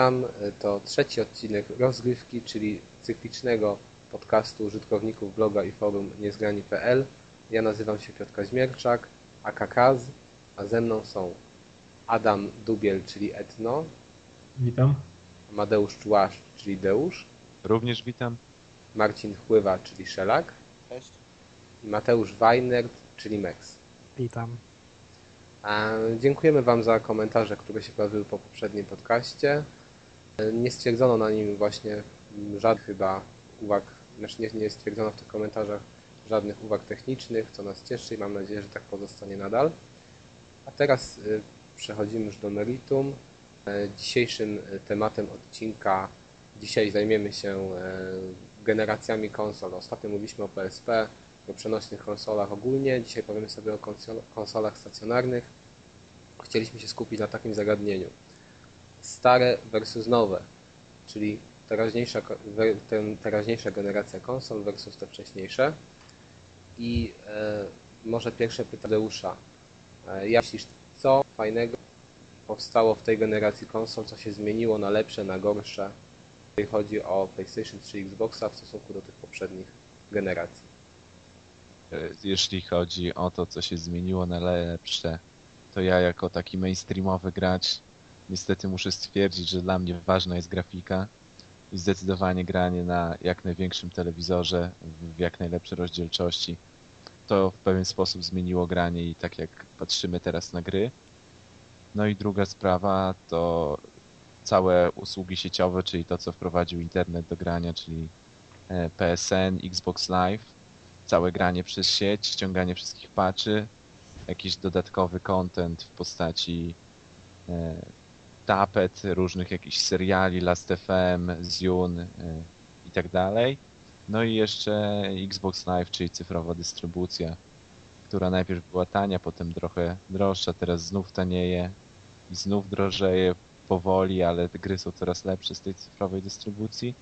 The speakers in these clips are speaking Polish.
Witam, to trzeci odcinek rozgrywki, czyli cyklicznego podcastu użytkowników bloga i forum niezgrani.pl. Ja nazywam się Piotr Kaźmierczak, AKKAZ, a ze mną są Adam Dubiel, czyli Etno. Witam. Amadeusz Czułasz, czyli Deusz. Również witam. Marcin Chływa, czyli Szelak. Cześć. I Mateusz Weinert, czyli Mex. Witam. Dziękujemy Wam za komentarze, które się pojawiły po poprzednim podcaście. Nie stwierdzono na nim właśnie żadnych chyba uwag, znaczy nie, nie stwierdzono w tych komentarzach żadnych uwag technicznych, co nas cieszy i mam nadzieję, że tak pozostanie nadal. A teraz y, przechodzimy już do meritum. E, dzisiejszym tematem odcinka dzisiaj zajmiemy się e, generacjami konsol. Ostatnio mówiliśmy o PSP, o przenośnych konsolach ogólnie. Dzisiaj powiemy sobie o konsolach stacjonarnych. Chcieliśmy się skupić na takim zagadnieniu. Stare versus nowe, czyli teraźniejsza, teraźniejsza generacja konsol versus te wcześniejsze. I e, może pierwsze pytanie Deusza. E, jak myślisz, co fajnego powstało w tej generacji konsol, co się zmieniło na lepsze, na gorsze, jeżeli chodzi o PlayStation 3 Xboxa w stosunku do tych poprzednich generacji? E, jeśli chodzi o to, co się zmieniło na lepsze, to ja jako taki mainstreamowy gracz niestety muszę stwierdzić, że dla mnie ważna jest grafika i zdecydowanie granie na jak największym telewizorze w jak najlepszej rozdzielczości. To w pewien sposób zmieniło granie i tak jak patrzymy teraz na gry. No i druga sprawa to całe usługi sieciowe, czyli to, co wprowadził internet do grania, czyli e, PSN, Xbox Live, całe granie przez sieć, ściąganie wszystkich patchy, jakiś dodatkowy content w postaci e, tapet, różnych jakichś seriali, Last.fm, Zune e, i tak dalej. No i jeszcze Xbox Live, czyli cyfrowa dystrybucja, która najpierw była tania, potem trochę droższa, teraz znów tanieje i znów drożeje powoli, ale gry są coraz lepsze z tej cyfrowej dystrybucji.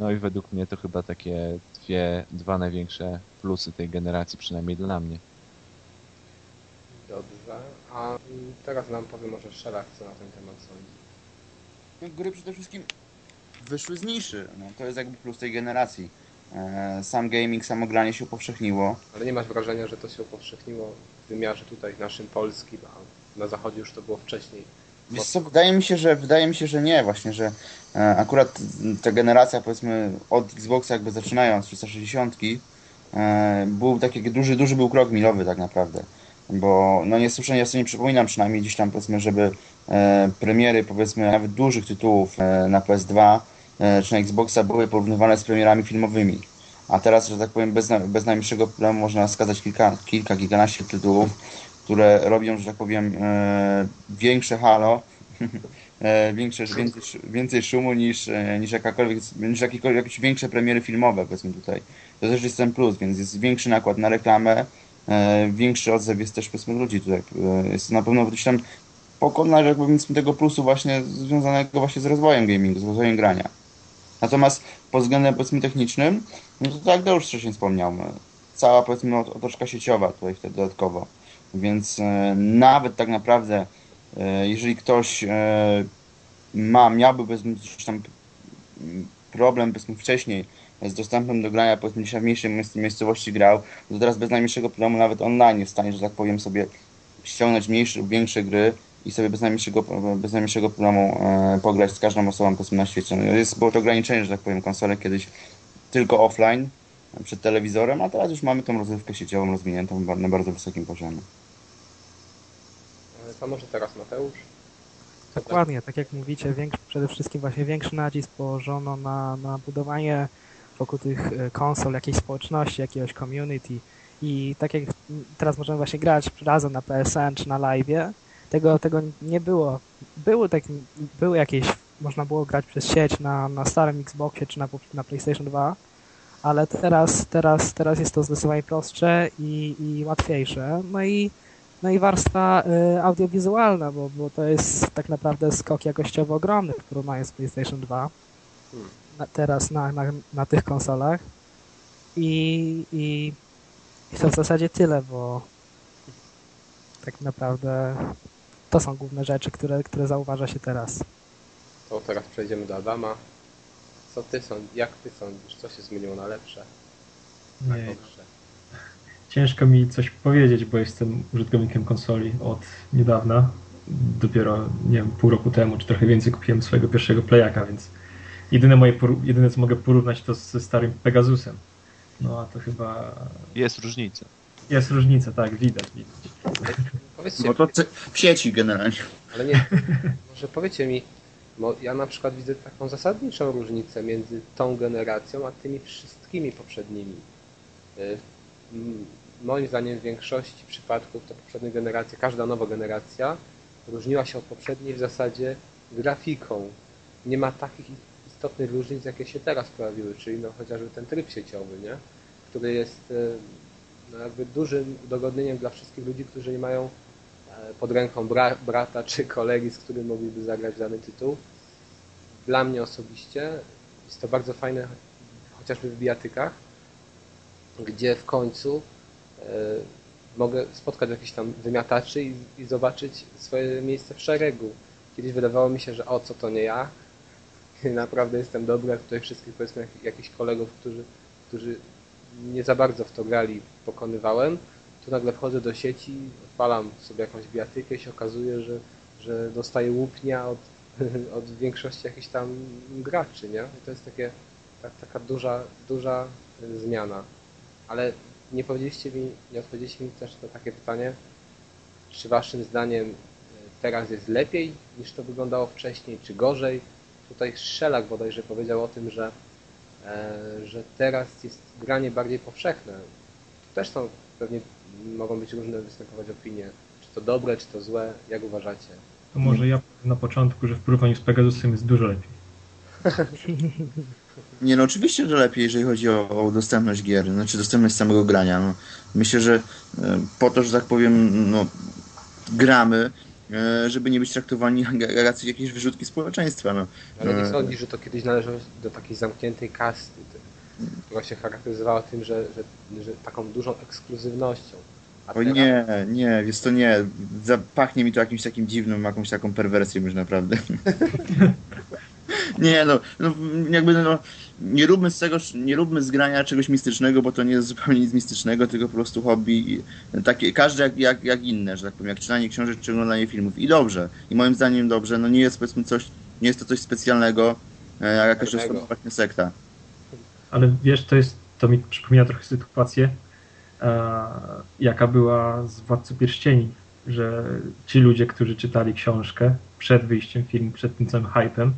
No i według mnie to chyba takie dwie, dwa największe plusy tej generacji, przynajmniej dla mnie. A teraz nam powie może Szelak, co na ten temat sądzi. No, gry przede wszystkim wyszły z niszy. No, to jest jakby plus tej generacji. E, sam gaming, samo granie się upowszechniło. Ale nie masz wrażenia, że to się upowszechniło w wymiarze tutaj naszym polskim, a na zachodzie już to było wcześniej? Wiesz co, wydaje mi się, że wydaje mi się, że nie, właśnie, że e, akurat ta generacja powiedzmy od Xboxa jakby zaczynając 360 e, był taki duży, duży był krok milowy tak naprawdę. Bo no nie słyszę, ja sobie nie przypominam przynajmniej gdzieś tam powiedzmy, żeby e, premiery powiedzmy nawet dużych tytułów e, na PS2 e, czy na Xboxa były porównywane z premierami filmowymi. A teraz, że tak powiem, bez, bez najmniejszego problemu można wskazać kilka, kilka, kilkanaście tytułów, które robią, że tak powiem, e, większe halo, e, większe, więcej, więcej szumu niż, e, niż jakakolwiek, niż jakiekolwiek, jakieś większe premiery filmowe, powiedzmy tutaj. To też jest ten plus, więc jest większy nakład na reklamę, większy odzew jest też powiedzmy ludzi tutaj. E, jest na pewno gdzieś tam pokona, że powiedzmy tego plusu właśnie związanego właśnie z rozwojem gamingu, z rozwojem grania. Natomiast pod względem powiedzmy technicznym, no to tak już wcześniej wspomniał, no, cała powiedzmy otoczka sieciowa tutaj wtedy dodatkowo. Więc e, nawet tak naprawdę, e, jeżeli ktoś e, ma, miałby powiedzmy tam problem powiedzmy wcześniej z dostępem do grania, powiedzmy dzisiaj w mniejszej miejscowości grał, to teraz bez najmniejszego problemu nawet online jest w stanie, że tak powiem sobie ściągnąć mniejsze lub większe gry i sobie bez najmniejszego, bez najmniejszego problemu e, pograć z każdą osobą powiedzmy na świecie. No, jest, było to ograniczenie, że tak powiem, konsole kiedyś tylko offline przed telewizorem, a teraz już mamy tą rozrywkę sieciową rozwiniętą na bardzo wysokim poziomie. Co może teraz Mateusz? Dokładnie, tak jak mówicie, większy, przede wszystkim właśnie większy nacisk położono na, na budowanie wokół tych e, konsol, jakiejś społeczności, jakiegoś community i tak jak teraz możemy właśnie grać razem na PSN czy na live, tego, tego nie było. Były, tak, były jakieś, można było grać przez sieć na, na starym Xboxie czy na, na PlayStation 2, ale teraz, teraz, teraz jest to zdecydowanie prostsze i, i łatwiejsze. No i, no i warstwa y, audiowizualna, bo, bo to jest tak naprawdę skok jakościowo ogromny w porównaniu z PlayStation 2. Na, teraz na, na, na tych konsolach i, i, i to w zasadzie tyle, bo tak naprawdę to są główne rzeczy, które, które zauważa się teraz. to teraz przejdziemy do Adama. Co ty sądzisz, jak ty sądzisz, co się zmieniło na lepsze, na Nie, gorsze? ciężko mi coś powiedzieć, bo jestem użytkownikiem konsoli od niedawna. Dopiero, nie wiem, pół roku temu, czy trochę więcej kupiłem swojego pierwszego playaka, więc jedyne, moje, jedyne co mogę porównać to ze starym Pegasusem. No a to chyba Jest różnica. jest różnica, tak, widać, widać. Powiedzcie, Bo to w sieci generalnie. ale nie, może powiecie mi, bo ja na przykład widzę taką zasadniczą różnicę między tą generacją, a tymi wszystkimi poprzednimi. Y, Moim zdaniem w większości przypadków to poprzednie generacje, każda nowa generacja różniła się od poprzedniej w zasadzie grafiką. Nie ma takich istotnych różnic, jakie się teraz pojawiły, czyli no chociażby ten tryb sieciowy, nie? który jest y, no jakby dużym udogodnieniem dla wszystkich ludzi, którzy nie mają e, pod ręką bra brata czy kolegi, z którym mogliby zagrać dany tytuł. Dla mnie osobiście jest to bardzo fajne, chociażby w bijatykach, gdzie w końcu e, mogę spotkać jakichś tam wymiataczy i, i zobaczyć swoje miejsce w szeregu. Kiedyś wydawało mi się, że o co to nie ja, naprawdę jestem dobry, a tutaj wszystkich powiedzmy jak- jakichś kolegów, którzy, którzy nie za bardzo w to grali, pokonywałem. Tu nagle wchodzę do sieci, odpalam sobie jakąś bijatykę i się okazuje, że, że dostaję łupnia od, od większości jakichś tam graczy, nie? I to jest takie, tak, taka duża, duża zmiana. Ale nie powiedzieliście mi, nie odpowiedzieliście mi też na takie pytanie, czy waszym zdaniem y, teraz jest lepiej niż to wyglądało wcześniej, czy gorzej? Tutaj Szelak bodajże powiedział o tym, że, e, że teraz jest granie bardziej powszechne. Tu też są pewnie mogą być różne występować opinie. Czy to dobre, czy to złe, jak uważacie? To może ja powiem na początku, że w porównaniu z Pegasusem jest dużo lepiej. Nie no, oczywiście, że lepiej, jeżeli chodzi o, o dostępność gier, znaczy dostępność samego grania. No, myślę, że e, po to, że tak powiem, no, gramy, żeby nie być traktowani jacyś jakieś wyrzutki społeczeństwa. No. Ale nie E, sądzisz, że to kiedyś należało do takiej zamkniętej kasty, ty- która się charakteryzowała tym, że, że, że taką dużą ekskluzywnością. A O nie, nie, wiesz to nie. Zapachnie mi to jakimś takim dziwnym, jakąś taką perwersją już naprawdę. nie no, no jakby no, nie róbmy z tego, nie róbmy z grania czegoś mistycznego, bo to nie jest zupełnie nic mistycznego, tylko po prostu hobby, takie, każde jak, jak, jak inne, że tak powiem, jak czytanie książek czy oglądanie filmów. I dobrze. I moim zdaniem dobrze, no nie jest powiedzmy coś, nie jest to coś specjalnego, e, jak jakaś właśnie sekta. Ale wiesz, to jest, to mi przypomina trochę sytuację, e, jaka była z Władcy Pierścieni, że ci ludzie, którzy czytali książkę przed wyjściem filmu, przed tym całym hypem,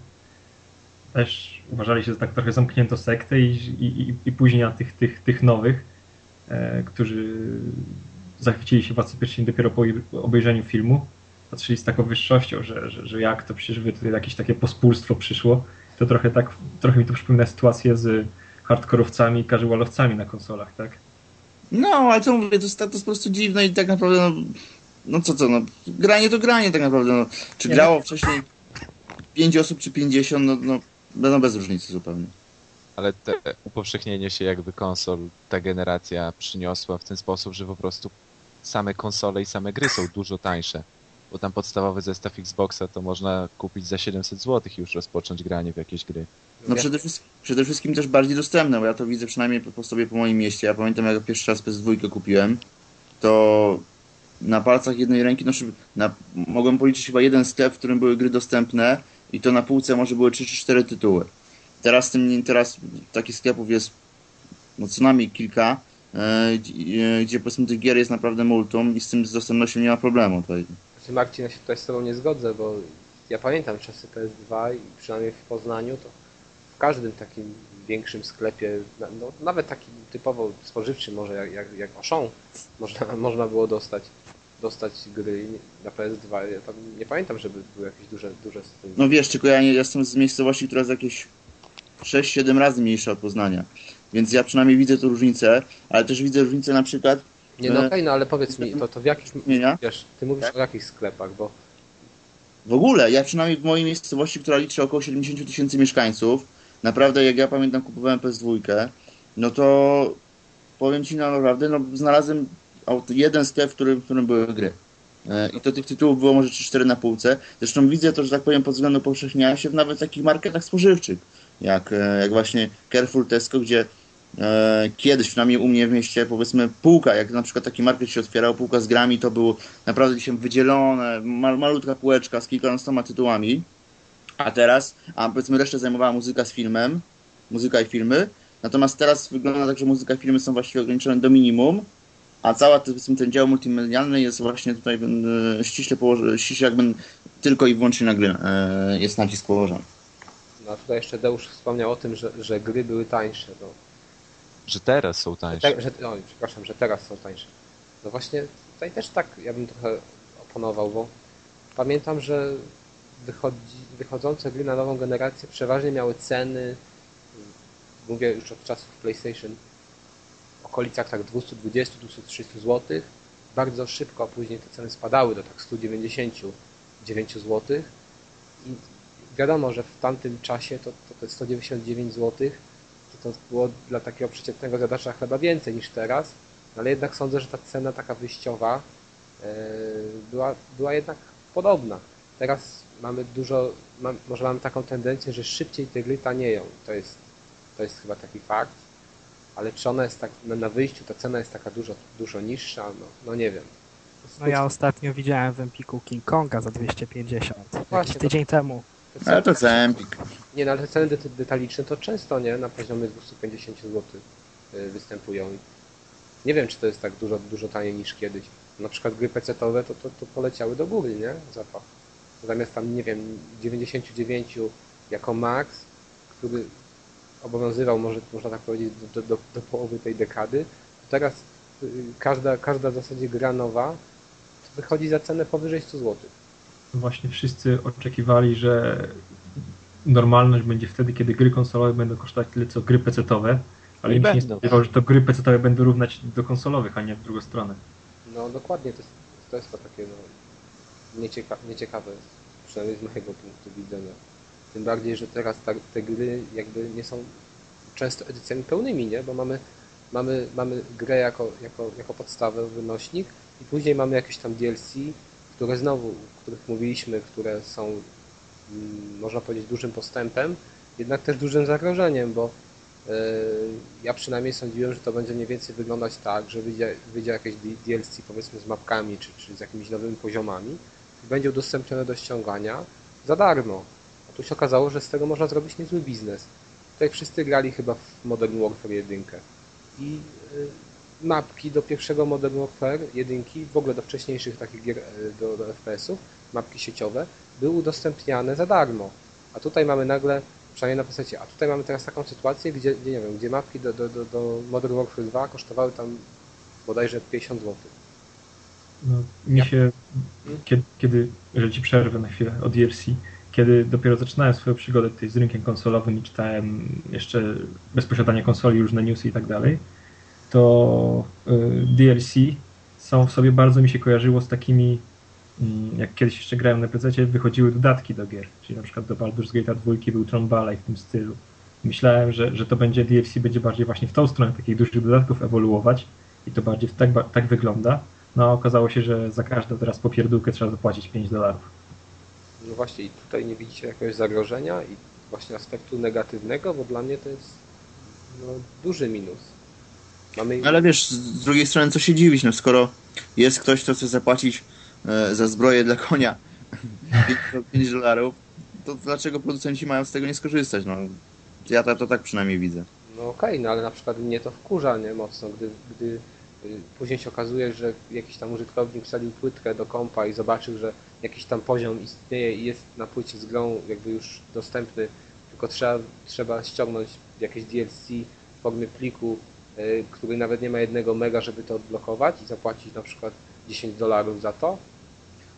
też uważali się za tak trochę zamkniętą sektę i, i, i- później na tych, tych, tych nowych, e, którzy zachwycili się Władcy Pierścieni dopiero po obejrzeniu filmu, patrzyli z taką wyższością, że, że, że jak to przecież wy tutaj jakieś takie pospólstwo przyszło. To trochę tak, trochę mi to przypomina sytuację z hardkorowcami i casualowcami na konsolach, tak? No, ale to mówię, to jest, to jest po prostu dziwne i tak naprawdę, no, no co co, no, granie to granie tak naprawdę, no. Czy grało wcześniej 5 osób czy 50, no, no, no bez różnicy zupełnie. Ale te upowszechnienie się jakby konsol ta generacja przyniosła w ten sposób, że po prostu same konsole i same gry są dużo tańsze. Bo tam podstawowy zestaw Xboxa to można kupić za 700 zł i już rozpocząć granie w jakieś gry. No przede wszystkim, przede wszystkim też bardziej dostępne, bo ja to widzę przynajmniej po, po sobie po moim mieście. Ja pamiętam jak pierwszy raz PS2 kupiłem, to na palcach jednej ręki, no na, mogłem policzyć chyba jeden sklep, w którym były gry dostępne i to na półce może były 3 czy 4 tytuły. Teraz tym, teraz takich sklepów jest no co najmniej kilka, e, gdzie, gdzie powiedzmy tych gier jest naprawdę multum i z tym z dostępnością nie ma problemu tutaj. Znaczy Marcin, ja się tutaj z Tobą nie zgodzę, bo ja pamiętam czasy PS2 i przynajmniej w Poznaniu to w każdym takim większym sklepie, no, nawet takim typowo spożywczym może jak, jak, jak Auchan, można, można było dostać, dostać gry na PS2. Ja tam nie pamiętam, żeby były jakieś duże, duże. No wiesz, tylko ja nie jestem z miejscowości, która jest jakieś 6-7 razy mniejsza od Poznania. Więc ja przynajmniej widzę tu różnicę, ale też widzę różnicę na przykład Nie, no e, okej, no ale powiedz mi, to, to w jakich, nie? wiesz, Ty mówisz o jakich sklepach, bo W ogóle, ja przynajmniej w mojej miejscowości, która liczy około 70 tysięcy mieszkańców, naprawdę jak ja pamiętam kupowałem PS2, no to powiem Ci no, naprawdę, no znalazłem jeden sklep, w którym, w którym były gry. E, I to tych tytułów było może 3-4 na półce. Zresztą widzę to, że tak powiem, pod względem powszechniania się w nawet takich marketach spożywczych, jak, e, jak właśnie Carrefour Tesco, gdzie e, kiedyś, przynajmniej u mnie w mieście, powiedzmy półka, jak na przykład taki market się otwierał, półka z grami, to było naprawdę się wydzielone, mal, malutka półeczka z kilkunastoma tytułami. A teraz, a powiedzmy resztę zajmowała muzyka z filmem, muzyka i filmy. Natomiast teraz wygląda tak, że muzyka i filmy są właściwie ograniczone do minimum, a cały ten, ten dział multimedialny jest właśnie tutaj e, ściśle położony, ściśle jakby tylko i wyłącznie na gry e, jest nacisk położony. No a tutaj jeszcze Deusz wspomniał o tym, że, że gry były tańsze. No. Że teraz są tańsze. Te, że, oj, przepraszam, że teraz są tańsze. No właśnie tutaj też tak ja bym trochę oponował, bo pamiętam, że wychodzi, wychodzące gry na nową generację przeważnie miały ceny, mówię już od czasów PlayStation, okolicach tak 220-230 zł. Bardzo szybko, później te ceny spadały do tak 199 zł. I wiadomo, że w tamtym czasie to, to te 199 zł to, to było dla takiego przeciętnego zjadacza chleba więcej niż teraz, ale jednak sądzę, że ta cena taka wyjściowa yy, była, była jednak podobna. Teraz mamy dużo, mam, może mamy taką tendencję, że szybciej te gry tanieją. To jest, to jest chyba taki fakt. Ale czy ona jest tak, na, na wyjściu ta cena jest taka dużo, dużo niższa? No, no nie wiem. No ja ostatnio widziałem w Empiku King Konga za 250. Właśnie, Jakiś tydzień temu. To Ale to za Empik. Nie, no ale te ceny det- detaliczne to często nie na poziomie 250 zł y, występują. Nie wiem, czy to jest tak dużo, dużo taniej niż kiedyś. Na przykład gry PC-owe to, to, to poleciały do góry, nie? Zapach. Zamiast tam, nie wiem, 99 jako max, który obowiązywał, może, można tak powiedzieć, do, do, do połowy tej dekady, to teraz y, każda, każda w zasadzie gra nowa wychodzi za cenę powyżej 100 zł. Właśnie wszyscy oczekiwali, że normalność będzie wtedy, kiedy gry konsolowe będą kosztować tyle, co gry PC-owe, ale I nikt nie spodziewał, że to gry PC-owe będą równać do konsolowych, a nie w drugą stronę. No dokładnie, to jest to, jest to takie no, niecieka nieciekawe, przynajmniej z mojego punktu widzenia. Tym bardziej, że teraz ta, te gry jakby nie są często edycjami pełnymi, nie? Bo mamy, mamy, mamy grę jako, jako, jako podstawę, wynośnik i później mamy jakieś tam DLC, które znowu, o których mówiliśmy, które są mm, można powiedzieć dużym postępem, jednak też dużym zagrożeniem, bo Yy, ja przynajmniej sądziłem, że to będzie mniej więcej wyglądać tak, że wyjdzie, wyjdzie jakieś DLC powiedzmy z mapkami czy, czy z jakimiś nowymi poziomami i będzie udostępnione do ściągania za darmo. Tu się okazało, że z tego można zrobić niezły biznes. Tutaj wszyscy grali chyba w Modern Warfare 1 i yy, mapki do pierwszego Modern Warfare 1, w ogóle do wcześniejszych takich gier yy, do, do FPS-ów, mapki sieciowe, były udostępniane za darmo. A tutaj mamy nagle przynajmniej na PC. A tutaj mamy teraz taką sytuację, gdzie, gdzie nie wiem, gdzie mapki do, do, do, do Modern Warfare 2 kosztowały tam bodajże 50 zł. No, mi Ja- się, kiedy, kiedy, że ci przerwę na chwilę od DLC, kiedy dopiero zaczynałem swoją przygodę tutaj z rynkiem konsolowym i czytałem jeszcze bez posiadania konsoli różne newsy i tak dalej, to y, DLC są w sobie bardzo mi się kojarzyło z takimi, mm, jak kiedyś jeszcze grałem na PC, wychodziły dodatki do gier, czyli na przykład do Baldur's Gate 2 był Tron Ballet w tym stylu. Myślałem, że, że to będzie DLC będzie bardziej właśnie w tą stronę takich dużych dodatków ewoluować i to bardziej tak, tak wygląda. No a okazało się, że za każdą teraz popierdółkę trzeba zapłacić 5 dolarów. No właśnie i tutaj nie widzicie jakiegoś zagrożenia i właśnie aspektu negatywnego, bo dla mnie to jest no, duży minus. Mamy Ale wiesz, z drugiej strony co się dziwić, no skoro jest ktoś, kto chce zapłacić e, za zbroję dla konia 5 dolarów, to dlaczego producenci mają z tego nie skorzystać? No, ja to, to tak przynajmniej widzę. No okej, no ale na przykład mnie to wkurza nie mocno, gdy, gdy y, później się okazuje, że jakiś tam użytkownik wsadził płytkę do kompa i zobaczył, że jakiś tam poziom istnieje i jest na płycie z grą jakby już dostępny, tylko trzeba, trzeba ściągnąć jakieś DLC w formie pliku, y, który nawet nie ma jednego mega, żeby to odblokować i zapłacić na przykład 10 dolarów za to.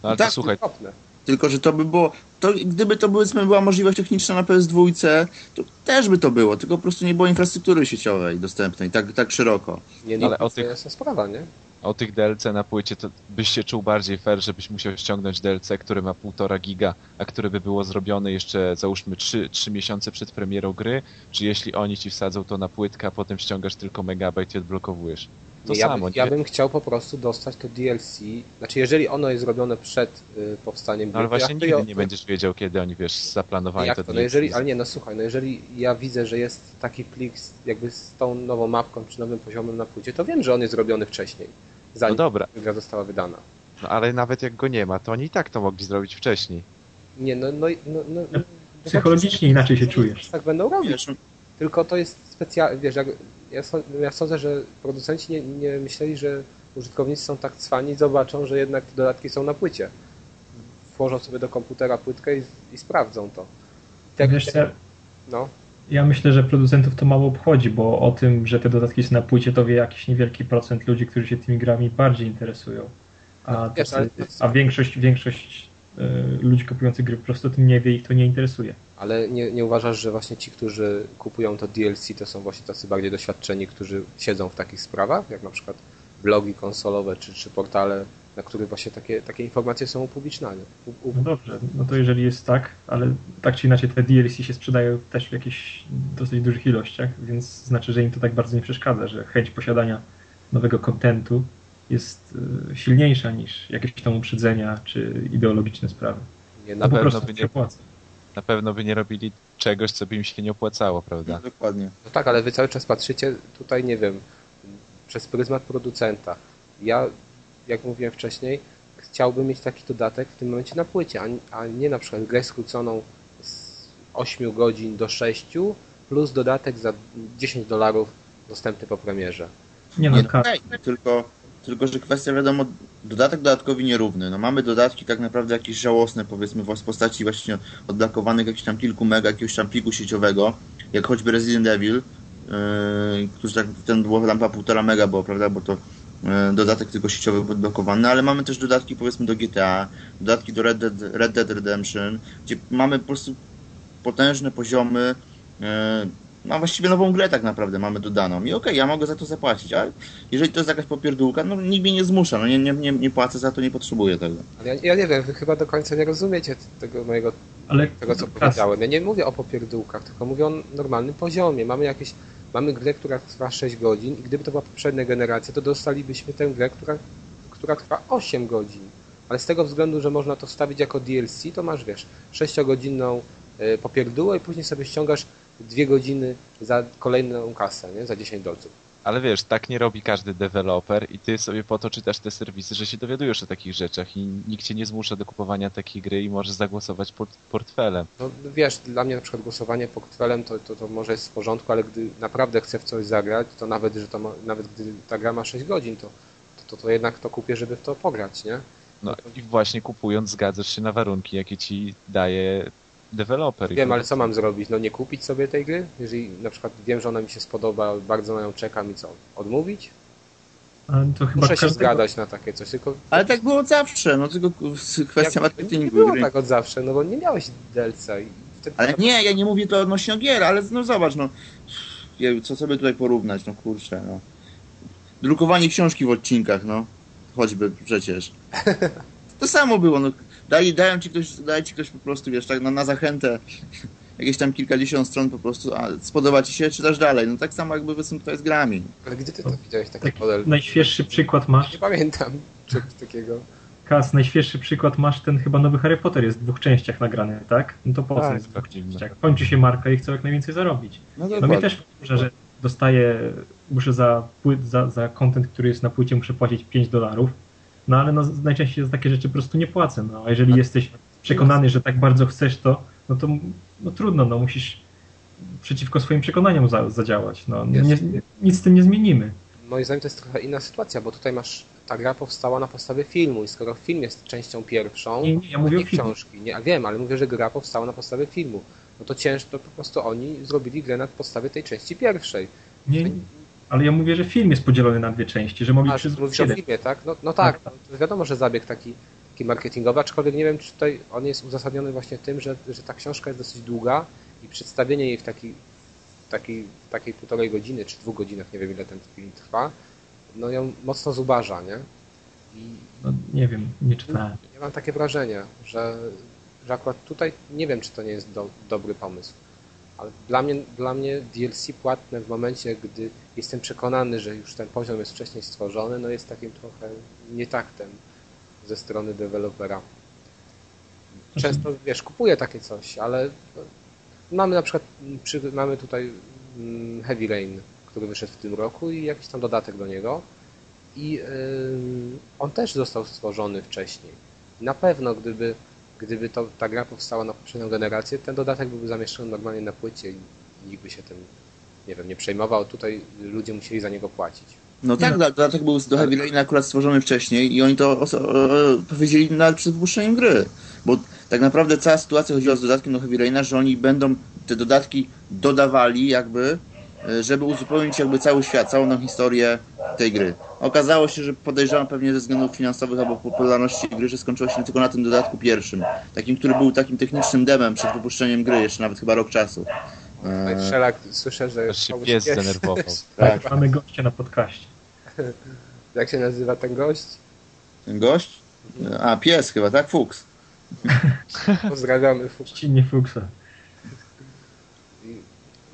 No ale Tak, to słuchaj, Okropne. Tylko, że to by było, to gdyby to powiedzmy była możliwość techniczna na PS2, to też by to było, tylko po prostu nie było infrastruktury sieciowej dostępnej tak, tak szeroko. Nie, no, Ale o to tych- jest sprawa, nie? O tych DLC na płycie, to byś się czuł bardziej fair, żebyś musiał ściągnąć DLC, które ma 1,5 giga, a które by było zrobione jeszcze załóżmy 3, 3 miesiące przed premierą gry, czy jeśli oni ci wsadzą to na płytkę, a potem ściągasz tylko megabajt i odblokowujesz. to ja, samo. bym- ja bym chciał po prostu dostać to DLC. Znaczy, jeżeli ono jest robione przed y, powstaniem No ale gry, właśnie nigdy ja, nie będziesz wiedział, kiedy oni, wiesz, zaplanowali Jak to to? No DLC. jeżeli, ale nie, no słuchaj, no jeżeli ja widzę, że jest taki plik z, jakby z tą nową mapką czy nowym poziomem na płycie, to wiem, że on jest zrobiony wcześniej, No zanim dobra, gra została wydana. no ale nawet jak go nie ma, to oni i tak to mogli zrobić wcześniej. Nie, no, no, no, no, no Psychologicznie inaczej się czujesz. Tak będą robić. No, Tylko to jest specjalne, wiesz, jak, ja, ja sądzę, że producenci nie, nie myśleli, że użytkownicy są tak cwani i zobaczą, że jednak te dodatki są na płycie. Włożą sobie do komputera płytkę i, i sprawdzą to. Tak, Wiesz co, no, ja myślę, że producentów to mało obchodzi, bo o tym, że te dodatki są na płycie, to wie jakiś niewielki procent ludzi, którzy się tymi grami bardziej interesują. A, No, wiesz, ale- a większość, większość e, ludzi kupujących gry po prostu tym nie wie, ich to nie interesuje. ale nie, nie uważasz, że właśnie ci, którzy kupują to DLC, to są właśnie tacy bardziej doświadczeni, którzy siedzą w takich sprawach, jak na przykład blogi konsolowe czy, czy portale, na których właśnie takie, takie informacje są upubliczniane. U, u, No dobrze, no to jeżeli jest tak, ale tak czy inaczej te DLC się sprzedają też w jakichś dosyć dużych ilościach, więc znaczy, że im to tak bardzo nie przeszkadza, że chęć posiadania nowego kontentu jest e, silniejsza niż jakieś tam uprzedzenia czy ideologiczne sprawy. nie, No na po pewno by nie- opłaca. Na pewno by nie robili czegoś, co by im się nie opłacało, prawda? dokładnie. No tak, ale wy cały czas patrzycie tutaj, nie wiem, przez pryzmat producenta. Ja, jak mówiłem wcześniej, chciałbym mieć taki dodatek w tym momencie na płycie, a, a nie na przykład grę skróconą z 8 godzin do 6 plus dodatek za 10 dolarów dostępny po premierze. Nie Nie, no, tylko, tylko, że kwestia wiadomo, dodatek dodatkowi nierówny. No mamy dodatki tak naprawdę jakieś żałosne, powiedzmy, w postaci właśnie odblokowanych jakichś tam kilku mega, jakiegoś tam pliku sieciowego, jak choćby Resident Evil, yy, który tak, ten było tam chyba półtora mega było, prawda, bo to dodatek tylko sieciowy był odblokowany, ale mamy też dodatki powiedzmy do GTA, dodatki do Red Dead, Red Dead Redemption, gdzie mamy po prostu potężne poziomy, yy, no właściwie nową grę tak naprawdę mamy dodaną i okej, ja mogę za to zapłacić, ale jeżeli to jest jakaś popierdółka, no nikt mnie nie zmusza, no nie, nie, nie, nie płacę za to, nie potrzebuję tego. Ale ja, ja nie wiem, wy chyba do końca nie rozumiecie tego mojego ale tego, co powiedziałem. Ja nie mówię o popierdółkach, tylko mówię o normalnym poziomie. Mamy jakieś, mamy grę, która trwa 6 godzin i gdyby to była poprzednia generacja, to dostalibyśmy tę grę, która, która trwa 8 godzin. Ale z tego względu, że można to wstawić jako DLC, to masz, wiesz, 6-godzinną y, popierdółę i później sobie ściągasz 2 godziny za kolejną kasę, nie? Za 10 dolców. Ale wiesz, tak nie robi każdy deweloper i ty sobie po to czytasz te serwisy, że się dowiadujesz o takich rzeczach i nikt cię nie zmusza do kupowania takiej gry i możesz zagłosować port portfelem. No wiesz, dla mnie na przykład głosowanie portfelem to, to, to może jest w porządku, ale gdy naprawdę chcę w coś zagrać, to nawet, że to ma, nawet gdy ta gra ma 6 godzin, to, to, to jednak to kupię, żeby w to pograć, nie? No i właśnie kupując zgadzasz się na warunki, jakie ci daje deweloper. Wiem, ale co mam zrobić? No nie kupić sobie tej gry? Jeżeli na przykład wiem, że ona mi się spodoba, bardzo na nią czekam i co? Odmówić? chyba Muszę się każdego- zgadać na takie coś, tylko Ale tak było od zawsze, no tylko kwestia jak, nie marketingu było gry. tak od zawsze, no bo nie miałeś DLC i wtedy Ale nie, ja nie mówię to odnośnie gier, ale no zobacz, no nie, co sobie tutaj porównać, no kurczę, no. Drukowanie książki w odcinkach, no. Choćby przecież. To samo było, no. Dali, dają ci ktoś, daje ci ktoś po prostu, wiesz, tak na, na zachętę jakieś tam kilkadziesiąt stron po prostu, a spodoba ci się, czytasz dalej. No tak samo jakby powiedzmy tutaj z grami. Ale gdy ty to widziałeś, taki Tak, model? najświeższy przykład masz, Nie pamiętam czegoś takiego. Kas, najświeższy przykład masz ten chyba nowy Harry Potter jest w dwóch częściach nagrany, tak? No to po co Tak. jest w dwóch częściach? Kończy się marka i chcą jak najwięcej zarobić. No No mnie też wkurza, że dostaję, muszę za, płyt, za, za content, który jest na płycie, muszę płacić 5 dolarów. No ale no, najczęściej za takie rzeczy po prostu nie płacę. No, a jeżeli jesteś przekonany, że tak bardzo chcesz to, no to no, trudno, no musisz przeciwko swoim przekonaniom za, zadziałać. No, nie, nic z tym nie zmienimy. Moim zdaniem to jest trochę inna sytuacja, bo tutaj masz, ta gra powstała na podstawie filmu i skoro film jest częścią pierwszą, Nie, nie, ja mówię nie książki, nie, a wiem, ale mówię, że gra powstała na podstawie filmu, no to ciężko, po prostu oni zrobili grę na podstawie tej części pierwszej. Nie, ale ja mówię, że film jest podzielony na dwie części, że mogli A, przyzwolić mówisz o filmie, tak? No, no tak, no, to wiadomo, że zabieg taki, taki marketingowy, aczkolwiek nie wiem, czy tutaj on jest uzasadniony właśnie tym, że, że ta książka jest dosyć długa i przedstawienie jej w takiej, takiej, takiej półtorej godziny, czy dwóch godzinach, nie wiem ile ten film trwa, no ją mocno zubaża, nie? I No, nie wiem, nie czytałem. ja mam takie wrażenie, że, że akurat tutaj nie wiem, czy to nie jest do, dobry pomysł. Ale dla mnie, dla mnie DLC płatne w momencie, gdy jestem przekonany, że już ten poziom jest wcześniej stworzony, no jest takim trochę nietaktem ze strony dewelopera. Często, wiesz, kupuję takie coś, ale mamy na przykład, przy, mamy tutaj mm, Heavy Rain, który wyszedł w tym roku i jakiś tam dodatek do niego i yy, on też został stworzony wcześniej. Na pewno, gdyby, gdyby to, ta gra powstała na poprzednią generację, ten dodatek byłby zamieszczony normalnie na płycie i nikt by się tym, nie wiem, nie przejmował. Tutaj ludzie musieli za niego płacić. No tak, no. dodatek był do Heavy Rain akurat stworzony wcześniej i oni to powiedzieli nawet przed wypuszczeniem gry. Bo tak naprawdę cała sytuacja chodziła z dodatkiem do Heavy Raina, że oni będą te dodatki dodawali jakby, żeby uzupełnić jakby cały świat, całą tą historię tej gry. Okazało się, że podejrzewam pewnie ze względów finansowych albo popularności gry, że skończyło się tylko na tym dodatku pierwszym. Takim, który był takim technicznym demem przed wypuszczeniem gry, jeszcze nawet chyba rok czasu. Eee... Strzelak, słyszę, że... Aż się pies zdenerwował. tak. tak, mamy gościa na podcaście. Jak się nazywa ten gość? Ten gość? A, pies chyba, tak? Fuchs. Pozdrawiamy Fuchs. Nie Fuchsa.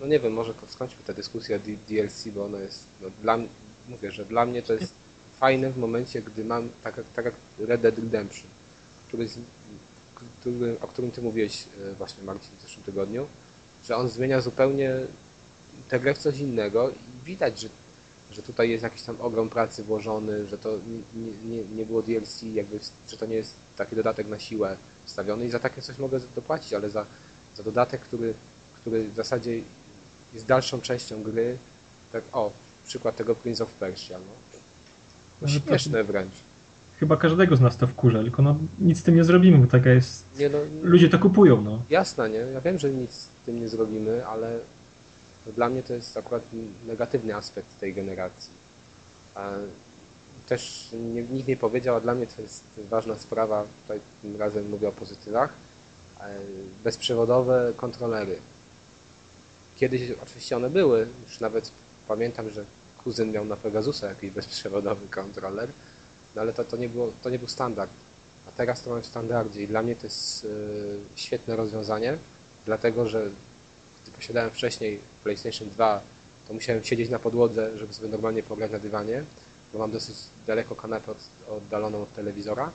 No nie wiem, może skończmy tę dyskusję o DLC, bo ono jest, no dla mówię, że dla mnie to jest fajne w momencie, gdy mam, tak, tak jak Red Dead Redemption, który, który, o którym ty mówiłeś e, właśnie Marcin w zeszłym tygodniu, że on zmienia zupełnie tę grę w coś innego i widać, że, że tutaj jest jakiś tam ogrom pracy włożony, że to nie, nie, nie było DLC, jakby, że to nie jest taki dodatek na siłę wstawiony i za takie coś mogę dopłacić, ale za, za dodatek, który, który w zasadzie jest dalszą częścią gry, tak o, przykład tego Prince of Persia, no. no śmieszne wręcz. Chyba każdego z nas to wkurza, tylko no, nic z tym nie zrobimy, bo taka jest... Nie, no, Ludzie to kupują, no. Jasne, nie? Ja wiem, że nic z tym nie zrobimy, ale dla mnie to jest akurat negatywny aspekt tej generacji. Też nikt nie powiedział, a dla mnie to jest ważna sprawa, tutaj tym razem mówię o pozytywach, e, bezprzewodowe kontrolery. Kiedyś oczywiście one były, już nawet pamiętam, że kuzyn miał na Pegasusa jakiś bezprzewodowy kontroler, no ale to, to, nie było, to nie był standard. A teraz to mamy w standardzie i dla mnie to jest yy, świetne rozwiązanie, dlatego że gdy posiadałem wcześniej PlayStation 2, to musiałem siedzieć na podłodze, żeby sobie normalnie pograć na dywanie, bo mam dosyć daleko kanapę od, oddaloną od telewizora,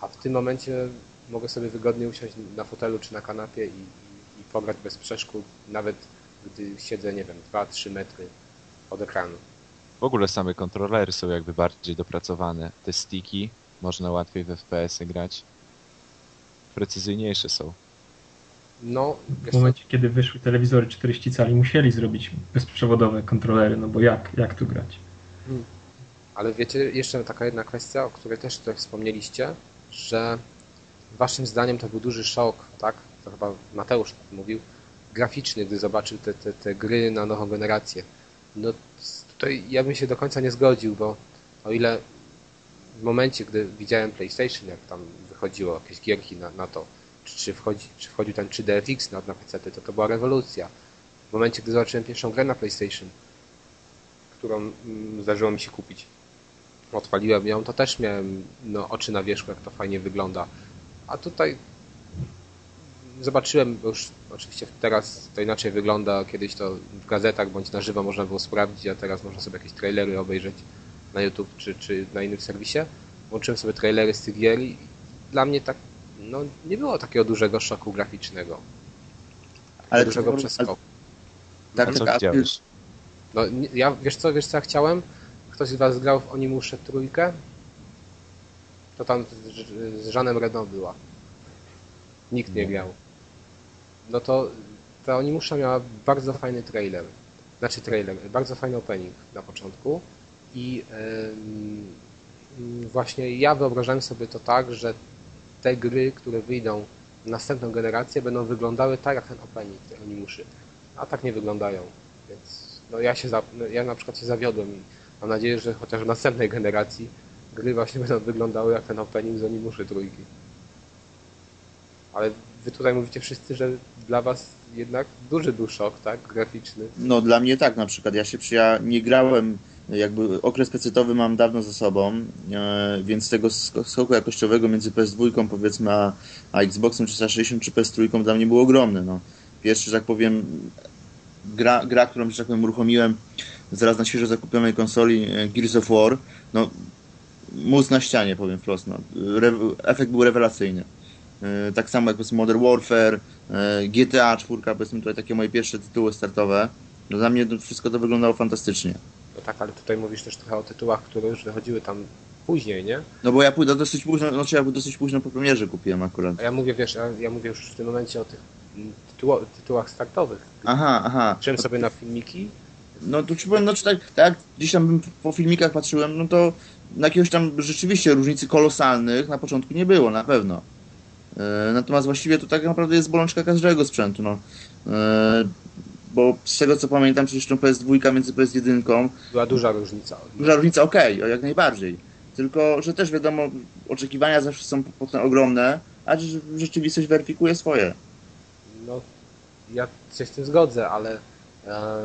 a w tym momencie mogę sobie wygodnie usiąść na fotelu czy na kanapie i, i, i pograć bez przeszkód, nawet gdy siedzę, nie wiem, 2-3 metry od ekranu. W ogóle same kontrolery są jakby bardziej dopracowane. Te stiki można łatwiej w FPS-y grać. Precyzyjniejsze są. No, w momencie, kiedy wyszły telewizory 40 cali, musieli zrobić bezprzewodowe kontrolery, no bo jak, jak tu grać? Hmm. Ale wiecie, jeszcze taka jedna kwestia, o której też tutaj wspomnieliście, że waszym zdaniem to był duży szok, tak? To chyba Mateusz mówił, graficzny, gdy zobaczył te, te, te gry na nową generację. No tutaj ja bym się do końca nie zgodził, bo o ile w momencie, gdy widziałem PlayStation, jak tam wychodziło jakieś gierki na, na to, czy, czy, wchodzi, czy wchodził ten 3DFX na, na PC, to to była rewolucja. W momencie, gdy zobaczyłem pierwszą grę na PlayStation, którą mm, zdarzyło mi się kupić, odpaliłem ją, to też miałem no, oczy na wierzchu, jak to fajnie wygląda. A tutaj zobaczyłem, bo już oczywiście teraz to inaczej wygląda, kiedyś to w gazetach bądź na żywo można było sprawdzić, a teraz można sobie jakieś trailery obejrzeć na YouTube czy, czy na innym serwisie. Włączyłem sobie trailery z tych gier i dla mnie tak, no nie było takiego dużego szoku graficznego. Ale dużego przeskoku. Tak, co widziałeś? No ja, wiesz co, wiesz co ja chciałem? Ktoś z was grał w Onimusze trójkę? To tam z, z Żanem Reno była. Nikt nie grał no to ta Onimusza miała bardzo fajny trailer. Znaczy trailer, bardzo fajny opening na początku i właśnie ja wyobrażałem sobie to tak, że te gry, które wyjdą w następną generację będą wyglądały tak jak ten opening tej Onimuszy, a tak nie wyglądają. Więc no ja się za, no ja na przykład się zawiodłem i mam nadzieję, że chociaż w następnej generacji gry właśnie będą wyglądały jak ten opening z Onimuszy trójki. Ale wy tutaj mówicie wszyscy, że dla was jednak duży był szok, tak? Graficzny. No dla mnie tak na przykład. Ja się ja nie grałem, jakby okres pecetowy mam dawno za sobą, e, więc tego skoku jakościowego między PS2 powiedzmy a, a Xboxem 360 czy PS3 dla mnie był ogromny. No. pierwszy, że tak powiem, gra, gra którą, że tak powiem, uruchomiłem zaraz na świeżo zakupionej konsoli e, Gears of War, no mózg na ścianie, powiem wprost. No. Re, efekt był rewelacyjny. E, tak samo jak powiedzmy Modern Warfare, e, GTA 4, powiedzmy tutaj takie moje pierwsze tytuły startowe. No, dla mnie wszystko to wyglądało fantastycznie. No tak, ale tutaj mówisz też trochę o tytułach, które już wychodziły tam później, nie? No bo ja pójdę dosyć późno, znaczy ja dosyć późno po premierze kupiłem akurat. A ja mówię, wiesz, ja, ja mówię już w tym momencie o tych mm, tytuło, tytułach startowych. Aha, aha. Patrzyłem sobie na filmiki, No to ci powiem, no czy tak, tak jak gdzieś tam bym po filmikach patrzyłem, no to na jakiegoś tam rzeczywiście różnicy kolosalnych na początku nie było, na pewno. E, natomiast właściwie to tak naprawdę jest bolączka każdego sprzętu, no. E, bo z tego co pamiętam, przecież tą PS2 między PS1, była duża różnica. duża różnica, okej, o jak najbardziej. Tylko, że też wiadomo, oczekiwania zawsze są potem ogromne, a rze- rzeczywistość weryfikuje swoje. No, ja się z tym zgodzę, ale e,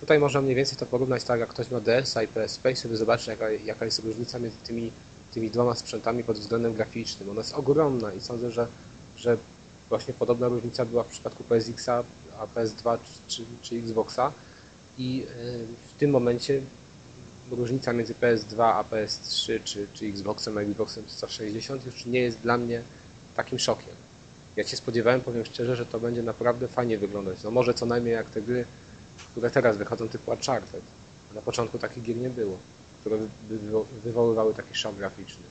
tutaj można mniej więcej to porównać tak, jak ktoś ma DS-a i PSP i sobie zobaczy, jaka, jaka jest różnica między tymi, tymi dwoma sprzętami pod względem graficznym. Ona jest ogromna i sądzę, że, że właśnie podobna różnica była w przypadku PSX-a, a PS2 czy, czy, Xboxa i e, w tym momencie różnica między PS2 a PS3 czy, czy Xboxem a Xboxem 360 już nie jest dla mnie takim szokiem. Ja się spodziewałem, powiem szczerze, że to będzie naprawdę fajnie wyglądać. No może co najmniej jak te gry, które teraz wychodzą typu Uncharted. Na początku takich gier nie było, które by wywo- wywoływały taki szok graficzny.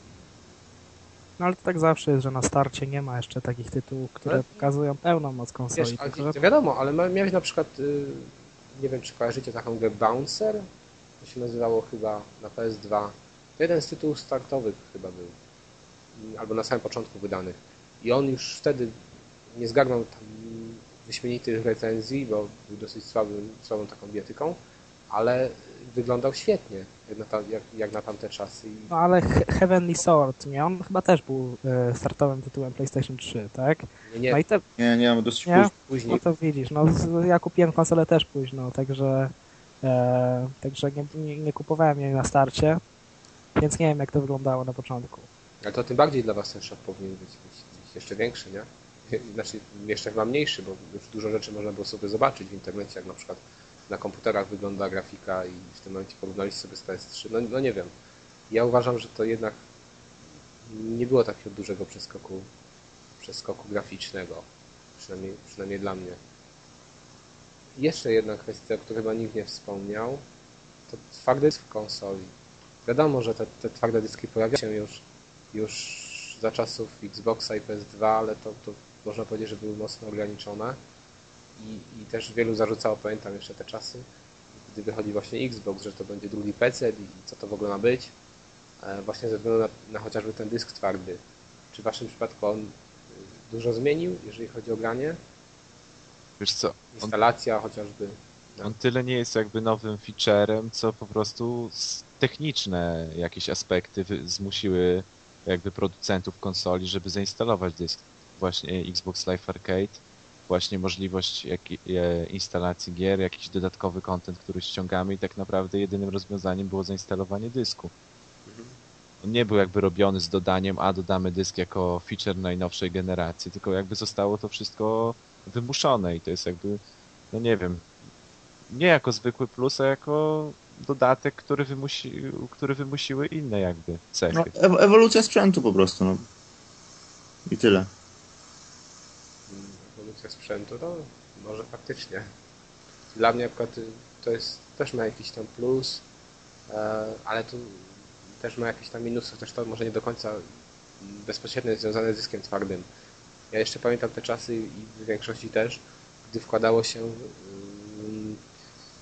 No ale to tak zawsze jest, że na starcie nie ma jeszcze takich tytułów, które Ale- pokazują pełną moc konsoli. Wiesz, tylko, że- wiadomo, ale miałeś na przykład, y, nie wiem czy kojarzycie taką grę Bouncer? To się nazywało chyba na PS2. To jeden z tytułów startowych chyba był. Albo na samym początku wydanych. I on już wtedy nie zgarnął wyśmienitych recenzji, bo był dosyć słabym, słabą taką bietyką, ale wyglądał świetnie, na, tam, jak, jak na tamte czasy. I No ale He- Heavenly Sword, nie? On chyba też był e, startowym tytułem PlayStation 3, tak? nie, nie, No i te, Nie, nie, no dosyć Nie? późno. później no to widzisz, no z- ja kupiłem konsolę też późno, także e, także nie, nie, nie kupowałem jej na starcie, więc nie wiem jak to wyglądało na początku. Ale to tym bardziej dla Was ten szok powinien być, być, być jeszcze większy, nie? Znaczy jeszcze chyba mniejszy, bo już dużo rzeczy można było sobie zobaczyć w internecie, jak na przykład na komputerach wygląda grafika i w tym momencie porównaliście sobie z PS3. No, no nie wiem. Ja uważam, że to jednak nie było takiego dużego przeskoku, przeskoku graficznego. Przynajmniej, przynajmniej dla mnie. Jeszcze jedna kwestia, o której chyba nikt nie wspomniał, to twardy dysk w konsoli. Wiadomo, że te, te twarde dyski pojawiają się już, już za czasów Xboxa i PS2, ale to, to można powiedzieć, że były mocno ograniczone. I, I też wielu zarzucało, pamiętam jeszcze te czasy, gdy wychodzi właśnie Xbox, że to będzie drugi PC i co to w ogóle ma być. E, właśnie ze względu na, na chociażby ten dysk twardy. Czy w Waszym przypadku on y, dużo zmienił, jeżeli chodzi o granie? Wiesz co, on, Instalacja chociażby. on tyle nie jest jakby nowym featurem, co po prostu techniczne jakieś aspekty zmusiły jakby producentów konsoli, żeby zainstalować dysk. Właśnie Xbox Live Arcade, właśnie możliwość jak, e, instalacji gier, jakiś dodatkowy content, który ściągamy i tak naprawdę jedynym rozwiązaniem było zainstalowanie dysku. On nie był jakby robiony z dodaniem, a dodamy dysk jako feature najnowszej generacji, tylko jakby zostało to wszystko wymuszone i to jest jakby, no nie wiem, nie jako zwykły plus, a jako dodatek, który, wymusi, który wymusiły inne jakby cechy. No, ew- ewolucja sprzętu po prostu, no. I tyle. Sprzętu, no może faktycznie. Dla mnie akurat to jest, też ma jakiś tam plus, e, ale tu też ma jakieś tam minusy, chociaż to może nie do końca bezpośrednio związane z dyskiem twardym. Ja jeszcze pamiętam te czasy i w większości też, gdy wkładało się ym,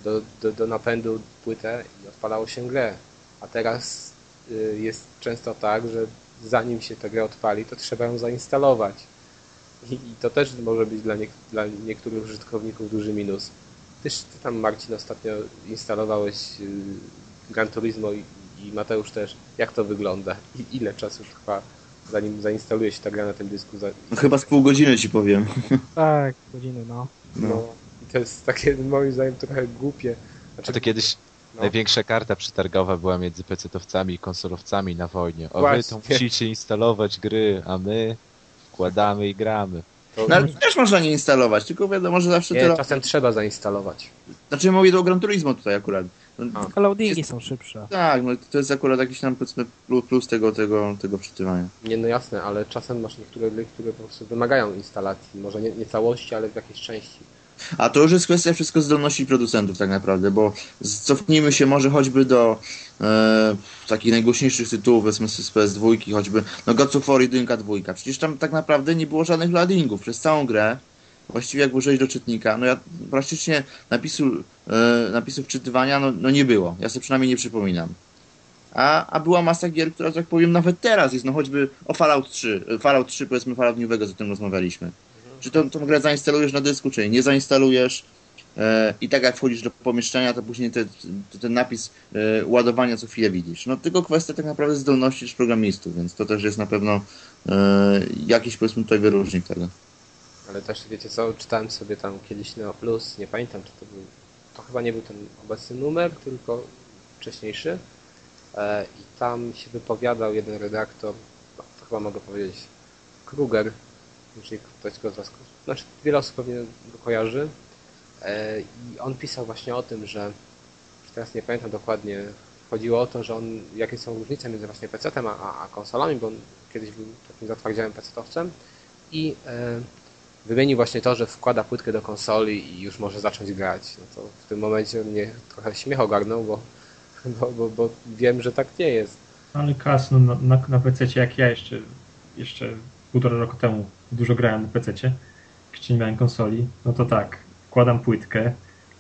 do, do, do napędu płytę i odpalało się grę. A teraz y, jest często tak, że zanim się tę grę odpali, to trzeba ją zainstalować. I, to też może być dla, niek- dla niektórych użytkowników duży minus. Tyż ty tam, Marcin, ostatnio instalowałeś y, Gran Turismo i, i Mateusz też. Jak to wygląda? I ile czasu trwa, zanim zainstaluje się ta gra na tym dysku? Za, No, chyba z pół godziny ci powiem. Tak, godziny, no. no. No. I to jest takie, moim zdaniem, trochę głupie. Znaczy, A to kiedyś no, największa karta przetargowa była między PC-towcami i konsolowcami na wojnie. O wy Właśnie. to musicie instalować gry, a my wkładamy i gramy. To, No ale też można nie instalować, tylko wiadomo, że zawsze nie, tyle... czasem trzeba zainstalować. Znaczy mówię do Gran Turismo tutaj akurat. No, A. Loadingi są szybsze. Tak, no to jest akurat jakiś tam powiedzmy plus, tego, tego, tego przeczytywania. Nie, no jasne, ale czasem masz niektóre gry, które po prostu wymagają instalacji. Może nie, nie całości, ale w jakiejś części. A to już jest kwestia wszystko zdolności producentów tak naprawdę, bo cofnijmy się może choćby do e, takich najgłośniejszych tytułów, powiedzmy z PS2, choćby no God of War 1, 2. Przecież tam tak naprawdę nie było żadnych loadingów przez całą grę. Właściwie jak użyłeś do czytnika, no ja praktycznie napisu, e, napisów czytywania no, no nie było. Ja sobie przynajmniej nie przypominam. A, a była masa gier, która, tak powiem, nawet teraz jest, no choćby o Fallout 3, e, Fallout 3 powiedzmy Fallout New Vegas, o tym rozmawialiśmy. Czy tą, tą grę zainstalujesz na dysku, czy nie zainstalujesz. E, I tak jak wchodzisz do pomieszczenia, to później te, te, ten napis e, ładowania co chwilę widzisz. No tylko kwestia tak naprawdę zdolności programistów, więc to też jest na pewno e, jakiś powiedzmy tutaj wyróżnik tego. Ale też wiecie co, czytałem sobie tam kiedyś Neo Plus, nie pamiętam czy to był, to chyba nie był ten obecny numer, tylko wcześniejszy. I tam się wypowiadał jeden redaktor, no, to chyba mogę powiedzieć, Kruger, jeżeli ktoś go z Was, znaczy wiele osób pewnie go kojarzy. E, I on pisał właśnie o tym, że, teraz nie pamiętam dokładnie, chodziło o to, że on, jakie są różnice między właśnie PC-tem a, a, konsolami, bo on kiedyś był takim zatwardziałym PC-towcem i e, wymienił właśnie to, że wkłada płytkę do konsoli i już może zacząć grać. No to w tym momencie mnie trochę śmiech ogarnął, bo, bo, bo, bo wiem, że tak nie jest. Ale kas, no, na, na, na PC jak ja jeszcze, jeszcze półtora roku temu dużo grałem na PC, jak jeszcze nie miałem konsoli, no to tak, wkładam płytkę,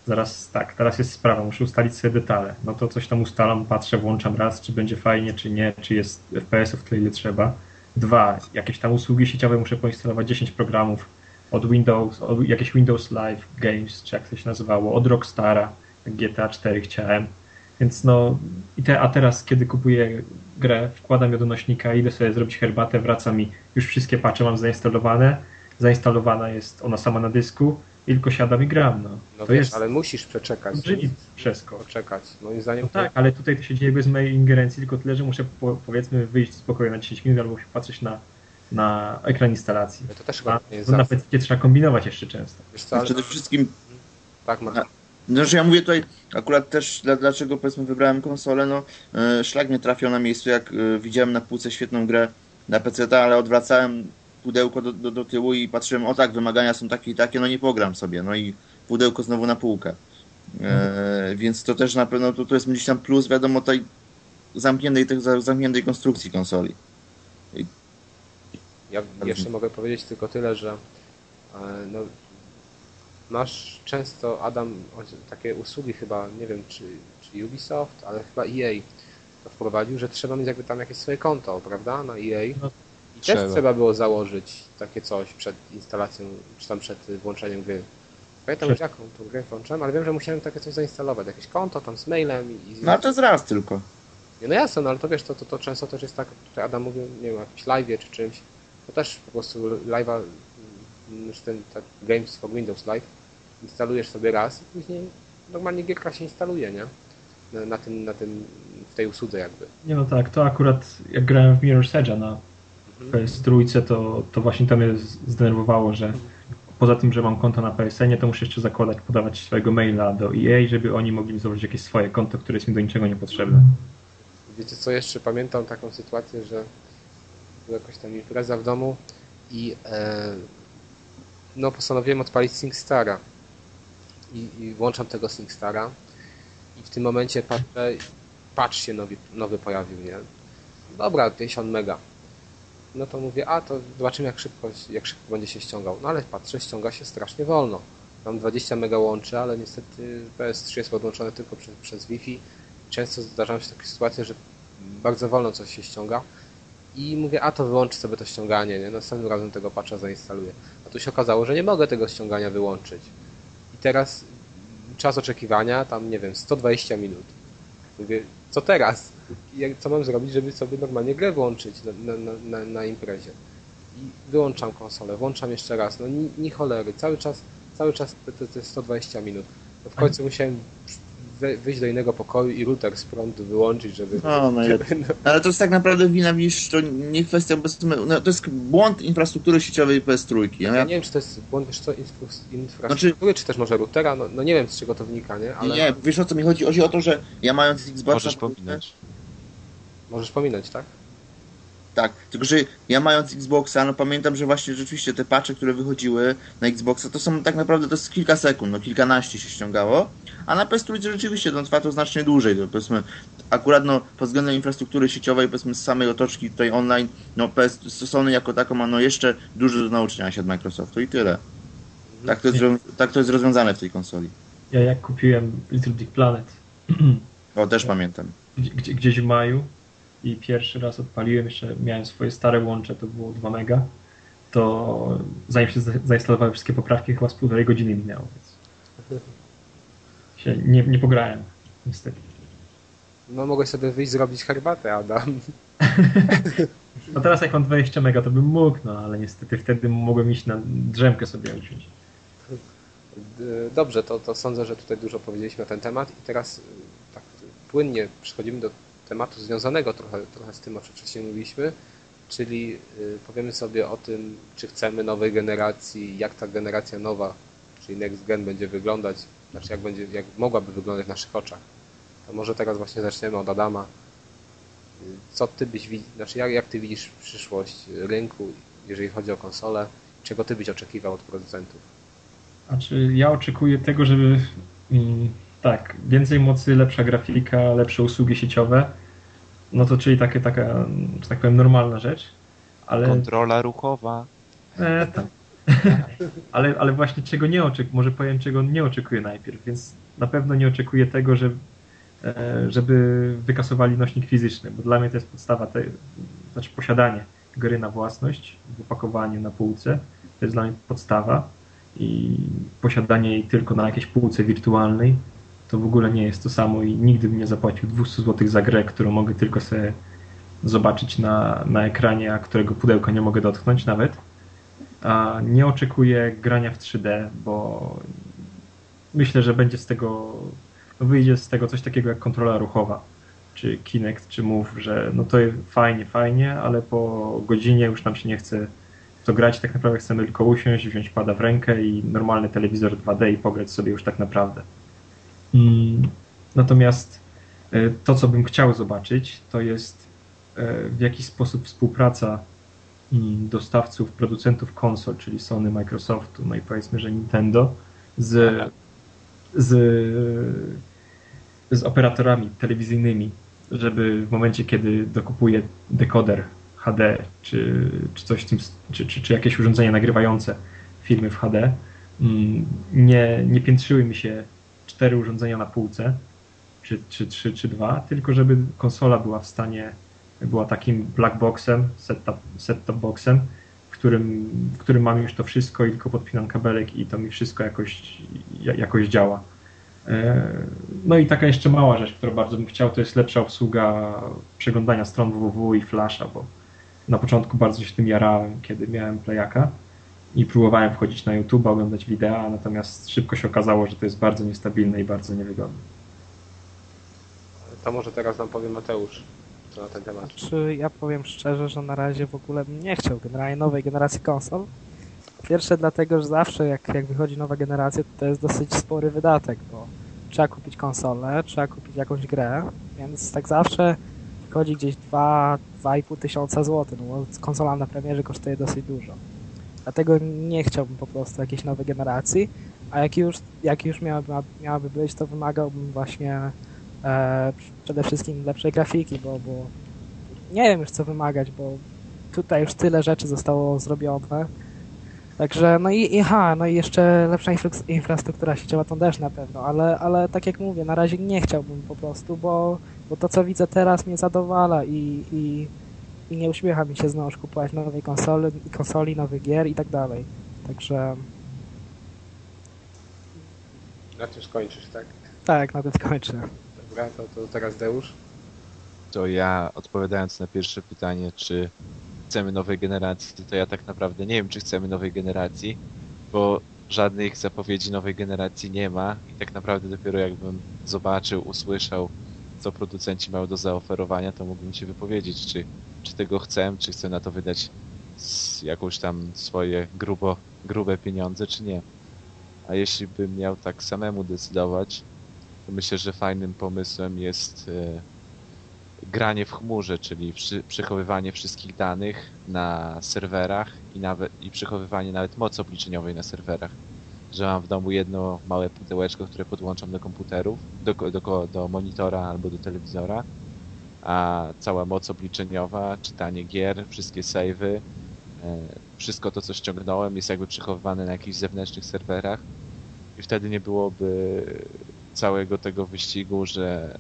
zaraz tak, teraz jest sprawa, muszę ustalić sobie detale. No to coś tam ustalam, patrzę, włączam raz, czy będzie fajnie, czy nie, czy jest FPS-ów tyle, ile trzeba. Dwa, jakieś tam usługi sieciowe, muszę poinstalować 10 programów od Windows, od jakieś Windows Live Games, czy jak to się nazywało, od Rockstara, GTA 4 chciałem. Więc no, i te, a teraz, kiedy kupuję grę, wkładam ją do nośnika, idę sobie zrobić herbatę, wraca mi, już wszystkie patche mam zainstalowane, zainstalowana jest ona sama na dysku i tylko siadam i gram. No, No to wiesz, jest ale musisz przeczekać. olbrzymi przeskok. Poczekać. Moim zdaniem No tak, ale tutaj to się dzieje bez mojej ingerencji, tylko tyle, że muszę po, powiedzmy wyjść z pokoju na 10 minut albo się patrzeć na, na ekran instalacji. to też chyba nie jest na. PC trzeba kombinować jeszcze często. Wiesz co, ale... Przede wszystkim Tak, Marek. Znaczy ja mówię tutaj akurat też dla, dlaczego powiedzmy wybrałem konsolę, no e, szlak mnie trafiał na miejscu jak e, widziałem na półce świetną grę na PC, ale odwracałem pudełko do, do, do tyłu i patrzyłem, o tak, wymagania są takie i takie, no nie pogram sobie, no i pudełko znowu na półkę. E, Więc to też na pewno to, to jest gdzieś tam plus, wiadomo, tej zamkniętej, tej zamkniętej konstrukcji konsoli. Ja jeszcze mogę powiedzieć tylko tyle, że e, no, masz często, Adam, takie usługi chyba, nie wiem czy, czy Ubisoft, ale chyba EA to wprowadził, że trzeba mieć jakby tam jakieś swoje konto, prawda, na EA. No, I też trzeba. trzeba było założyć takie coś przed instalacją, czy tam przed włączeniem gry. Pamiętam już jaką tą grę włączyłem, ale wiem, że musiałem takie coś zainstalować, jakieś konto tam z mailem i... i No to jest raz tylko. Nie, no jasne, no ale to wiesz, to, to, to często też jest tak, tutaj Adam mówił, nie wiem, jakimś live'ie czy czymś, to też po prostu live'a, już ten tak, Games for Windows Live, instalujesz sobie raz i później normalnie gierka się instaluje, nie? Na, na tym, na tym, w tej usłudze jakby. Nie no tak, to akurat jak grałem w Mirror's Edge'a na. PS3, to, to właśnie to mnie zdenerwowało, że poza tym, że mam konto na PSN-ie, to muszę jeszcze zakładać, podawać swojego maila do EA, żeby oni mogli mi założyć jakieś swoje konto, które jest mi do niczego niepotrzebne. Wiecie co, jeszcze pamiętam taką sytuację, że była jakaś tam impreza w domu i e, no postanowiłem odpalić SingStara i, i włączam tego SingStara i w tym momencie patrzę, patch się nowy, nowy pojawił, nie? Dobra, 50 mega. No to mówię, a to zobaczymy jak szybko, jak szybko będzie się ściągał. No ale patrzę, ściąga się strasznie wolno. Mam 20 mega łączy, ale niestety PS3 jest podłączone tylko przez, przez Wi-Fi. Często zdarzają się takie sytuacje, że bardzo wolno coś się ściąga i mówię, a to wyłączę sobie to ściąganie, nie? Następnym razem tego patcha zainstaluję. A tu się okazało, że nie mogę tego ściągania wyłączyć. I teraz czas oczekiwania, tam nie wiem, 120 minut. Mówię, co teraz? Jak, co mam zrobić, żeby sobie normalnie grę włączyć na, na, na, na imprezie? I wyłączam konsolę, włączam jeszcze raz, no ni, ni cholery, cały czas, cały czas te, te, te 120 minut. No w końcu musiałem wyjść do innego pokoju i router z prądu wyłączyć, żeby... No, no, żeby no, Ale to jest tak naprawdę wina, widzisz, to nie kwestia, no, to jest błąd infrastruktury sieciowej PS3. Ja, ja nie wiem, czy to jest błąd, wiesz co, infra- infrastruktury, Znaczy- czy też może routera, no, no nie wiem, z czego to wynika, nie? Ale nie, wiesz o co mi chodzi? Chodzi o to, że ja mając Xboxa... Możesz pominąć. Możesz pominąć, tak? Tak, tylko że ja mając Xboxa, no pamiętam, że właśnie rzeczywiście te patche, które wychodziły na Xboxa, to są tak naprawdę to jest kilka sekund, no kilkanaście się ściągało, a na PS3 rzeczywiście no, trwa to znacznie dłużej, to powiedzmy akurat no pod względem infrastruktury sieciowej, powiedzmy z samej otoczki tutaj online, no PS Sony jako taką ma no jeszcze dużo do nauczenia się od Microsoftu i tyle. Tak to jest, tak to jest rozwiązane w tej konsoli. Ja jak kupiłem Little Big Planet O, też pamiętam. gdzie- gdzie- gdzieś w maju i pierwszy raz odpaliłem, jeszcze miałem swoje stare łącze, to było 2 mega, to zanim się za- zainstalowały wszystkie poprawki, chyba z półtorej godziny minęło, więc się nie, nie pograłem, niestety. No mogłeś sobie wyjść zrobić herbatę, Adam. No teraz jak mam 20 mega, to bym mógł, no ale niestety wtedy mogłem iść na drzemkę sobie uciąć. D- Dobrze, to, to sądzę, że tutaj dużo powiedzieliśmy na ten temat i teraz tak płynnie przechodzimy do tematu związanego trochę, trochę z tym, o czym wcześniej mówiliśmy, czyli y, powiemy sobie o tym, czy chcemy nowej generacji, jak ta generacja nowa, czyli next gen będzie wyglądać, znaczy jak, będzie, jak mogłaby wyglądać w naszych oczach. To może teraz właśnie zaczniemy od Adama. Co ty byś znaczy jak, jak ty widzisz przyszłość rynku, jeżeli chodzi o konsolę, czego ty byś oczekiwał od producentów? Znaczy, ja oczekuję tego, żeby mm, tak, więcej mocy, lepsza grafika, lepsze usługi sieciowe. No to czyli takie, taka, że tak powiem, normalna rzecz. Ale, Kontrola ruchowa. e, tak. ale, ale właśnie czego nie oczekuję, może powiem czego nie oczekuję najpierw, więc na pewno nie oczekuję tego, że, e, żeby wykasowali nośnik fizyczny, bo dla mnie to jest podstawa, te, znaczy posiadanie gry na własność w opakowaniu na półce, to jest dla mnie podstawa i posiadanie jej tylko na jakiejś półce wirtualnej to w ogóle nie jest to samo i nigdy bym nie zapłacił 200 zł za grę, którą mogę tylko sobie zobaczyć na, na ekranie, a którego pudełka nie mogę dotknąć nawet. A nie oczekuję grania w 3D, bo myślę, że będzie z tego, wyjdzie z tego coś takiego jak kontrola ruchowa, czy Kinect, czy Move, że no to fajnie, fajnie, ale po godzinie już nam się nie chce w to grać, tak naprawdę chcemy tylko usiąść, wziąć pada w rękę i normalny telewizor 2D i pograć sobie już tak naprawdę. Mm, Natomiast e, to, co bym chciał zobaczyć, to jest e, w jakiś sposób współpraca mm, dostawców, producentów konsol, czyli Sony, Microsoftu, no i powiedzmy, że Nintendo z, z, z operatorami telewizyjnymi, żeby w momencie, kiedy dokupuje dekoder HD, czy, czy coś tym, czy, czy, czy jakieś urządzenie nagrywające filmy w HD, mm, nie, nie piętrzyły mi się cztery urządzenia na półce, czy, czy trzy, czy dwa, tylko żeby konsola była w stanie, była takim black boxem, set-top set boxem, w którym, w którym mam już to wszystko i tylko podpinam kabelek i to mi wszystko jakoś, ja- jakoś działa. E, No i taka jeszcze mała rzecz, którą bardzo bym chciał, to jest lepsza obsługa przeglądania stron www i flasha, bo na początku bardzo się tym jarałem, kiedy miałem playaka i próbowałem wchodzić na YouTube, oglądać wideo, natomiast szybko się okazało, że to jest bardzo niestabilne i bardzo niewygodne. To może teraz nam powie Mateusz, co na ten temat. Czy ja powiem szczerze, że na razie w ogóle bym nie chciał generalnie nowej generacji konsol. Pierwsze dlatego, że zawsze jak, jak wychodzi nowa generacja, to, to jest dosyć spory wydatek, bo trzeba kupić konsolę, trzeba kupić jakąś grę, więc tak zawsze wychodzi gdzieś 2-2,5 tysiąca złotych, no bo konsola na premierze kosztuje dosyć dużo. Dlatego nie chciałbym po prostu jakiejś nowej generacji, a jak już, jak już miałaby, miałaby być, to wymagałbym właśnie e, przede wszystkim lepszej grafiki, bo, bo nie wiem już co wymagać, bo tutaj już tyle rzeczy zostało zrobione. Także, no i, i ha, no i jeszcze lepsza infra- infrastruktura sieciowa to też na pewno, ale, ale tak jak mówię, na razie nie chciałbym po prostu, bo, bo to co widzę teraz mnie zadowala i, i nie uśmiecha mi się znowu kupować nowej konsoli, konsoli, nowych gier i tak dalej. Także Na tym skończysz, tak? tak, na tym skończę. Dobra, to, to teraz Deusz. To ja odpowiadając na pierwsze pytanie, czy chcemy nowej generacji, to ja tak naprawdę nie wiem, czy chcemy nowej generacji, bo żadnych zapowiedzi nowej generacji nie ma i tak naprawdę dopiero jakbym zobaczył, usłyszał, co producenci mają do zaoferowania, to mógłbym się wypowiedzieć, czy tego chcę, czy chcę na to wydać jakąś tam swoje grubo, grube pieniądze, czy nie. A jeśli bym miał tak samemu decydować, to myślę, że fajnym pomysłem jest e, granie w chmurze, czyli przy, przechowywanie wszystkich danych na serwerach i, nawet, i przechowywanie nawet mocy obliczeniowej na serwerach. Że mam w domu jedno małe pudełeczko, które podłączam do komputerów, do, do, do monitora albo do telewizora, a cała moc obliczeniowa, czytanie gier, wszystkie savey, e, wszystko to, co ściągnąłem, jest jakby przechowywane na jakichś zewnętrznych serwerach. I wtedy nie byłoby całego tego wyścigu, że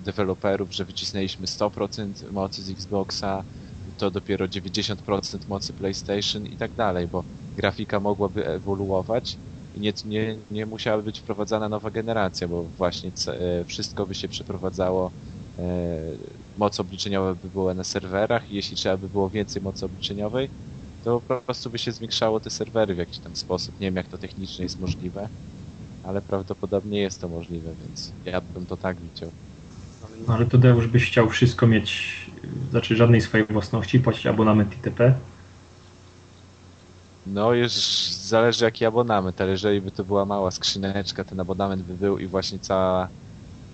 deweloperów, że wycisnęliśmy 100% mocy z Xboxa, to dopiero 90% mocy PlayStation i tak dalej, bo grafika mogłaby ewoluować i nie, nie, nie musiałaby być wprowadzana nowa generacja, bo właśnie e, wszystko by się przeprowadzało, moc obliczeniowa by była na serwerach i jeśli trzeba by było więcej mocy obliczeniowej, to po prostu by się zwiększało te serwery w jakiś tam sposób. Nie wiem, jak to technicznie jest możliwe, ale prawdopodobnie jest to możliwe, więc ja bym to tak widział. No, ale to Deusz byś chciał wszystko mieć, znaczy żadnej swojej własności, płacić abonament ITP? No, już zależy jaki abonament, ale jeżeli by to była mała skrzyneczka, ten abonament by był i właśnie cała,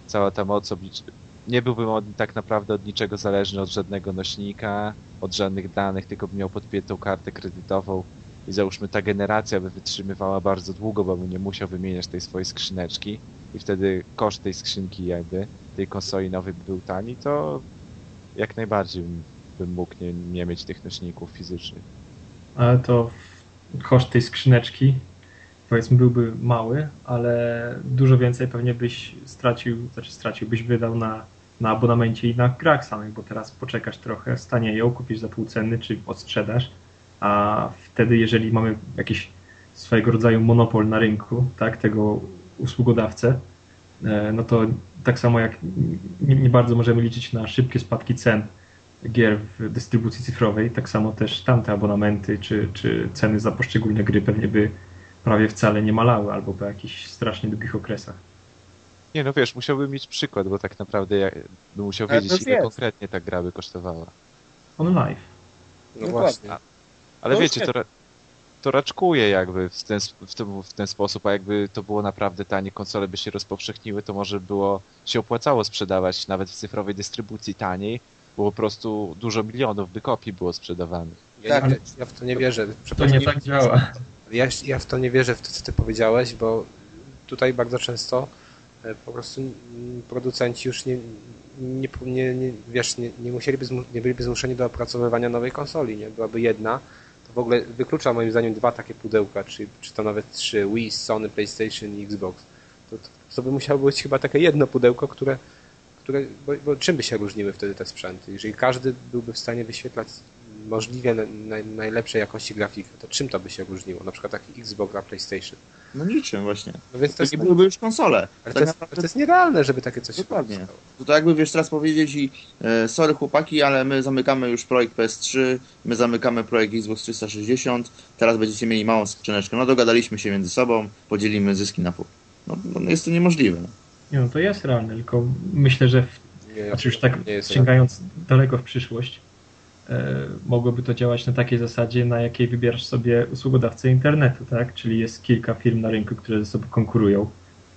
cała ta moc oblicz... Nie byłbym od, tak naprawdę od niczego zależny, od żadnego nośnika, od żadnych danych, tylko bym miał podpiętą kartę kredytową i załóżmy ta generacja by wytrzymywała bardzo długo, bo bym nie musiał wymieniać tej swojej skrzyneczki i wtedy koszt tej skrzynki jakby, tej konsoli nowej by był tani, to jak najbardziej bym, bym mógł nie, nie mieć tych nośników fizycznych. Ale to koszt tej skrzyneczki powiedzmy byłby mały, ale dużo więcej pewnie byś stracił, znaczy stracił, byś wydał na, na abonamencie i na grach samych, bo teraz poczekasz trochę, stanieją, kupisz za pół ceny, czy odsprzedasz, a wtedy jeżeli mamy jakiś swojego rodzaju monopol na rynku, tak, tego usługodawcę, e, no to tak samo jak nie, nie, bardzo możemy liczyć na szybkie spadki cen gier w dystrybucji cyfrowej, tak samo też tamte abonamenty czy, czy ceny za poszczególne gry pewnie by prawie wcale nie malały albo po jakichś strasznie długich okresach. Nie, no wiesz, musiałbym mieć przykład, bo tak naprawdę ja bym musiał wiedzieć, ile jest. konkretnie ta gra by kosztowała. On live. No właśnie. Ale to wiecie, to, to raczkuje jakby w ten, w, ten, w ten sposób, a jakby to było naprawdę tanie, konsole by się rozpowszechniły, to może było się opłacało sprzedawać nawet w cyfrowej dystrybucji taniej, bo po prostu dużo milionów by kopii było sprzedawanych. Ja, tak, ja w to nie wierzę. To nie tak działa. Ja, ja w to nie wierzę, w to, co ty powiedziałeś, bo tutaj bardzo często po prostu producenci już nie, nie, nie, nie wiesz, nie, nie, musieliby, nie byliby zmuszeni do opracowywania nowej konsoli, nie? Byłaby jedna, w ogóle wyklucza moim zdaniem dwa takie pudełka, czy, czy to nawet trzy, Wii, Sony, PlayStation i Xbox. To, to, to by musiało być chyba takie jedno pudełko, które, które bo, bo czym by się różniły wtedy te sprzęty? Jeżeli każdy byłby w stanie wyświetlać możliwie na, na, najlepszej jakości grafiki, to czym to by się różniło? Na przykład taki Xbox a PlayStation. No niczym właśnie. No więc to, jest, nie byłyby już konsole. Ale tak to, jest, naprawdę... to jest nierealne, żeby takie coś Dokładnie. się To tak jakby wiesz teraz powiedzieć i e, sorry chłopaki, ale my zamykamy już projekt PS3, my zamykamy projekt Xbox 360, teraz będziecie mieli małą skrzyneczkę. No dogadaliśmy się między sobą, podzielimy zyski na pół. No, no jest to niemożliwe. Nie, no to jest realne, tylko myślę, że w, nie, znaczy już tak sięgając daleko w przyszłość, mogłoby to działać na takiej zasadzie, na jakiej wybierasz sobie usługodawcę internetu, tak? Czyli jest kilka firm na rynku, które ze sobą konkurują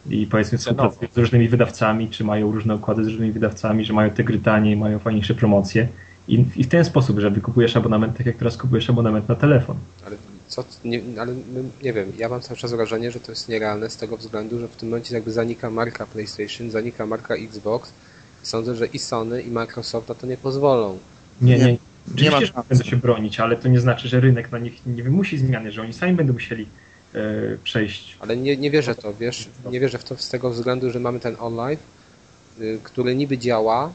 i powiedzmy współpracują z różnymi wydawcami, czy mają różne układy z różnymi wydawcami, że mają te gry taniej, mają fajniejsze promocje. I, I, w ten sposób, że wykupujesz abonament, tak jak teraz kupujesz abonament na telefon. Ale co, nie, ale nie wiem, ja mam cały czas wrażenie, że to jest nierealne z tego względu, że w tym momencie jakby zanika marka PlayStation, zanika marka Xbox. Sądzę, że i Sony, i Microsoft na to nie pozwolą. Nie, nie, nie ma szans. będą się bronić, ale to nie znaczy, że rynek na nich nie wymusi zmiany, że oni sami będą musieli e, przejść. Ale nie, nie wierzę to, wiesz, nie wierzę w to z tego względu, że mamy ten online, y, który niby działa,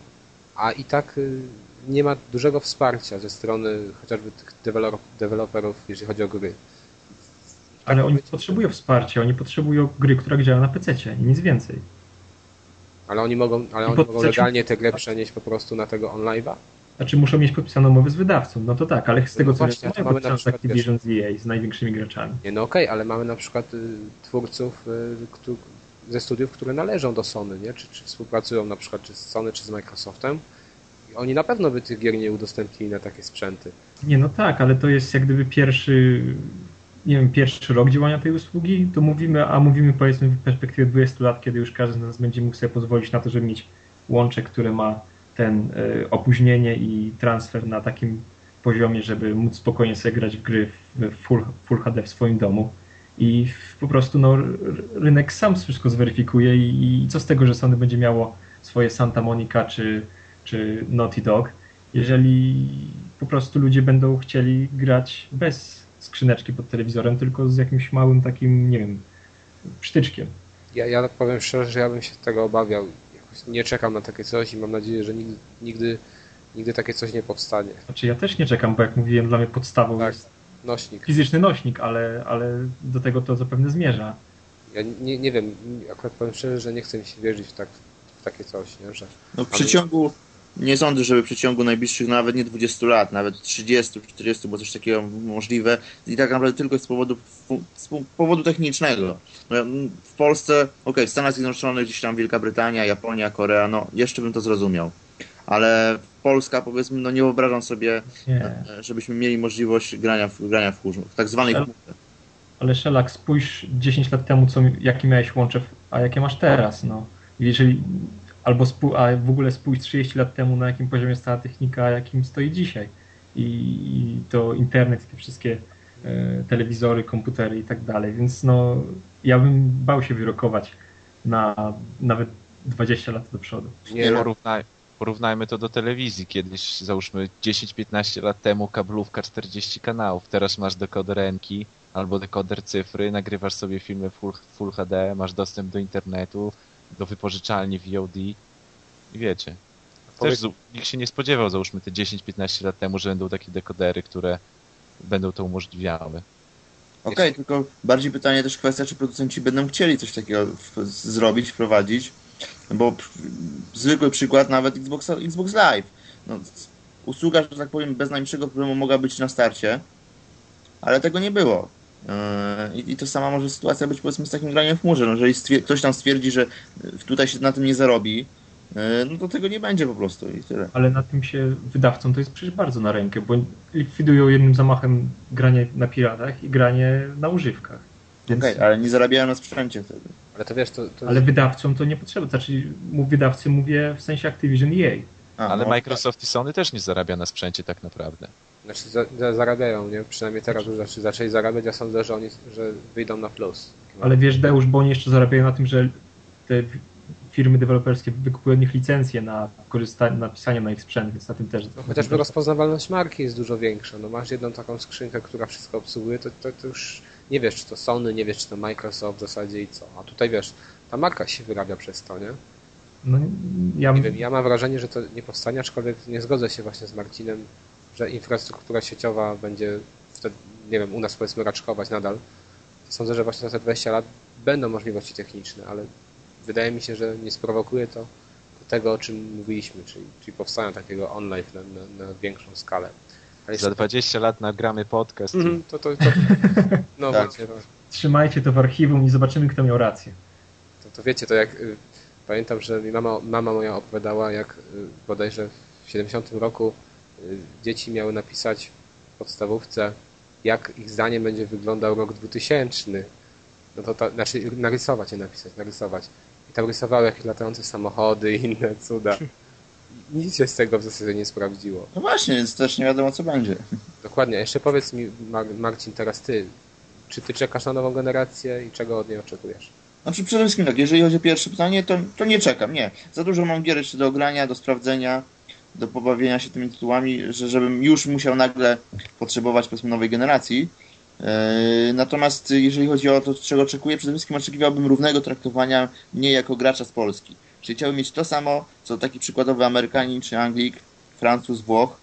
a i tak y, nie ma dużego wsparcia ze strony chociażby tych deweloperów, jeżeli chodzi o gry. Ale tak oni potrzebują wsparcia, oni potrzebują gry, która działa na PC i nic więcej. Ale oni mogą, ale oni mogą legalnie tę grę przenieść po prostu na tego online'a? Znaczy muszą mieć podpisaną umowę z wydawcą, no to tak, ale z tego No co właśnie, wiem, mamy na przykład, Activision z EA, z największymi graczami. Nie, no okej, ale mamy na przykład y, twórców y, któ- ze studiów, które należą do Sony, nie? Czy, czy współpracują na przykład czy z Sony, czy z Microsoftem. I Oni na pewno by tych gier nie udostępnili na takie sprzęty. Nie, no tak, ale to jest jak gdyby pierwszy, nie wiem, pierwszy rok działania tej usługi, to mówimy, a mówimy powiedzmy w perspektywie 20 lat, kiedy już każdy z nas będzie mógł sobie pozwolić na to, żeby mieć łącze, które ma ten y, opóźnienie i transfer na takim poziomie, żeby móc spokojnie sobie grać w gry w full, full HD w swoim domu. I po prostu no, rynek sam wszystko zweryfikuje i, i co z tego, że Sony będzie miało swoje Santa Monica czy, czy Naughty Dog, jeżeli po prostu ludzie będą chcieli grać bez skrzyneczki pod telewizorem, tylko z jakimś małym takim, nie wiem, przytyczkiem. Ja, ja powiem szczerze, że ja bym się tego obawiał. Nie czekam na takie coś i mam nadzieję, że nigdy, nigdy, nigdy takie coś nie powstanie. Znaczy ja też nie czekam, bo jak mówiłem, dla mnie podstawą Tak. jest Nośnik. fizyczny nośnik, ale, ale do tego to zapewne zmierza. Ja nie, nie wiem, akurat powiem szczerze, że nie chcę mi się wierzyć w, tak, w takie coś, nie? że No w przeciągu, nie sądzę, żeby w przeciągu najbliższych nawet nie 20 lat, nawet 30, 40, bo coś takiego możliwe i tak naprawdę tylko z powodu, z powodu technicznego. No, w Polsce, okej, w Stanach Zjednoczonych, gdzieś tam Wielka Brytania, Japonia, Korea, no jeszcze bym to zrozumiał. Ale Polska, powiedzmy, no nie wyobrażam sobie, Nie. e, żebyśmy mieli możliwość grania w, grania w w tak zwanej Ale- chmurze. Ale Szelak, spójrz 10 lat temu, co, jakie miałeś łącze, a jakie masz teraz, no. Jeżeli, albo spó- a w ogóle spójrz 30 lat temu, na jakim poziomie stała technika, a jakim stoi dzisiaj. I, i to internet, te wszystkie e, telewizory, komputery i tak dalej, więc no, ja bym bał się wyrokować na nawet 20 lat do przodu. nie, Porównaj, porównajmy to do telewizji. Kiedyś, załóżmy 10-15 lat temu kablówka 40 kanałów. Teraz masz dekoder Enki albo dekoder cyfry, nagrywasz sobie filmy full, full HD, masz dostęp do internetu, do wypożyczalni VOD i wiecie. Też Powiedz- zu- nikt się nie spodziewał, załóżmy te 10-15 lat temu, że będą takie dekodery, które będą to umożliwiały. Okej, tylko bardziej pytanie też kwestia, czy producenci będą chcieli coś takiego w, zrobić, wprowadzić, bo zwykły przykład nawet Xbox, Xbox Live. No, usługa, że tak powiem, bez najmniejszego problemu mogła być na starcie, ale tego nie było. Yy, I, I to sama może sytuacja być powiedzmy z takim graniem w chmurze. No, jeżeli stwier- ktoś tam stwierdzi, że tutaj się na tym nie zarobi, yy, no to tego nie będzie po prostu i tyle. Ale na tym się wydawcom to jest przecież bardzo na rękę, bo likwidują jednym zamachem granie na piratach i granie na używkach. Więc, Okej, ale nie zarabiają na sprzęcie wtedy. ale to wiesz, to, to Ale wydawcom to nie potrzeba. Znaczy, wydawcy mówię w sensie Activision E EA. A, Ale no, Microsoft i Sony też nie zarabia na sprzęcie tak naprawdę. Znaczy za, za, zarabiają, nie? Przynajmniej teraz już zaczęli, zaczęli zarabiać, ja sądzę, że oni że wyjdą na plus. Ale wiesz, Deusz, bo oni jeszcze zarabiają na tym, że te firmy deweloperskie wykupują od nich licencje na korzystanie, na pisanie na ich sprzęt, więc na tym też. No, chociażby rozpoznawalność marki jest dużo większa. No masz jedną taką skrzynkę, która wszystko obsługuje, to, to, to już nie wiesz, czy to Sony, nie wiesz, czy to Microsoft w zasadzie i co. A tutaj wiesz, ta marka się wyrabia przez to, nie? No, ja, Nie wiem, ja mam wrażenie, że to nie powstanie, aczkolwiek nie zgodzę się właśnie z Marcinem, że infrastruktura sieciowa będzie wtedy, nie wiem, u nas powiedzmy raczkować nadal. Sądzę, że właśnie za te 20 lat będą możliwości techniczne, ale wydaje mi się, że nie sprowokuje to do tego, o czym mówiliśmy, czyli, czyli powstania takiego online na, na, na większą skalę. Ale Za 20 lat nagramy podcast. Mhm, to, to, to, no Tak. właśnie, to, trzymajcie to w archiwum i zobaczymy, kto miał rację. to, to wiecie, to jak y, pamiętam, że mi mama, mama moja opowiadała, jak y, bodajże w 70 roku y, dzieci miały napisać w podstawówce, jak ich zdaniem będzie wyglądał rok 2000. No to ta, znaczy narysować je napisać, narysować. I tam rysowały jakieś latające samochody i inne cuda. Nic się z tego w zasadzie nie sprawdziło. No właśnie, więc też nie wiadomo co będzie. Dokładnie. A jeszcze powiedz mi, Mar- Marcin, teraz ty, czy ty czekasz na nową generację i czego od niej oczekujesz? Znaczy przede wszystkim tak, jeżeli chodzi o pierwsze pytanie, to, to nie czekam, nie. Za dużo mam gier jeszcze do ogrania, do sprawdzenia, do pobawienia się tymi tytułami, że żebym już musiał nagle potrzebować powiedzmy nowej generacji. Yy, natomiast jeżeli chodzi o to, czego oczekuję, przede wszystkim oczekiwałbym równego traktowania mnie jako gracza z Polski. Czyli chciałbym mieć to samo, co taki przykładowy Amerykanin czy Anglik, Francuz, Włoch,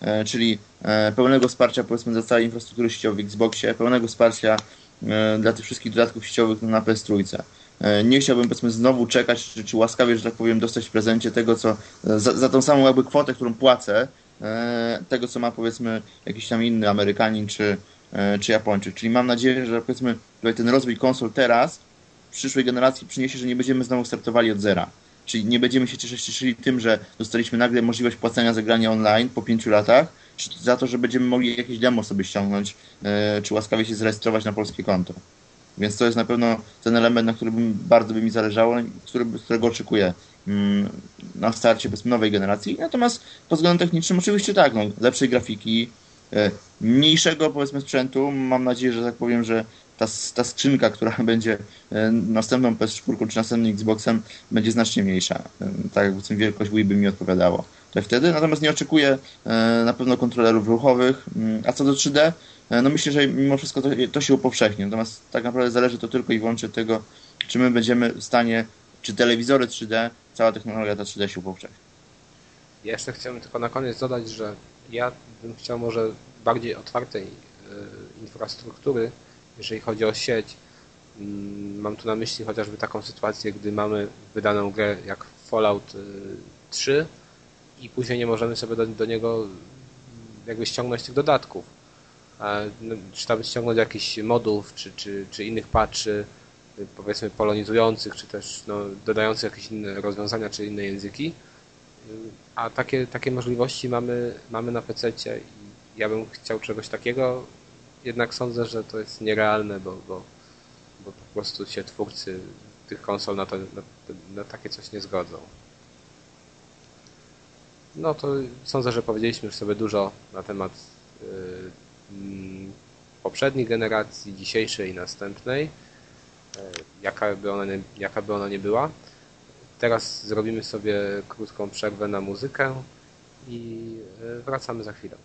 e, czyli e, pełnego wsparcia powiedzmy dla całej infrastruktury sieciowej w Xboxie, pełnego wsparcia e, dla tych wszystkich dodatków sieciowych na PS3. E, Nie chciałbym powiedzmy znowu czekać, czy, czy łaskawie, że tak powiem, dostać w prezencie tego, co za, za tą samą jakby kwotę, którą płacę, e, tego, co ma powiedzmy jakiś tam inny Amerykanin czy, e, czy Japończyk. Czyli mam nadzieję, że powiedzmy ten rozwój konsol teraz w przyszłej generacji przyniesie, że nie będziemy znowu startowali od zera. Czyli nie będziemy się cieszyli tym, że dostaliśmy nagle możliwość płacenia za granie online po pięciu latach, czy za to, że będziemy mogli jakieś demo sobie ściągnąć, czy łaskawie się zarejestrować na polskie konto. Więc to jest na pewno ten element, na którym bardzo by mi zależało, który, którego oczekuję mm, na starcie powiedzmy nowej generacji. Natomiast pod względem technicznym oczywiście tak, no, lepszej grafiki, e, mniejszego powiedzmy sprzętu. Mam nadzieję, że tak powiem, że ta, ta skrzynka, która będzie e, następną PS4 czy następnym Xboxem będzie znacznie mniejsza. E, tak jakby wielkość Wii by mi odpowiadało. To wtedy. Natomiast nie oczekuję na pewno kontrolerów ruchowych. Mm, a co do 3D, no myślę, że mimo wszystko to, to się upowszechni. Natomiast tak naprawdę zależy to tylko i wyłącznie od tego, czy my będziemy w stanie, czy telewizory 3D, cała technologia ta 3D się upowszechni. Ja jeszcze chciałbym tylko na koniec dodać, że ja bym chciał może bardziej otwartej infrastruktury, jeżeli chodzi o sieć. Mm, mam tu na myśli chociażby taką sytuację, gdy mamy wydaną grę jak Fallout 3 i później nie możemy sobie do, do niego jakby ściągnąć tych dodatków czy tam ściągnąć jakiś modułów, czy, czy, czy innych patchy, powiedzmy polonizujących, czy też no, dodających jakieś inne rozwiązania, czy inne języki. A takie, takie możliwości mamy, mamy na PC i ja bym chciał czegoś takiego, jednak sądzę, że to jest nierealne, bo, bo, bo po prostu się twórcy tych konsol na, to, na, na takie coś nie zgodzą. No to sądzę, że powiedzieliśmy już sobie dużo na temat Mm, poprzedniej generacji, dzisiejszej i następnej, e, jaka by, ona nie, jaka by ona nie była. Teraz zrobimy sobie krótką przerwę na muzykę i e, wracamy za chwilę.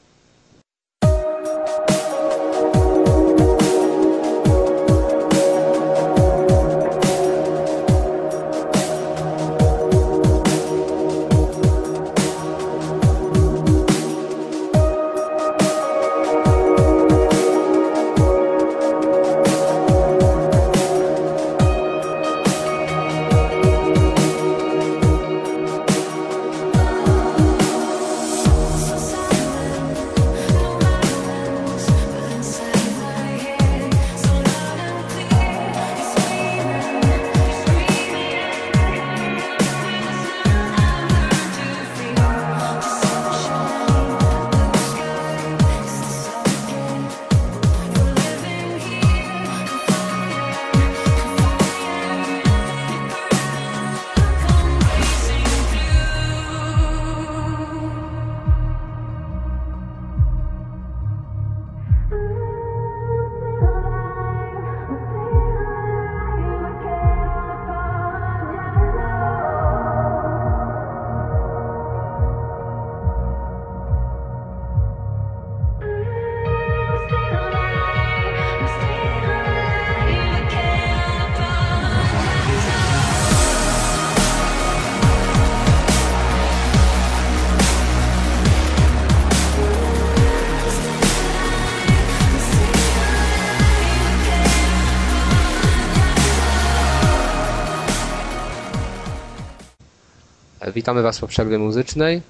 Witamy Was po przerwie muzycznej.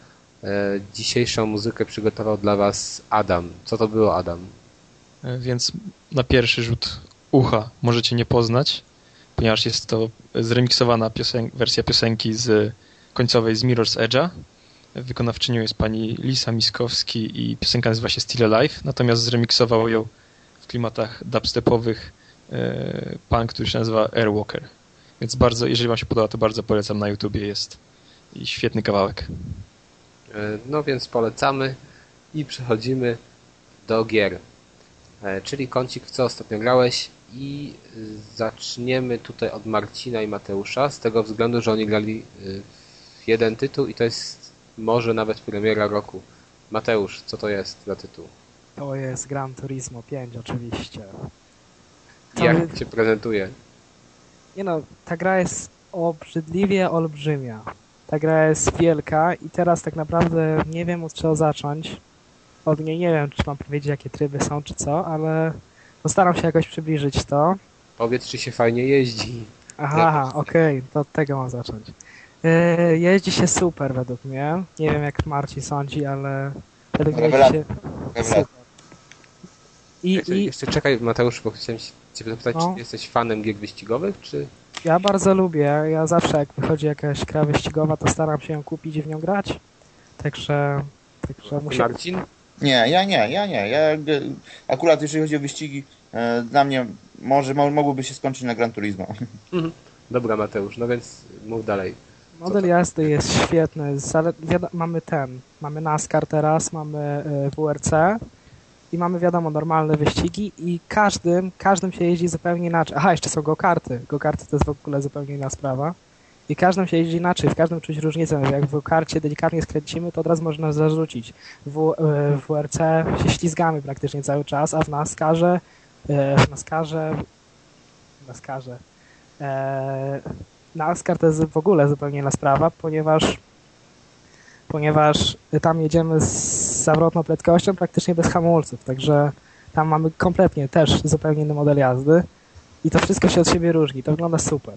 E, dzisiejszą muzykę przygotował dla Was Adam. Co to było, Adam? E, więc na pierwszy rzut ucha możecie nie poznać, ponieważ jest to zremiksowana piosen wersja piosenki z końcowej z Mirror's Edge'a. Wykonawczynią jest pani Lisa Miskowski i piosenka nazywa się Still Alive, natomiast zremiksował ją w klimatach dubstepowych e, pan, który się nazywa Airwalker. Więc bardzo, jeżeli wam się podoba, to bardzo polecam, na YouTubie jest i świetny kawałek. E, no więc polecamy i przechodzimy do gier. E, czyli kącik, w co ostatnio grałeś i zaczniemy tutaj od Marcina i Mateusza, z tego względu, że oni grali e, w jeden tytuł i to jest może nawet premiera roku. Mateusz, co to jest za tytuł? To jest Gran Turismo 5 oczywiście. To Jak cię prezentuje? Nie no, ta gra jest obrzydliwie olbrzymia. Ta gra jest wielka i teraz tak naprawdę nie wiem od czego zacząć. Od niej nie wiem, czy mam powiedzieć jakie tryby są, czy co, ale postaram się jakoś przybliżyć to. Powiedz, czy się fajnie jeździ. Aha, okej, okay, to od tego mam zacząć. E, Jeździ się super według mnie. Nie wiem jak Marcin sądzi, ale według mnie jeździ się super. I, Jeszcze, i jeszcze czekaj, Mateusz, bo chciałem Ciebie zapytać, No. czy jesteś fanem gier wyścigowych, czy... ja bardzo lubię. Ja zawsze jak wychodzi jakaś gra wyścigowa, to staram się ją kupić i w nią grać. Także, także muszę... Marcin? Nie, ja nie, ja nie. Ja akurat jeżeli chodzi o wyścigi, e, dla mnie może mo, mogłyby się skończyć na Gran Turismo. Dobra, Mateusz, no więc mów dalej. Model jazdy jest świetny. Zale- mamy ten, mamy NASCAR teraz, mamy e, WRC i mamy wiadomo normalne wyścigi i każdym, każdym się jeździ zupełnie inaczej. Aha, jeszcze są go-karty. Go-karty to jest w ogóle zupełnie inna sprawa. I każdym się jeździ inaczej, w każdym czuć różnicę. Jak w go-karcie delikatnie skręcimy, to od razu można zarzucić. W, e, w WRC się ślizgamy praktycznie cały czas, a w NASCARze e, w NASCARze w NASCARze e, NASCAR to jest w ogóle zupełnie inna sprawa, ponieważ ponieważ tam jedziemy z zawrotną prędkością praktycznie bez hamulców, także tam mamy kompletnie też zupełnie inny model jazdy i to wszystko się od siebie różni, to wygląda super.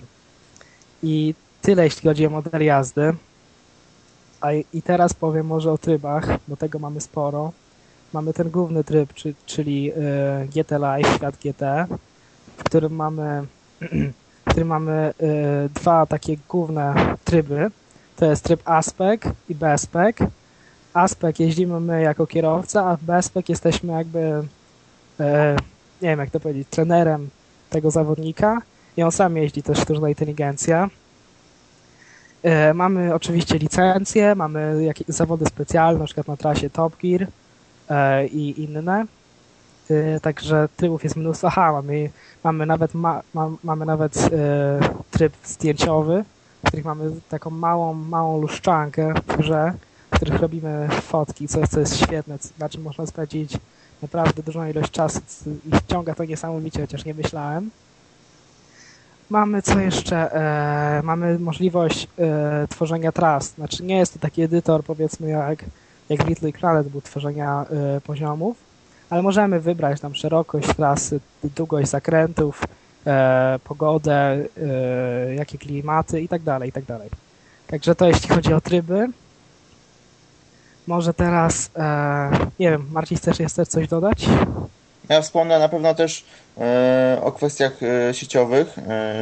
I tyle jeśli chodzi o model jazdy. A i teraz powiem może o trybach, bo tego mamy sporo. Mamy ten główny tryb, czy, czyli y, GT Live, świat GT, w którym mamy w którym mamy y, dwa takie główne tryby. To jest tryb Aspect i B-Spec. Aspect jeździmy my jako kierowca, a w B-Spec jesteśmy jakby, e, nie wiem jak to powiedzieć, trenerem tego zawodnika i on sam jeździ, jest sztuczna inteligencja. E, mamy oczywiście licencje, mamy jakieś zawody specjalne, na przykład na trasie Top Gear e, i inne. E, także trybów jest mnóstwo. Aha, mamy, mamy nawet, ma, ma, mamy nawet e, tryb zdjęciowy, w których mamy taką małą, małą luszczankę w grze, których robimy fotki, co, co jest świetne, na czym można spędzić naprawdę dużą ilość czasu i wciąga to niesamowicie, chociaż nie myślałem. Mamy co jeszcze? E, mamy możliwość e, tworzenia tras. Znaczy nie jest to taki edytor powiedzmy jak, jak Little Planet był tworzenia e, poziomów, ale możemy wybrać tam szerokość trasy, długość zakrętów, e, pogodę, e, jakie klimaty i tak dalej, i tak dalej. Także to jeśli chodzi o tryby. Może teraz, e, nie wiem, Marcin, chcesz jeszcze coś dodać? Ja wspomnę na pewno też e, o kwestiach e, sieciowych,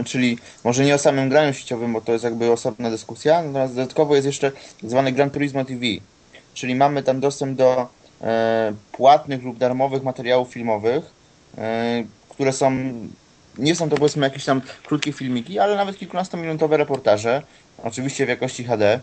czyli może nie o samym graniu sieciowym, bo to jest jakby osobna dyskusja, natomiast dodatkowo jest jeszcze tak zwany Gran Turismo TV, czyli mamy tam dostęp do płatnych lub darmowych materiałów filmowych, które są, nie są to powiedzmy jakieś tam krótkie filmiki, ale nawet kilkunastominutowe reportaże, oczywiście w jakości HD,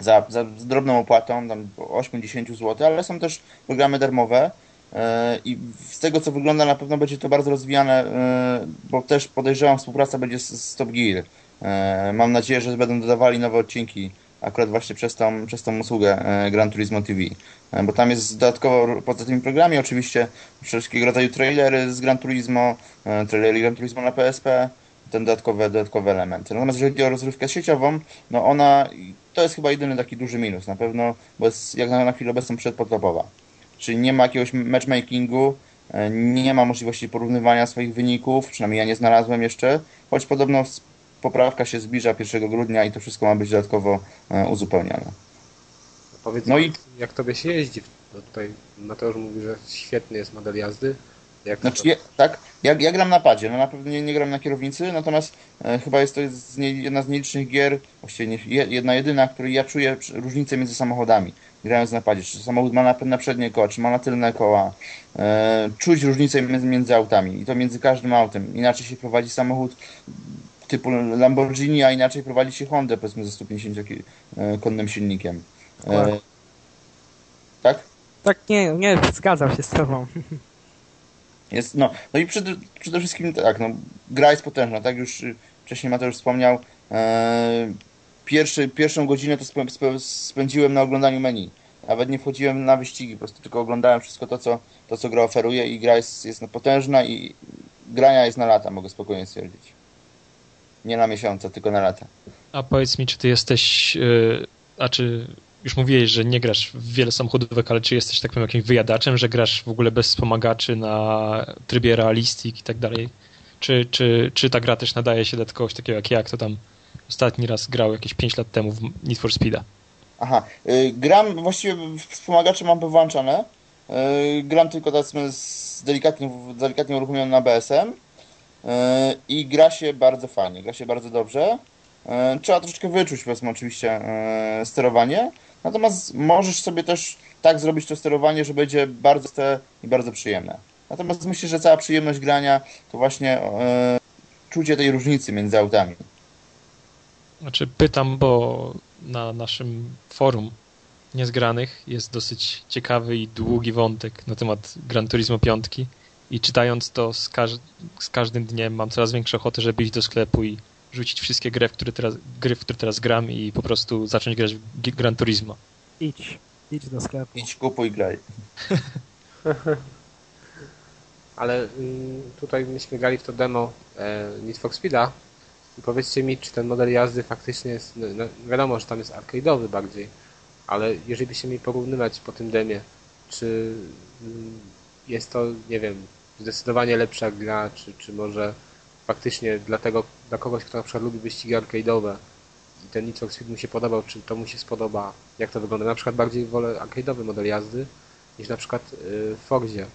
za, za drobną opłatą, tam 8-10 zł, ale są też programy darmowe, E, I z tego co wygląda, na pewno będzie to bardzo rozwijane, e, bo też podejrzewam, współpraca będzie z, z Top Gear. E, Mam nadzieję, że będą dodawali nowe odcinki akurat właśnie przez tą, przez tą usługę Gran Turismo TV. Bo tam jest dodatkowo, poza tymi programami oczywiście, wszelkiego rodzaju trailery z Gran Turismo, trailery Gran Turismo na PSP, ten dodatkowe, dodatkowe elementy. Natomiast jeżeli chodzi o rozrywkę sieciową, no ona, to jest chyba jedyny taki duży minus na pewno, bo jest jak na, chwilę obecną przedpotopowa. Czyli nie ma jakiegoś matchmakingu, e, nie ma możliwości porównywania swoich wyników, przynajmniej ja nie znalazłem jeszcze, choć podobno poprawka się zbliża 1 grudnia i to wszystko ma być dodatkowo e, uzupełnione. Powiedz, No i- jak tobie się jeździ? Bo tutaj Mateusz mówi, że świetny jest model jazdy. Jak Znaczy, to... ja, tak, ja, ja gram na padzie, no na pewno nie, nie gram na kierownicy, natomiast e, chyba jest to z nie, jedna z nielicznych gier, właściwie nie, je- jedna jedyna, w której ja czuję różnicę między samochodami, grając na padzie. Czy samochód ma na, na przednie koła, czy ma na tylne koła. E, czuć różnicę między, między autami i to między każdym autem. Inaczej się prowadzi samochód typu Lamborghini, a inaczej prowadzi się Honda, powiedzmy ze 150-konnym silnikiem. E, tak? Tak, nie, nie, zgadzam się z tobą. Jest, no, no i przede, przede wszystkim tak, no, gra jest potężna, tak już y, wcześniej Mateusz wspomniał. E, pierwszy, pierwszą godzinę to spę, spędziłem na oglądaniu menu. Nawet nie wchodziłem na wyścigi, po prostu tylko oglądałem wszystko to, co, to, co gra oferuje i gra jest, jest no, potężna i grania jest na lata, mogę spokojnie stwierdzić. Nie na miesiące, tylko na lata. A powiedz mi, czy ty jesteś, yy, a czy już mówiłeś, że nie grasz w wiele samochodówek, ale czy jesteś tak powiem jakimś wyjadaczem, że grasz w ogóle bez wspomagaczy na trybie realistik i tak dalej? Czy, czy, czy ta gra też nadaje się dla kogoś takiego jak ja, kto tam ostatni raz grał jakieś 5 lat temu w Need for Speeda. Aha, y, gram, właściwie wspomagacze mam wyłączone. Y, gram tylko powiedzmy z delikatnie, delikatnie uruchomionym na BSM y, i gra się bardzo fajnie, gra się bardzo dobrze. Trzeba troszeczkę wyczuć powiedzmy oczywiście sterowanie, natomiast możesz sobie też tak zrobić to sterowanie, że będzie bardzo te i bardzo przyjemne. Natomiast myślę, że cała przyjemność grania to właśnie czucie tej różnicy między autami. Znaczy pytam, bo na naszym forum niezgranych jest dosyć ciekawy i długi wątek na temat Gran Turismo 5 i czytając to z, każ z każdym dniem mam coraz większą ochotę, żeby iść do sklepu i rzucić wszystkie gry, w które teraz, gry, w które teraz gram i po prostu zacząć grać w Gran Turismo. Idź, idź do sklepu. Idź, kupuj, graj. Ale y, tutaj myśmy grali w to demo e, Need for Speeda i powiedzcie mi, czy ten model jazdy faktycznie jest, no, no, wiadomo, że tam jest arcade'owy bardziej, ale jeżeli byście mieli porównywać po tym demie, czy mm, jest to, nie wiem, zdecydowanie lepsza gra, czy, czy może faktycznie dla tego, dla kogoś, kto na przykład lubi wyścigi arcade'owe i ten for Speed mu się podobał, czy to mu się spodoba, jak to wygląda. Na przykład bardziej wolę arcade'owy model jazdy niż na przykład y, w Fordzie.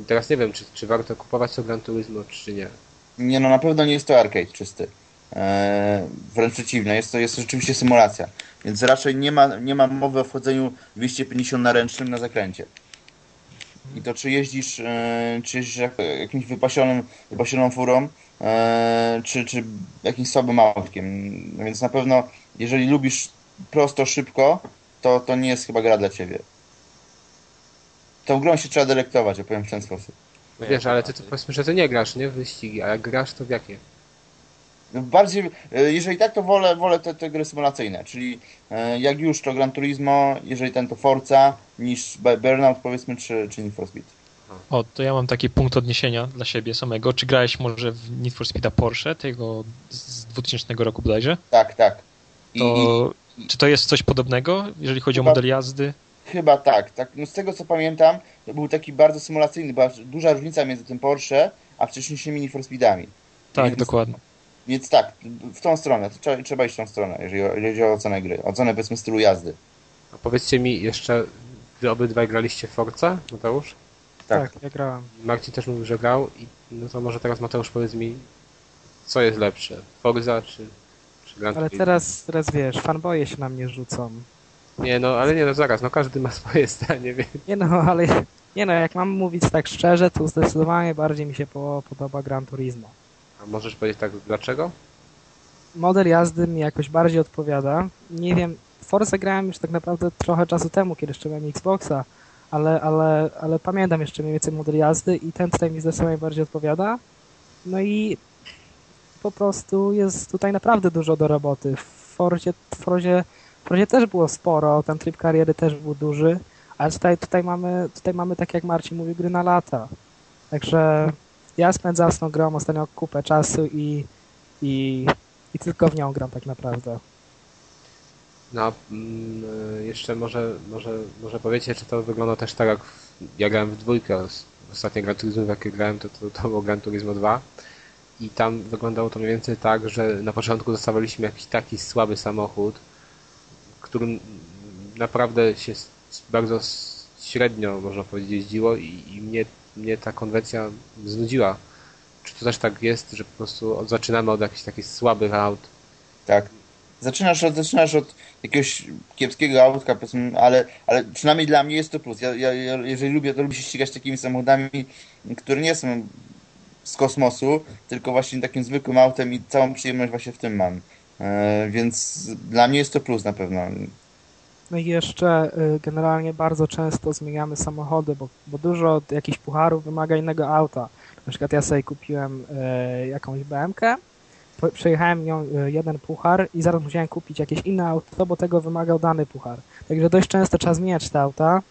I teraz nie wiem, czy, czy warto kupować to Gran Turismo, czy nie. Nie, no na pewno nie jest to arcade czysty. Eee, wręcz przeciwnie, jest to, jest to rzeczywiście symulacja. Więc raczej nie ma, nie ma mowy o wchodzeniu 250 na ręcznym na zakręcie. I to czy jeździsz, e, czy jeździsz jak, jakimś wypasionym, wypasioną furą, czy, czy jakimś słabym autkiem. Więc na pewno, jeżeli lubisz prosto, szybko, to, to nie jest chyba gra dla ciebie. Tą grą się trzeba delektować, opowiem w ten sposób. Wiesz, ale ty to powiedzmy, że ty nie grasz, nie? W wyścigi, a jak grasz, to w jakie? No bardziej, e, jeżeli tak, to wolę, wolę te, te gry symulacyjne, czyli e, jak już to Gran Turismo, jeżeli ten to Forza, niż Burnout powiedzmy, czy, czy Need for Speed. O, to ja mam taki punkt odniesienia dla siebie samego. Czy grałeś może w Need for Speeda Porsche, tego z 2000 roku bodajże? Tak, tak. I, to, i, czy to jest coś podobnego, jeżeli chodzi chyba, o model jazdy? Chyba tak. tak. No z tego co pamiętam, to był taki bardzo symulacyjny, była duża różnica między tym Porsche, a wcześniejszymi Need for Speedami. Tak, Więc, dokładnie. Więc tak, w tą stronę, trzeba, trzeba iść w tą stronę, jeżeli chodzi o ocenę gry. Ocenę powiedzmy stylu jazdy. A powiedzcie mi jeszcze, wy obydwaj graliście w Forza, Mateusz? Tak. tak, ja grałem. Marcin też mówił, że grał i no to może teraz Mateusz powiedz mi, co jest lepsze, Forza czy, czy Gran Ale teraz, teraz wiesz, fanboje się na mnie rzucą. Nie no, ale nie no, zaraz, no każdy ma swoje zdanie, więc... Nie no, ale nie no, jak mam mówić tak szczerze, to zdecydowanie bardziej mi się podoba Gran Turismo. A możesz powiedzieć tak, dlaczego? Model jazdy mi jakoś bardziej odpowiada. Nie wiem, Forza grałem już tak naprawdę trochę czasu temu, kiedy jeszcze miałem Xboxa, ale, ale, ale pamiętam jeszcze mniej więcej model jazdy i ten tutaj mi zdecydowanie bardziej odpowiada. No i po prostu jest tutaj naprawdę dużo do roboty. W Forzie, w Forzie, w Forzie też było sporo, ten tryb kariery też był duży, ale tutaj, tutaj, mamy, tutaj mamy, tak jak Marcin mówił, gry na lata. Także ja spędzam z tą grą ostatnio kupę czasu i, i, i tylko w nią gram tak naprawdę. No, mm, jeszcze może, może, może powiecie, czy to wygląda też tak, jak ja grałem w dwójkę. Ostatnie Gran Turismo, jakie grałem, to, to, to było Gran Turismo 2. I tam wyglądało to mniej więcej tak, że na początku dostawaliśmy jakiś taki słaby samochód, którym naprawdę się bardzo średnio, można powiedzieć, jeździło i, i mnie mnie ta konwencja znudziła. Czy to też tak jest, że po prostu zaczynamy od jakichś takich słabych aut? Tak. Zaczynasz od, zaczynasz od jakiegoś kiepskiego autka, ale, ale przynajmniej dla mnie jest to plus. Ja, ja, jeżeli lubię, to lubię się ścigać takimi samochodami, które nie są z kosmosu, tylko właśnie takim zwykłym autem i całą przyjemność właśnie w tym mam. E, więc dla mnie jest to plus na pewno. No i jeszcze y, generalnie bardzo często zmieniamy samochody, bo, bo dużo jakichś pucharów wymaga innego auta. Na przykład ja sobie kupiłem y, jakąś BMK, przejechałem nią y, jeden puchar i zaraz musiałem kupić jakieś inne auto, bo tego wymagał dany puchar. Także dość często trzeba zmieniać te auta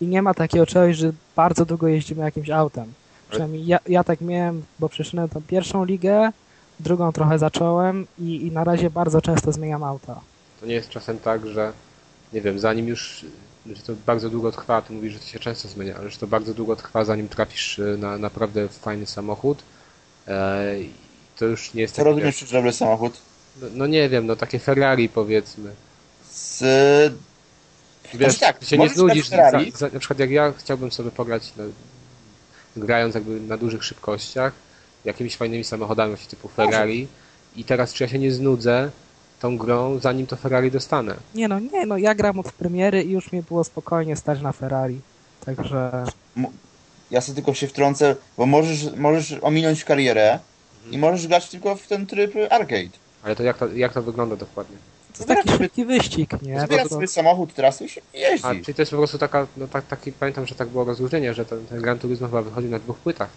i nie ma takiego czegoś, że bardzo długo jeździmy jakimś autem. Przynajmniej ja, ja tak miałem, bo przeszedłem tą pierwszą ligę, drugą trochę zacząłem i, i na razie bardzo często zmieniam auta. To nie jest czasem tak, że nie wiem, zanim już, że to bardzo długo trwa, ty mówisz, że to się często zmienia, ale że to bardzo długo trwa, zanim trafisz e, na naprawdę fajny samochód, e, to już nie jest Co rozumiesz przez dobry samochód? No, no nie wiem, no takie Ferrari powiedzmy. Z... Wiesz, tak, się nie znudzisz. Za, za, na przykład jak ja chciałbym sobie pograć, no, grając jakby na dużych szybkościach, jakimiś fajnymi samochodami właśnie typu Ferrari i teraz czy ja się nie znudzę tą grą, zanim to Ferrari dostanę. Nie no, nie no, ja gram od premiery i już mi było spokojnie stać na Ferrari. Także Ja sobie tylko się wtrącę, bo możesz, możesz ominąć karierę i możesz grać tylko w ten tryb arcade. Ale to jak to, jak to wygląda dokładnie? to jest taki szybki wyścig, nie? Zbierasz sobie samochód trasy i się A, jeździ. czyli to jest po prostu taka, no tak, taki, pamiętam, że tak było rozróżnienie, że ten, ten Gran Turismo chyba wychodził na dwóch płytach.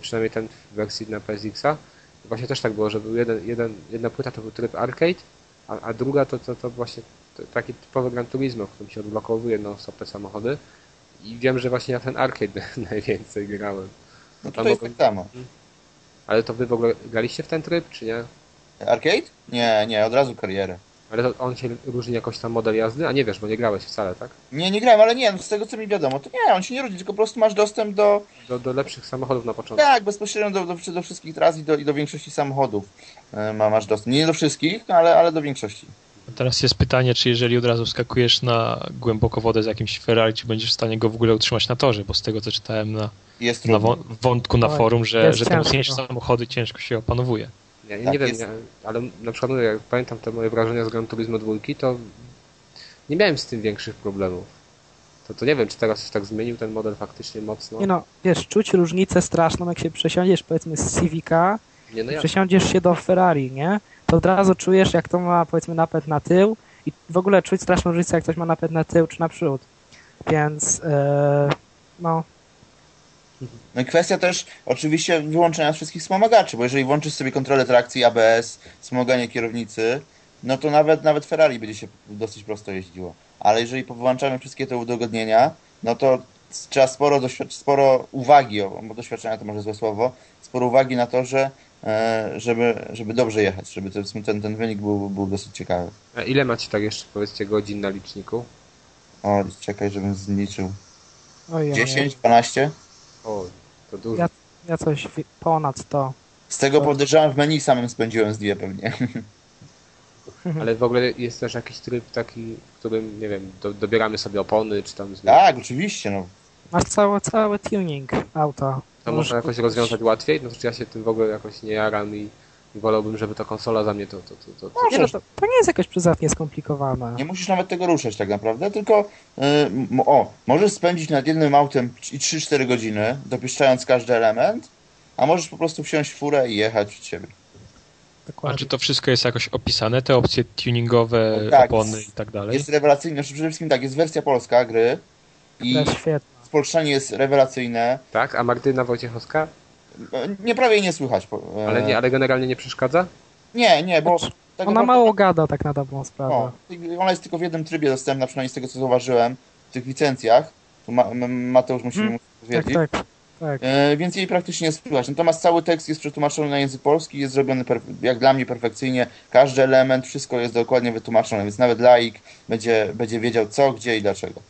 Przynajmniej ten w wersji na PSX-a. I Właśnie też tak było, że był jeden, jeden, jedna płyta to był tryb arcade, a, a druga to, to, to właśnie taki typowy Gran Turismo, w którym się odblokowuje no stop te samochody. I wiem, że właśnie na ten arcade najwięcej grałem. No to jest tak samo. Ale to wy w ogóle graliście w ten tryb, czy nie? Arcade? Nie, nie, od razu karierę. Ale to on się różni jakoś tam model jazdy? A nie wiesz, bo nie grałeś wcale, tak? Nie, nie grałem, ale nie, no z tego co mi wiadomo, to nie, on się nie różni, tylko po prostu masz dostęp do, Do, do lepszych samochodów na początku. tak, bezpośrednio do, do, do wszystkich tras i do, i do większości samochodów e, ma, masz dostęp. Nie do wszystkich, no, ale, ale do większości. Teraz jest pytanie, czy jeżeli od razu skakujesz na głęboko wodę z jakimś Ferrari, czy będziesz w stanie go w ogóle utrzymać na torze, bo z tego co czytałem na, Jest na wą- wątku na Oj, forum, że, że te ciężko. mocniejsze samochody ciężko się opanowuje. Ja, ja Tak, nie wiem, jest- ja, ale na przykład jak pamiętam te moje wrażenia z Gran Turismo 2, to nie miałem z tym większych problemów. To, to nie wiem, czy teraz się tak zmienił ten model faktycznie mocno. Nie no, wiesz, czuć różnicę straszną, jak się przesiądziesz powiedzmy z Civica, Nie, no ja, przesiądziesz się do Ferrari, nie? To od razu czujesz, jak to ma powiedzmy napęd na tył i w ogóle czuć straszną różnicę, jak ktoś ma napęd na tył czy na przód. Więc e, no, No i kwestia też oczywiście wyłączenia wszystkich wspomagaczy, bo jeżeli włączysz sobie kontrolę trakcji ABS, wspomaganie kierownicy, no to nawet nawet Ferrari będzie się dosyć prosto jeździło. Ale jeżeli powyłączamy wszystkie te udogodnienia, no to trzeba sporo, sporo uwagi, bo doświadczenia to może złe słowo, sporo uwagi na to, że żeby, żeby dobrze jechać, żeby ten, ten, ten wynik był, był dosyć ciekawy. a ile macie tak jeszcze, powiedzcie, godzin na liczniku? O, czekaj, żebym zliczył. ojej, 10, 12? O, to dużo. Ja- ja coś ponad to. Z tego podejrzewam w menu samym spędziłem z dwie pewnie. Ale w ogóle jest też jakiś tryb taki, w którym, nie wiem, do, dobieramy sobie opony, czy tam zmieniamy. Tak, oczywiście, no. Masz cały, cały tuning auta. To można jakoś rozwiązać łatwiej? No to ja się tym w ogóle jakoś nie jaram i, i wolałbym, żeby to konsola za mnie to... to, to, to, to... Nie, no, to, to nie jest jakoś przydatnie skomplikowane. Nie musisz nawet tego ruszać tak naprawdę, tylko y, m- o, możesz spędzić nad jednym autem i 3-4 godziny, dopieszczając każdy element, a możesz po prostu wsiąść w furę i jechać przed siebie. A Dokładnie. czy to wszystko jest jakoś opisane, te opcje tuningowe, No tak, opony i tak dalej? Jest rewelacyjny, znaczy przede wszystkim tak, jest wersja polska gry i świetne. Spolszczenie jest rewelacyjne. Tak? A Martyna Wojciechowska? E, Nie prawie jej nie słychać. e, Ale nie, ale generalnie nie przeszkadza? Nie, nie, bo Znaczy, tak Ona naprawdę- mało gada tak na dobrą sprawę. O, ona jest tylko w jednym trybie dostępna, przynajmniej z tego co zauważyłem, w tych licencjach. Tu ma, Mateusz musi Hmm, mi tak, tak, tak. E, więc jej praktycznie nie słychać. Natomiast cały tekst jest przetłumaczony na język polski, jest zrobiony jak dla mnie perfekcyjnie. Każdy element, wszystko jest dokładnie wytłumaczone, więc nawet laik będzie, będzie wiedział co, gdzie i dlaczego.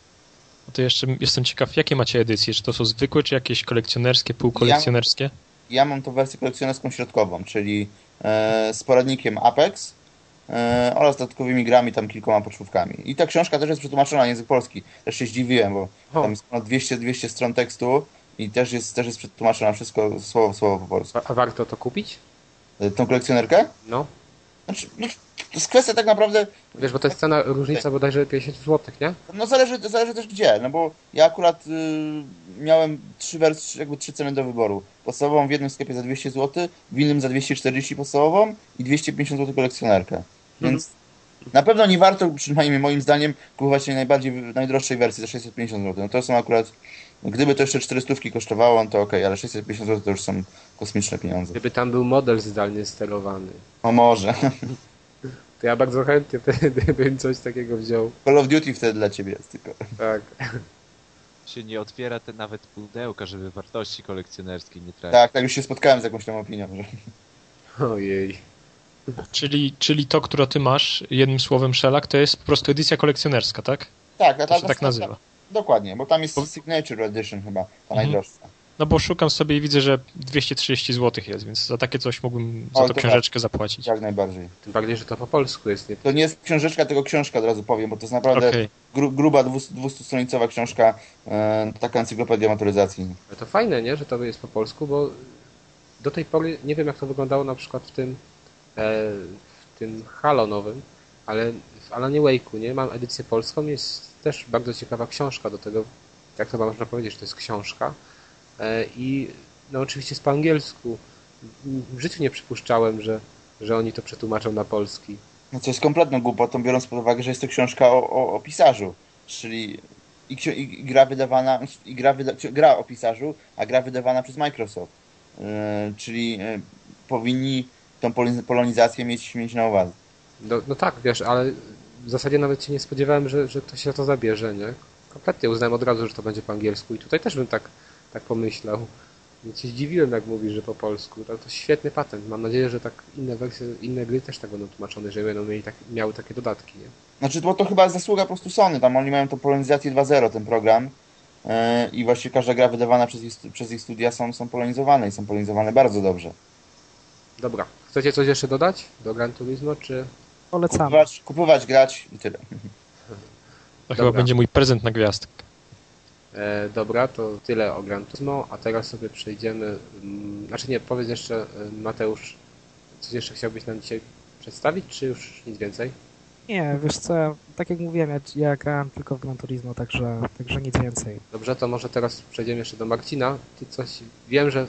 No to jeszcze jestem ciekaw, jakie macie edycje? Czy to są zwykłe, czy jakieś kolekcjonerskie, półkolekcjonerskie? Ja mam to wersję kolekcjonerską środkową, czyli e, z poradnikiem Apex e, oraz dodatkowymi grami, tam kilkoma pocztówkami. I ta książka też jest przetłumaczona na język polski. Też się zdziwiłem, bo O. tam jest ponad 200, 200 stron tekstu i też jest, też jest przetłumaczona wszystko słowo w słowo po polsku. A, a warto to kupić? E, tą kolekcjonerkę? No. Znaczy, no, to jest kwestia tak naprawdę, Wiesz, bo to jest cena, różnica bodajże 50 zł, nie? no zależy, zależy też gdzie, no bo ja akurat y, miałem trzy wersje, jakby trzy ceny do wyboru. Podstawową w jednym sklepie za 200 zł, w innym za 240 podstawową i 250 zł kolekcjonerkę. Więc na pewno nie warto, przynajmniej moim zdaniem, kupować najbardziej, najdroższej wersji za 650 zł. No to są akurat, gdyby to jeszcze 400 kosztowało, no to okej, ale 650 zł to już są kosmiczne pieniądze. Gdyby tam był model zdalnie sterowany. No może. To ja bardzo chętnie wtedy bym coś takiego wziął. Call of Duty wtedy dla ciebie jest tylko. Tak. Się nie otwiera te nawet pudełka, żeby wartości kolekcjonerskiej nie tracić. Tak, tak już się spotkałem z jakąś tam opinią, że Ojej. Czyli, czyli to, które ty masz, jednym słowem Shellac, to jest po prostu edycja kolekcjonerska, tak? tak, a To się tak nazywa. Dokładnie, bo tam jest Bo- Signature Edition chyba, ta Mhm. najdroższa. No bo szukam sobie i widzę, że 230 zł jest, więc za takie coś mógłbym za O, to to tak. książeczkę zapłacić. Jak najbardziej. Tym bardziej, że to po polsku jest. Nie... To nie jest książeczka, tylko książka, od razu powiem, bo to jest naprawdę Okej. gru, gruba 200-stronicowa książka, e, taka encyklopedia motoryzacji. Ale to fajne, nie, że to jest po polsku, bo do tej pory nie wiem jak to wyglądało na przykład w tym e, w tym Halo nowym, ale w Alanie Wake'u, nie? Mam edycję polską, jest też bardzo ciekawa książka do tego, jak to można powiedzieć, że to jest książka e, i no oczywiście jest po angielsku. W życiu nie przypuszczałem, że, że oni to przetłumaczą na polski. No co jest kompletną głupotą, biorąc pod uwagę, że jest to książka o, o, o pisarzu, czyli i, i, i gra wydawana, i gra, wyda, gra o pisarzu, a gra wydawana przez Microsoft. E, czyli e, powinni tą polonizację mieć, mieć na uwadze. No, no tak, wiesz, ale w zasadzie nawet się nie spodziewałem, że, że ktoś się to zabierze, nie? Kompletnie uznałem od razu, że to będzie po angielsku i tutaj też bym tak, tak pomyślał. Więc się zdziwiłem, jak mówisz, że po polsku. To, to świetny patent. Mam nadzieję, że tak inne wersje, inne gry też tak będą tłumaczone, że będą mieli tak, miały takie dodatki, nie? Znaczy, bo to chyba zasługa po prostu Sony, tam oni mają to polonizację 2.0, ten program. E, I właściwie każda gra wydawana przez ich, przez ich studia są, są polonizowane i są polonizowane bardzo dobrze. Dobra. Chcecie coś jeszcze dodać do Gran Turismo, czy... Polecamy. Kupować, kupować grać i tyle. To chyba Dobra. będzie mój prezent na gwiazdkę. E, dobra, to tyle o Gran Turismo, a teraz sobie przejdziemy... Mm, znaczy nie, powiedz jeszcze, e, Mateusz, coś jeszcze chciałbyś nam dzisiaj przedstawić, czy już nic więcej? Nie, wiesz co, tak jak mówiłem, ja, ja grałem tylko w Gran Turismo, także, także nic więcej. Dobrze, to może teraz przejdziemy jeszcze do Marcina. Ty coś, wiem, że,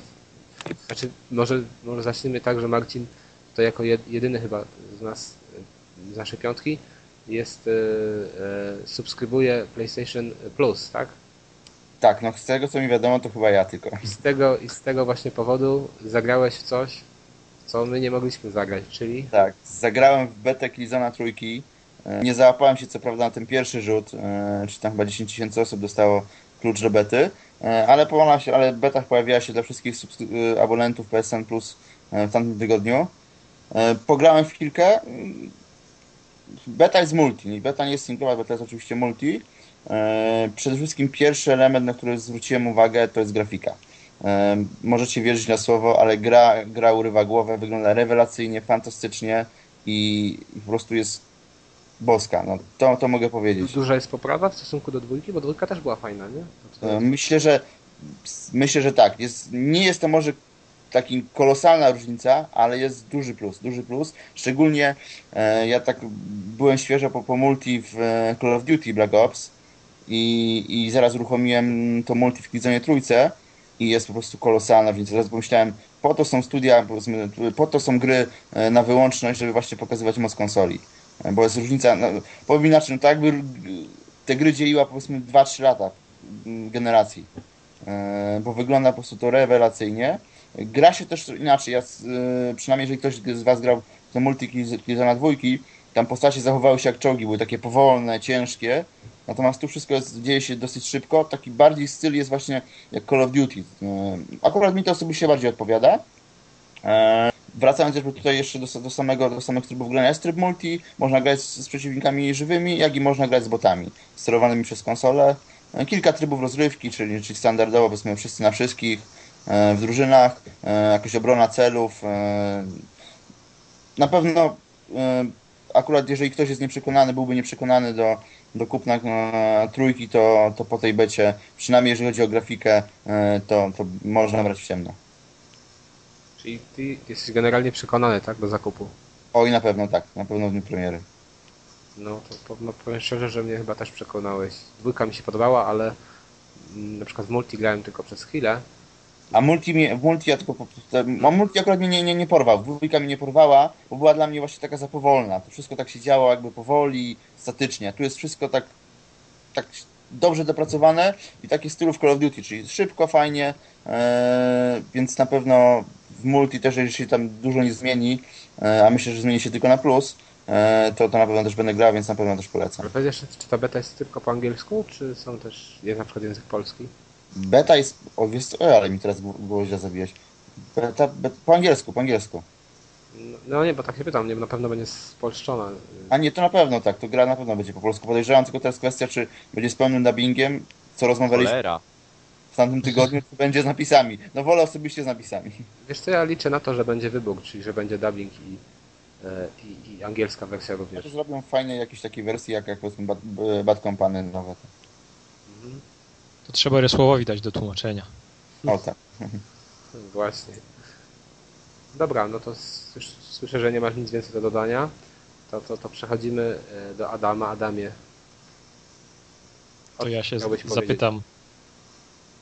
znaczy może, może zaczniemy tak, że Marcin to jako jed- jedyny chyba z nas, z naszej piątki jest, e, e, subskrybuje PlayStation Plus, tak? Tak, no z tego co mi wiadomo, to chyba ja tylko. I z tego, i z tego właśnie powodu zagrałeś w coś, co my nie mogliśmy zagrać, czyli Tak, zagrałem w betę Killzona trójki. E, Nie załapałem się co prawda na ten pierwszy rzut, czy tam chyba 10 tysięcy osób dostało klucz do bety, ale, się, ale w betach pojawiła się dla wszystkich abonentów PSN Plus w tamtym tygodniu. Pograłem w kilkę. Beta jest multi, beta nie jest singlowa, beta jest oczywiście multi. E, Przede wszystkim pierwszy element, na który zwróciłem uwagę, to jest grafika. E, Możecie wierzyć na słowo, ale gra, gra urywa głowę, wygląda rewelacyjnie, fantastycznie i, po prostu jest boska. No, to, to mogę powiedzieć. duża jest poprawa w stosunku do dwójki, bo dwójka też była fajna, nie? E, Myślę, że myślę, że tak. Jest, nie jest to może taki kolosalna różnica, ale jest duży plus, duży plus. Szczególnie e, ja tak byłem świeżo po, po multi w e, Call of Duty Black Ops i, i zaraz uruchomiłem to multi w Killzone trójce i jest po prostu kolosalna, więc teraz pomyślałem, po to są studia, po to są gry e, na wyłączność, żeby właśnie pokazywać moc konsoli. E, Bo jest różnica, no, powiem inaczej, no tak jakby te gry dzieliła powiedzmy 2-3 lata generacji. Bo wygląda po prostu to rewelacyjnie. Gra się też inaczej. Ja, e, przynajmniej jeżeli ktoś z Was grał w multi Killzona dwójki, tam postacie zachowały się jak czołgi, były takie powolne, ciężkie. Natomiast tu wszystko jest, dzieje się dosyć szybko. Taki bardziej styl jest właśnie jak Call of Duty. E, Akurat mi to osobiście bardziej odpowiada. E, Wracając tutaj jeszcze do, do, samego, do samych trybów grania, jest tryb multi, można grać z, z przeciwnikami żywymi, jak i można grać z botami, sterowanymi przez konsolę. E, Kilka trybów rozrywki, czyli, czyli standardowo powiedzmy wszyscy na wszystkich, w drużynach, e, jakaś obrona celów. e, Na pewno e, akurat jeżeli ktoś jest nieprzekonany, byłby nieprzekonany do, do kupna e, trójki, to, to po tej becie, przynajmniej jeżeli chodzi o grafikę, e, to, to można brać w ciemno. czyli ty jesteś generalnie przekonany, tak, do zakupu. Oj, na pewno tak, na pewno w dniu premiery. No to no, powiem szczerze, że mnie chyba też przekonałeś. Dwójka mi się podobała, ale mm, na przykład w multi grałem tylko przez chwilę. A multi, mnie- multi ja tylko. A multi akurat mnie nie, nie, nie porwał. Dwójka mnie nie porwała, bo była dla mnie właśnie taka za powolna. To wszystko tak się działo jakby powoli, statycznie. Tu jest wszystko tak, tak dobrze dopracowane i takie stylu w Call of Duty, czyli szybko, fajnie, e, więc na pewno w multi też, jeżeli się tam dużo nie zmieni, e, a myślę, że zmieni się tylko na plus, e, to, to na pewno też będę grał, więc na pewno też polecam. Ale powiedz jeszcze, czy ta beta jest tylko po angielsku, czy są też, jest na przykład język polski? Beta jest. O, wiesz co, o, ale mi teraz było źle zabijać. Beta, beta, po angielsku, po angielsku. No, nie, bo tak się pytam, nie, na pewno będzie spolszczona. A nie, to na pewno tak, to gra na pewno będzie po polsku. Podejrzewam tylko teraz kwestia, czy będzie z pełnym dubbingiem, co rozmawialiśmy. Cholera. w tamtym tygodniu, to będzie z napisami. No wolę osobiście z napisami. Wiesz co, ja liczę na to, że będzie wybuch, czyli że będzie dubbing i, e, i, i angielska wersja również. To zrobią fajnie jakieś takie wersje, jak, jak powiedzmy Bad, Bad Company nowe. Mhm. To trzeba Rysławowi dać do tłumaczenia. O tak. Właśnie. Dobra, no to słysz- słyszę, że nie masz nic więcej do dodania. To, to, to przechodzimy e, do Adama. Adamie. To ja się chciałbyś z- powiedzieć? zapytam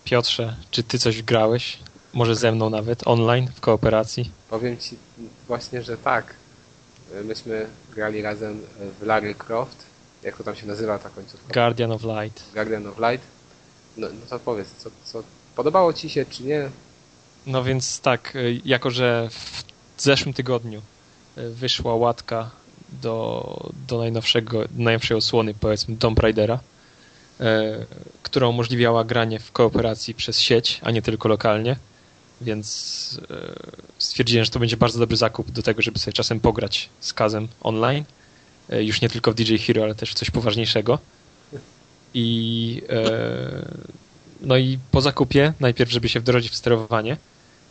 Piotrze, czy ty coś grałeś? Może ze mną nawet, online, w kooperacji? Powiem ci właśnie, że tak. E, Myśmy grali razem w Larry Croft. Jak to tam się nazywa ta końcówka? Guardian of Light. Guardian of Light. No, no to powiedz, co, co podobało ci się, czy nie? No więc tak, y, jako że w zeszłym tygodniu y, wyszła łatka do, do najnowszego, najnowszej osłony, powiedzmy, Tomb Raidera, y, która umożliwiała granie w kooperacji przez sieć, a nie tylko lokalnie, więc y, stwierdziłem, że to będzie bardzo dobry zakup do tego, żeby sobie czasem pograć z Kazem online, y, już nie tylko w DJ Hero, ale też w coś poważniejszego. I y, no i po zakupie, najpierw żeby się wdrożyć w sterowanie,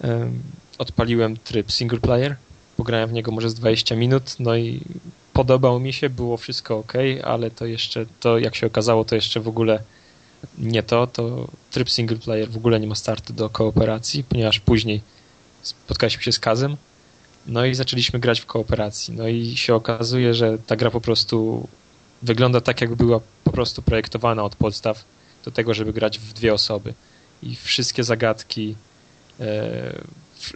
em, odpaliłem tryb single player, pograłem w niego może z 20 minut, no i podobał mi się, było wszystko ok, ale to jeszcze, to jak się okazało, to jeszcze w ogóle nie to, to tryb single player w ogóle nie ma startu do kooperacji, ponieważ później spotkaliśmy się z Kazem, no i zaczęliśmy grać w kooperacji, no i się okazuje, że ta gra po prostu wygląda tak, jakby była po prostu projektowana od podstaw do tego, żeby grać w dwie osoby. I wszystkie zagadki, e,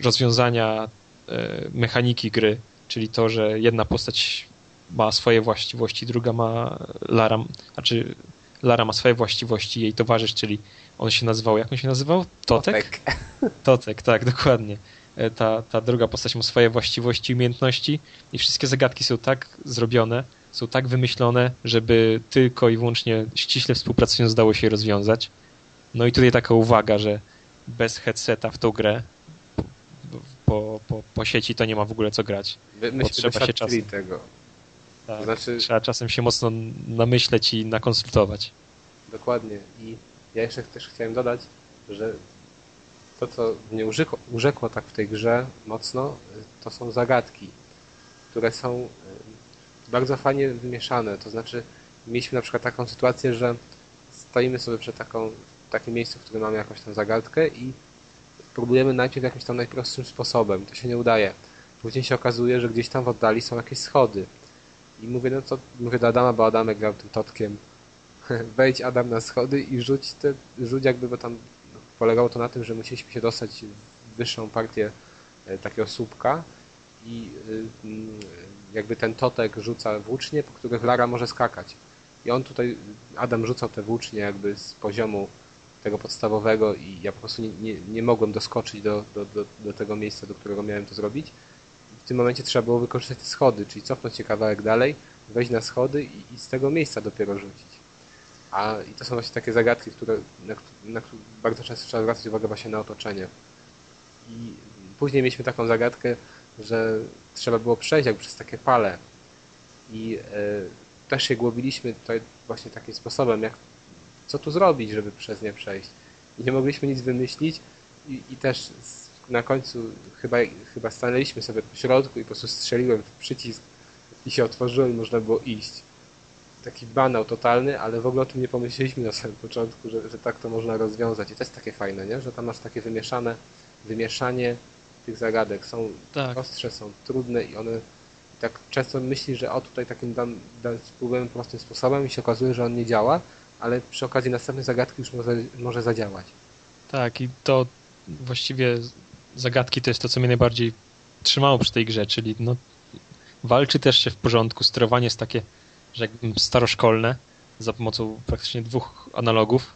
rozwiązania e, mechaniki gry, czyli to, że jedna postać ma swoje właściwości, druga ma Lara, znaczy Lara ma swoje właściwości, jej towarzysz, czyli on się nazywał, jak on się nazywał? Totek? Totek, tak, dokładnie. E, Ta, ta druga postać ma swoje właściwości i umiejętności i wszystkie zagadki są tak zrobione, są tak wymyślone, żeby tylko i wyłącznie ściśle współpracując dało się je rozwiązać. No i tutaj taka uwaga, że bez headseta w tą grę po, po, po, sieci to nie ma w ogóle co grać. My, myśmy się czasu. tego. Tak, To znaczy- Trzeba czasem się mocno namyśleć i nakonsultować. Dokładnie. I ja jeszcze też chciałem dodać, że to, co mnie urzekło, urzekło tak w tej grze mocno, to są zagadki, które są bardzo fajnie wymieszane. To znaczy, mieliśmy na przykład taką sytuację, że stoimy sobie przed taką, takim miejscu, w którym mamy jakąś tam zagadkę i próbujemy najpierw jakimś tam najprostszym sposobem. To się nie udaje. Później się okazuje, że gdzieś tam w oddali są jakieś schody. I mówię, no co, mówię do Adama, bo Adamek grał tym totkiem. Wejdź Adam na schody i rzuć te, rzuć jakby, bo tam polegało to na tym, że musieliśmy się dostać w wyższą partię e, takiego słupka i y, mm, jakby ten totek rzuca włócznie, po których Lara może skakać. I on tutaj, Adam rzucał te włócznie jakby z poziomu tego podstawowego i ja po prostu nie, nie, nie mogłem doskoczyć do, do, do, do tego miejsca, do którego miałem to zrobić. W tym momencie trzeba było wykorzystać te schody, czyli cofnąć się kawałek dalej, wejść na schody i, i z tego miejsca dopiero rzucić. A i to są właśnie takie zagadki, które, na, na które bardzo często trzeba zwracać uwagę właśnie na otoczenie. I później mieliśmy taką zagadkę, że trzeba było przejść jakby przez takie pale. I e, też się głowiliśmy tutaj właśnie takim sposobem, jak co tu zrobić, żeby przez nie przejść. I nie mogliśmy nic wymyślić i, i też na końcu chyba, chyba stanęliśmy sobie po środku i po prostu strzeliłem w przycisk i się otworzyło i można było iść. Taki banał totalny, ale w ogóle o tym nie pomyśleliśmy na samym początku, że, że tak to można rozwiązać. I to jest takie fajne, nie? że tam masz takie wymieszane, wymieszanie tych zagadek. Są Tak. prostsze, są trudne i one i tak często myślisz, że o tutaj takim dam, dam, spróbujemy prostym sposobem i się okazuje, że on nie działa, ale przy okazji następnej zagadki już może, może zadziałać. Tak, i to właściwie zagadki to jest to, co mnie najbardziej trzymało przy tej grze, czyli no, walczy też się w porządku, sterowanie jest takie, że staroszkolne, za pomocą praktycznie dwóch analogów,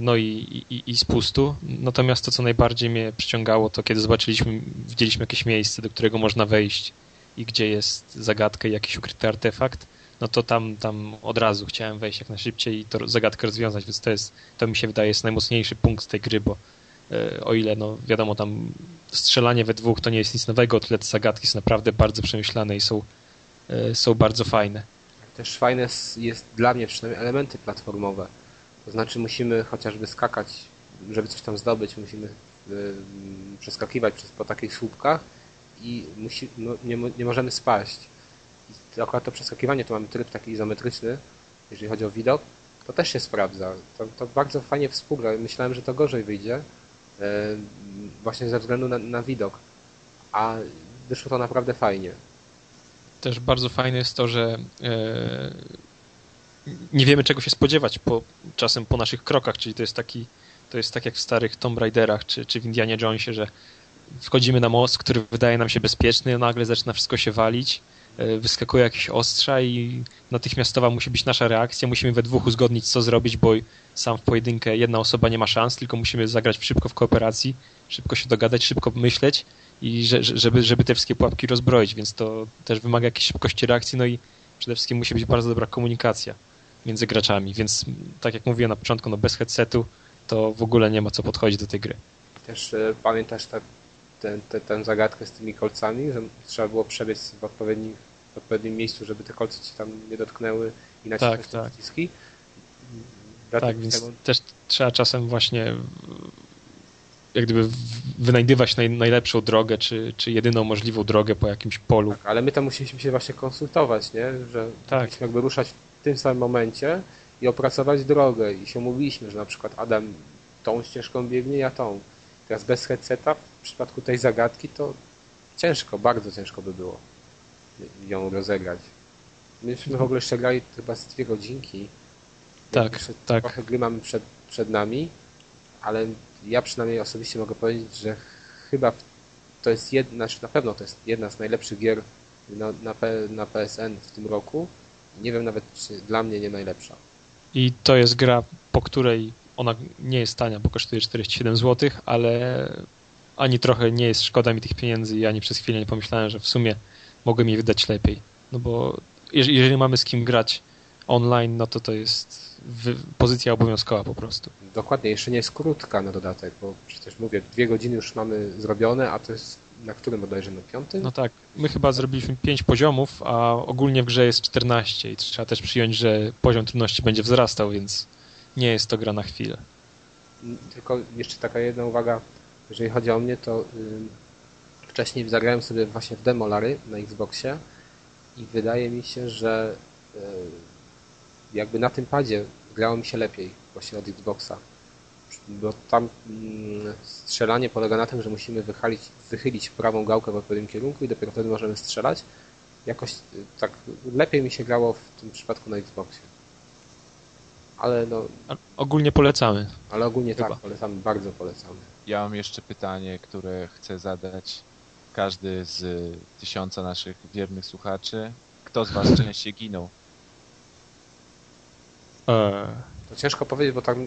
no i, i, i spustu. Natomiast to, co najbardziej mnie przyciągało, to kiedy zobaczyliśmy, widzieliśmy jakieś miejsce, do którego można wejść i gdzie jest zagadka i jakiś ukryty artefakt, no to tam, tam od razu chciałem wejść jak najszybciej i to zagadkę rozwiązać, więc to jest, to mi się wydaje jest najmocniejszy punkt tej gry, bo e, o ile, no wiadomo, tam strzelanie we dwóch to nie jest nic nowego, tyle te zagadki są naprawdę bardzo przemyślane i są, e, są bardzo fajne. Też fajne jest dla mnie przynajmniej elementy platformowe. To znaczy musimy chociażby skakać żeby coś tam zdobyć, musimy y, przeskakiwać przez, po takich słupkach i musi, no, nie, nie możemy spaść. I akurat to przeskakiwanie, to mamy tryb taki izometryczny, jeżeli chodzi o widok, to też się sprawdza. To, to bardzo fajnie współgra. Myślałem, że to gorzej wyjdzie, e, właśnie ze względu na, na widok. A wyszło to naprawdę fajnie. Też bardzo fajne jest to, że e, nie wiemy czego się spodziewać po, czasem po naszych krokach, czyli to jest taki, to jest tak jak w starych Tomb Raiderach czy, czy w Indianie Jonesie, że wchodzimy na most, który wydaje nam się bezpieczny, nagle zaczyna wszystko się walić, e, wyskakuje jakieś ostrza i natychmiastowa musi być nasza reakcja, musimy we dwóch uzgodnić co zrobić, bo sam w pojedynkę jedna osoba nie ma szans, tylko musimy zagrać szybko w kooperacji, szybko się dogadać, szybko myśleć i że, żeby, żeby te wszystkie pułapki rozbroić, więc to też wymaga jakiejś szybkości reakcji, no i przede wszystkim musi być bardzo dobra komunikacja między graczami, więc tak jak mówiłem na początku, no bez headsetu to w ogóle nie ma co podchodzić do tej gry. Też e, pamiętasz tę te, te, zagadkę z tymi kolcami, że trzeba było przebiec w odpowiednim, w odpowiednim miejscu, żeby te kolce ci tam nie dotknęły i naciskać tak, te tak. przyciski. Tak, więc tego... też trzeba czasem właśnie jak gdyby wynajdywać naj, najlepszą drogę, czy, czy jedyną możliwą drogę po jakimś polu. Tak, ale my tam musieliśmy się właśnie konsultować, nie? że tak. jakby ruszać tym samym momencie i opracować drogę i się mówiliśmy, że na przykład Adam tą ścieżką biegnie, ja tą. Teraz bez headseta w przypadku tej zagadki to ciężko, bardzo ciężko by było ją rozegrać. Myśmy w ogóle jeszcze grali chyba z dwie godzinki. Tak, tak. Trochę gry mamy przed, przed nami, ale ja przynajmniej osobiście mogę powiedzieć, że chyba to jest jedna, znaczy na pewno to jest jedna z najlepszych gier na, na, na PSN w tym roku. Nie wiem nawet, czy dla mnie nie najlepsza. I to jest gra, po której ona nie jest tania, bo kosztuje 47 zł, ale ani trochę nie jest szkoda mi tych pieniędzy i ani przez chwilę nie pomyślałem, że w sumie mogłem je wydać lepiej. No bo jeżeli mamy z kim grać online, no to to jest pozycja obowiązkowa po prostu. Dokładnie, jeszcze nie jest krótka na dodatek, bo przecież mówię, dwie godziny już mamy zrobione, a to jest na którym bodajże na piątym? No tak, my chyba zrobiliśmy pięć poziomów, a ogólnie w grze jest 14 i trzeba też przyjąć, że poziom trudności będzie wzrastał, więc nie jest to gra na chwilę. Tylko jeszcze taka jedna uwaga, jeżeli chodzi o mnie, to yy, wcześniej zagrałem sobie właśnie w Demolary na Xboxie i wydaje mi się, że yy, jakby na tym padzie grało mi się lepiej właśnie od Xboxa. Bo tam mm, strzelanie polega na tym, że musimy wychylić, wychylić prawą gałkę w odpowiednim kierunku i dopiero wtedy możemy strzelać. Jakoś y, tak lepiej mi się grało w tym przypadku na Xboxie. Ale no... ogólnie polecamy. Ale ogólnie Chyba. tak, polecamy, bardzo polecamy. Ja mam jeszcze pytanie, które chcę zadać każdy z tysiąca naszych wiernych słuchaczy. Kto z Was częściej ginął? E, to ciężko powiedzieć, bo tam...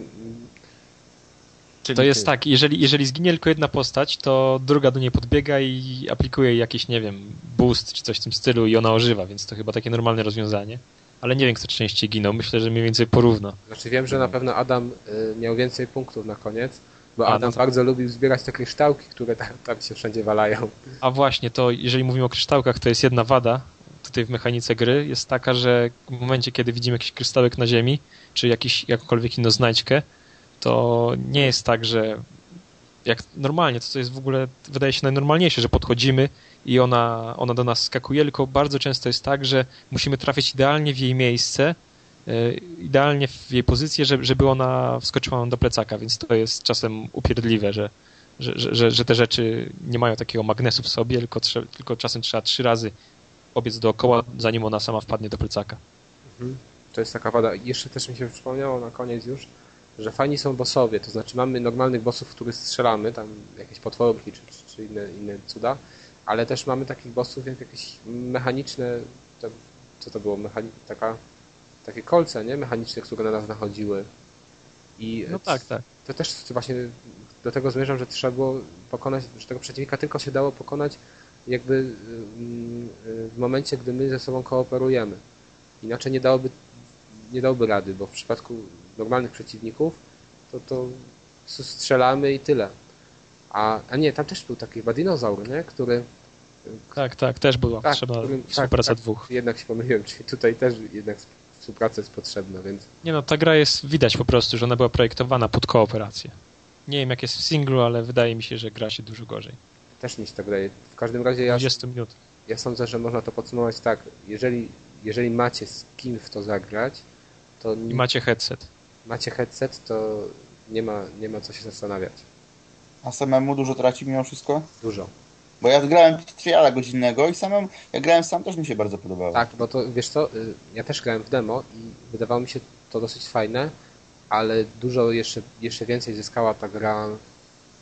Czyli to jest ty. tak, jeżeli, jeżeli zginie tylko jedna postać, to druga do niej podbiega i aplikuje jakiś, nie wiem, boost czy coś w tym stylu i ona ożywa, więc to chyba takie normalne rozwiązanie. Ale nie wiem, kto częściej ginął. Myślę, że mniej więcej porówno. Znaczy wiem, że na pewno Adam y, miał więcej punktów na koniec, bo Adam, Adam bardzo lubił zbierać te kryształki, które tam, tam się wszędzie walają. A właśnie, to jeżeli mówimy o kryształkach, to jest jedna wada, tutaj w mechanice gry jest taka, że w momencie, kiedy widzimy jakiś krystałek na ziemi, czy jakiś, jakąkolwiek inną znajdźkę, to nie jest tak, że jak normalnie, to co jest w ogóle, wydaje się najnormalniejsze, że podchodzimy i ona, ona do nas skakuje, tylko bardzo często jest tak, że musimy trafić idealnie w jej miejsce, e, idealnie w jej pozycję, żeby, ona wskoczyła do plecaka, więc to jest czasem upierdliwe, że, że, że, że te rzeczy nie mają takiego magnesu w sobie, tylko, tylko czasem trzeba trzy razy obiec dookoła, zanim ona sama wpadnie do plecaka. Mhm. To jest taka wada. Jeszcze też mi się przypomniało na koniec już, że fajni są bossowie, to znaczy mamy normalnych bossów, których strzelamy, tam jakieś potworki czy, czy inne, inne cuda, ale też mamy takich bossów jak jakieś mechaniczne, to, co to było, Mechani taka, takie kolce, nie? Mechaniczne, które na nas nachodziły. I no tak, tak. To też właśnie do tego zmierzam, że trzeba było pokonać, że tego przeciwnika tylko się dało pokonać jakby mm, w momencie, gdy my ze sobą kooperujemy. Inaczej nie dałoby, nie dałoby rady, bo w przypadku normalnych przeciwników to, to strzelamy i tyle. A, a nie, tam też był taki chyba dinozaur, nie? który... Tak, tak, też była tak, trzeba którym, współpraca tak, dwóch. Jednak się pomyliłem, czyli tutaj też jednak współpraca jest potrzebna, więc... Nie no, ta gra jest, widać po prostu, że ona była projektowana pod kooperację. Nie wiem jak jest w singlu, ale wydaje mi się, że gra się dużo gorzej. Też mi się tak wydaje. W każdym razie ja, 20 minut. ja sądzę, że można to podsumować tak. Jeżeli, jeżeli macie z kim w to zagrać, to I macie headset. Macie headset, to nie ma, nie ma co się zastanawiać. A samemu dużo traci mimo wszystko? Dużo. Bo ja grałem triala godzinnego i samemu, jak grałem sam, też mi się bardzo podobało. Tak, bo to wiesz co, y, ja też grałem w demo i wydawało mi się to dosyć fajne, ale dużo jeszcze, jeszcze więcej zyskała ta gra,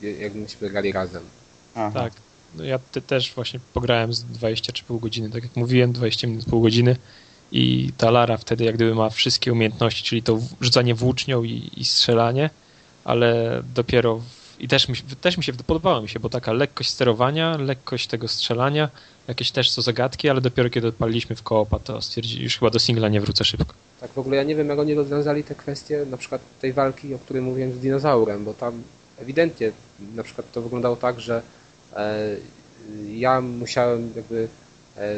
y, jak myśmy grali razem. Aha. Tak. No ja te, też właśnie pograłem z 20 czy pół godziny, tak jak mówiłem, 20 minut, pół godziny i ta Lara wtedy jak gdyby ma wszystkie umiejętności, czyli to rzucanie włócznią i, i strzelanie, ale dopiero i też mi, też mi się podobało mi się, bo taka lekkość sterowania, lekkość tego strzelania, jakieś też są zagadki, ale dopiero kiedy odpaliliśmy w koopa, to stwierdzili, już chyba do singla nie wrócę szybko. Tak w ogóle ja nie wiem, jak oni rozwiązali te kwestie, na przykład tej walki, o której mówiłem z dinozaurem, bo tam ewidentnie na przykład to wyglądało tak, że e, ja musiałem jakby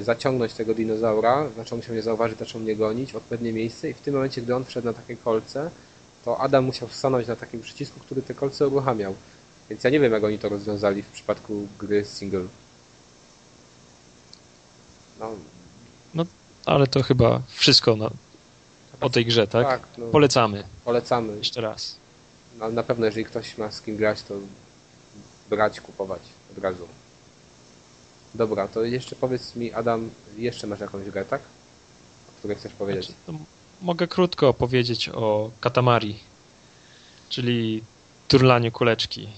zaciągnąć tego dinozaura, zaczął musiał mnie zauważyć, zaczął mnie gonić w odpowiednie miejsce i w tym momencie, gdy on wszedł na takie kolce, to Adam musiał stanąć na takim przycisku, który te kolce uruchamiał. Więc ja nie wiem, jak oni to rozwiązali w przypadku gry single. No, Ale to chyba wszystko na, o tej grze, tak? tak no, Polecamy polecamy. jeszcze raz. Na, na pewno, jeżeli ktoś ma z kim grać, to brać, kupować od razu. Dobra, to jeszcze powiedz mi, Adam, jeszcze masz jakąś grę, tak? O której chcesz powiedzieć? Znaczy, mogę krótko opowiedzieć o Katamari, czyli turlaniu kuleczki.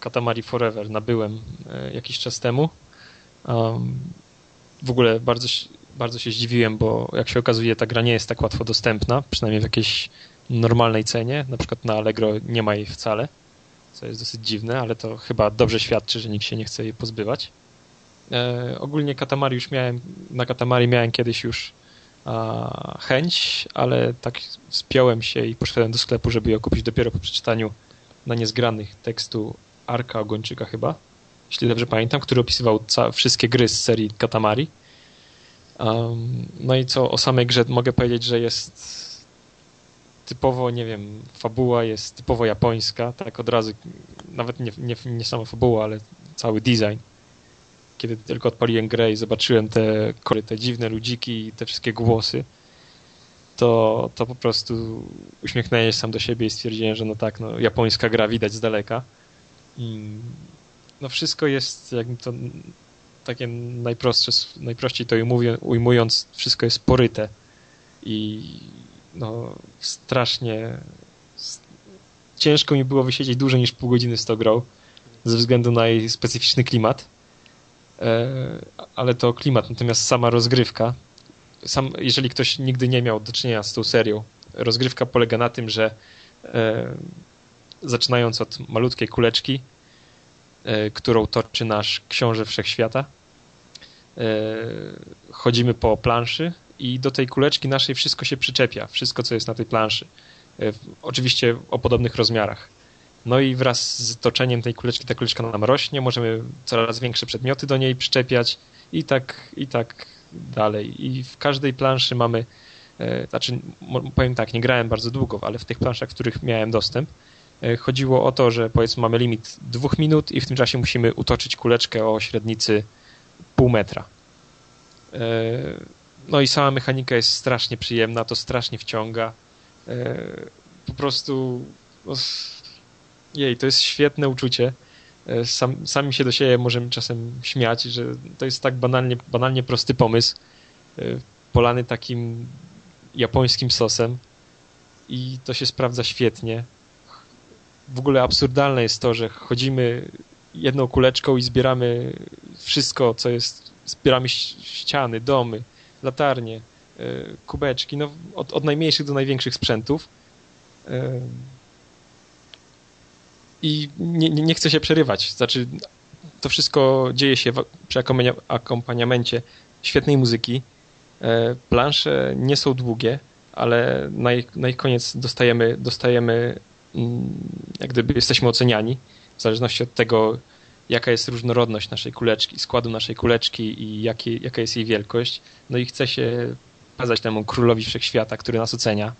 Katamari Forever nabyłem e, jakiś czas temu. Um, w ogóle bardzo, bardzo się zdziwiłem, bo jak się okazuje, ta gra nie jest tak łatwo dostępna, przynajmniej w jakiejś normalnej cenie. Na przykład na Allegro nie ma jej wcale, co jest dosyć dziwne, ale to chyba dobrze świadczy, że nikt się nie chce jej pozbywać. E, ogólnie Katamari już miałem, na Katamari miałem kiedyś już a, chęć, ale tak spiąłem się i poszedłem do sklepu, żeby ją kupić dopiero po przeczytaniu na niezgranych tekstu Arka Ogończyka chyba, jeśli dobrze pamiętam, który opisywał wszystkie gry z serii Katamari. Um, no i co o samej grze mogę powiedzieć, że jest typowo, nie wiem, fabuła jest typowo japońska, tak od razu, nawet nie, nie, nie sama fabuła, ale cały design kiedy tylko odpaliłem grę i zobaczyłem te, te dziwne ludziki i te wszystkie głosy, to, to po prostu uśmiechnąłem się sam do siebie i stwierdziłem, że no tak, no, japońska gra widać z daleka. No wszystko jest, jak to takie najprostsze, najprościej to ujmując, wszystko jest poryte i no strasznie ciężko mi było wysiedzieć dłużej niż pół godziny z tą grą ze względu na jej specyficzny klimat. E, ale to klimat, natomiast sama rozgrywka, sam, jeżeli ktoś nigdy nie miał do czynienia z tą serią, rozgrywka polega na tym, że e, zaczynając od malutkiej kuleczki, e, którą toczy nasz książę wszechświata, chodzimy po planszy i do tej kuleczki naszej wszystko się przyczepia, wszystko co jest na tej planszy. Oczywiście o podobnych rozmiarach. No i wraz z toczeniem tej kuleczki, ta kuleczka nam rośnie, możemy coraz większe przedmioty do niej przyczepiać i tak, i tak dalej. I w każdej planszy mamy, e, znaczy powiem tak, nie grałem bardzo długo, ale w tych planszach, w których miałem dostęp, e, chodziło o to, że powiedzmy mamy limit dwóch minut i w tym czasie musimy utoczyć kuleczkę o średnicy pół metra. E, No i sama mechanika jest strasznie przyjemna, to strasznie wciąga. Po prostu no, jej, to jest świetne uczucie. E, Sam, sami się do siebie możemy czasem śmiać, że to jest tak banalnie, banalnie prosty pomysł, e, polany takim japońskim sosem i to się sprawdza świetnie. W ogóle absurdalne jest to, że chodzimy jedną kuleczką i zbieramy wszystko, co jest, zbieramy ściany, domy, latarnie, e, kubeczki, no od, od najmniejszych do największych sprzętów. I nie, nie, nie chcę się przerywać. Znaczy, to wszystko dzieje się w, przy akompania- akompaniamencie świetnej muzyki. E, plansze nie są długie, ale na ich, na ich koniec dostajemy, dostajemy mm, jak gdyby jesteśmy oceniani w zależności od tego, jaka jest różnorodność naszej kuleczki, składu naszej kuleczki i jaka jest jej wielkość. No i chce się pokazać temu królowi wszechświata, który nas ocenia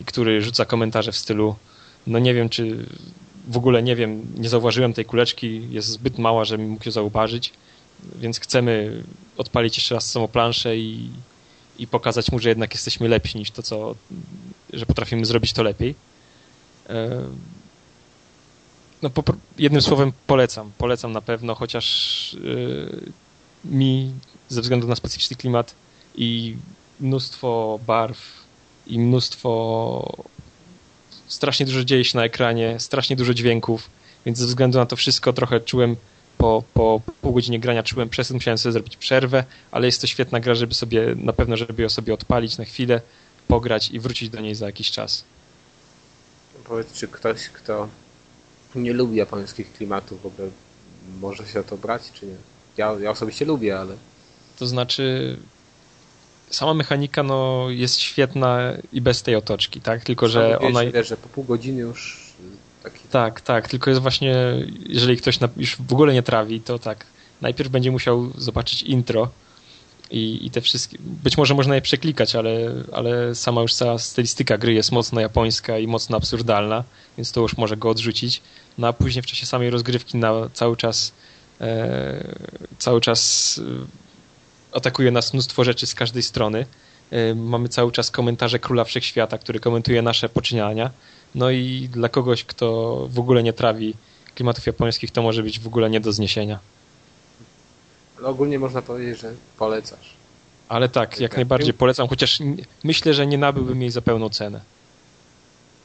i który rzuca komentarze w stylu no nie wiem, czy w ogóle nie wiem, nie zauważyłem tej kuleczki, jest zbyt mała, żebym mógł ją zauważyć, więc chcemy odpalić jeszcze raz samą planszę i, i pokazać mu, że jednak jesteśmy lepsi niż to, co, że potrafimy zrobić to lepiej. E, no, po, jednym słowem polecam, polecam na pewno, chociaż yy, mi ze względu na specyficzny klimat i mnóstwo barw i mnóstwo strasznie dużo dzieje się na ekranie, strasznie dużo dźwięków, więc ze względu na to wszystko trochę czułem po, po pół godzinie grania czułem przesyt, musiałem sobie zrobić przerwę, ale jest to świetna gra, żeby sobie, na pewno, żeby ją sobie odpalić na chwilę, pograć i wrócić do niej za jakiś czas. Powiedz, czy ktoś, kto nie lubi japońskich klimatów, w ogóle może się o to brać, czy nie? Ja, ja osobiście lubię, ale... To znaczy, sama mechanika no, jest świetna i bez tej otoczki, tak? Tylko, że ona... Wiesz, że po pół godziny już taki... Tak, tak, tylko jest właśnie, jeżeli ktoś już w ogóle nie trawi, to tak, najpierw będzie musiał zobaczyć intro i, i te wszystkie, być może można je przeklikać, ale, ale sama już cała stylistyka gry jest mocno japońska i mocno absurdalna, więc to już może go odrzucić. No a później w czasie samej rozgrywki na cały czas e, cały czas atakuje nas mnóstwo rzeczy z każdej strony. E, mamy cały czas komentarze Króla Wszechświata, który komentuje nasze poczyniania. No i dla kogoś, kto w ogóle nie trawi klimatów japońskich, to może być w ogóle nie do zniesienia. Ale ogólnie można powiedzieć, że polecasz. Ale tak, jak najbardziej polecam, chociaż myślę, że nie nabyłbym jej za pełną cenę.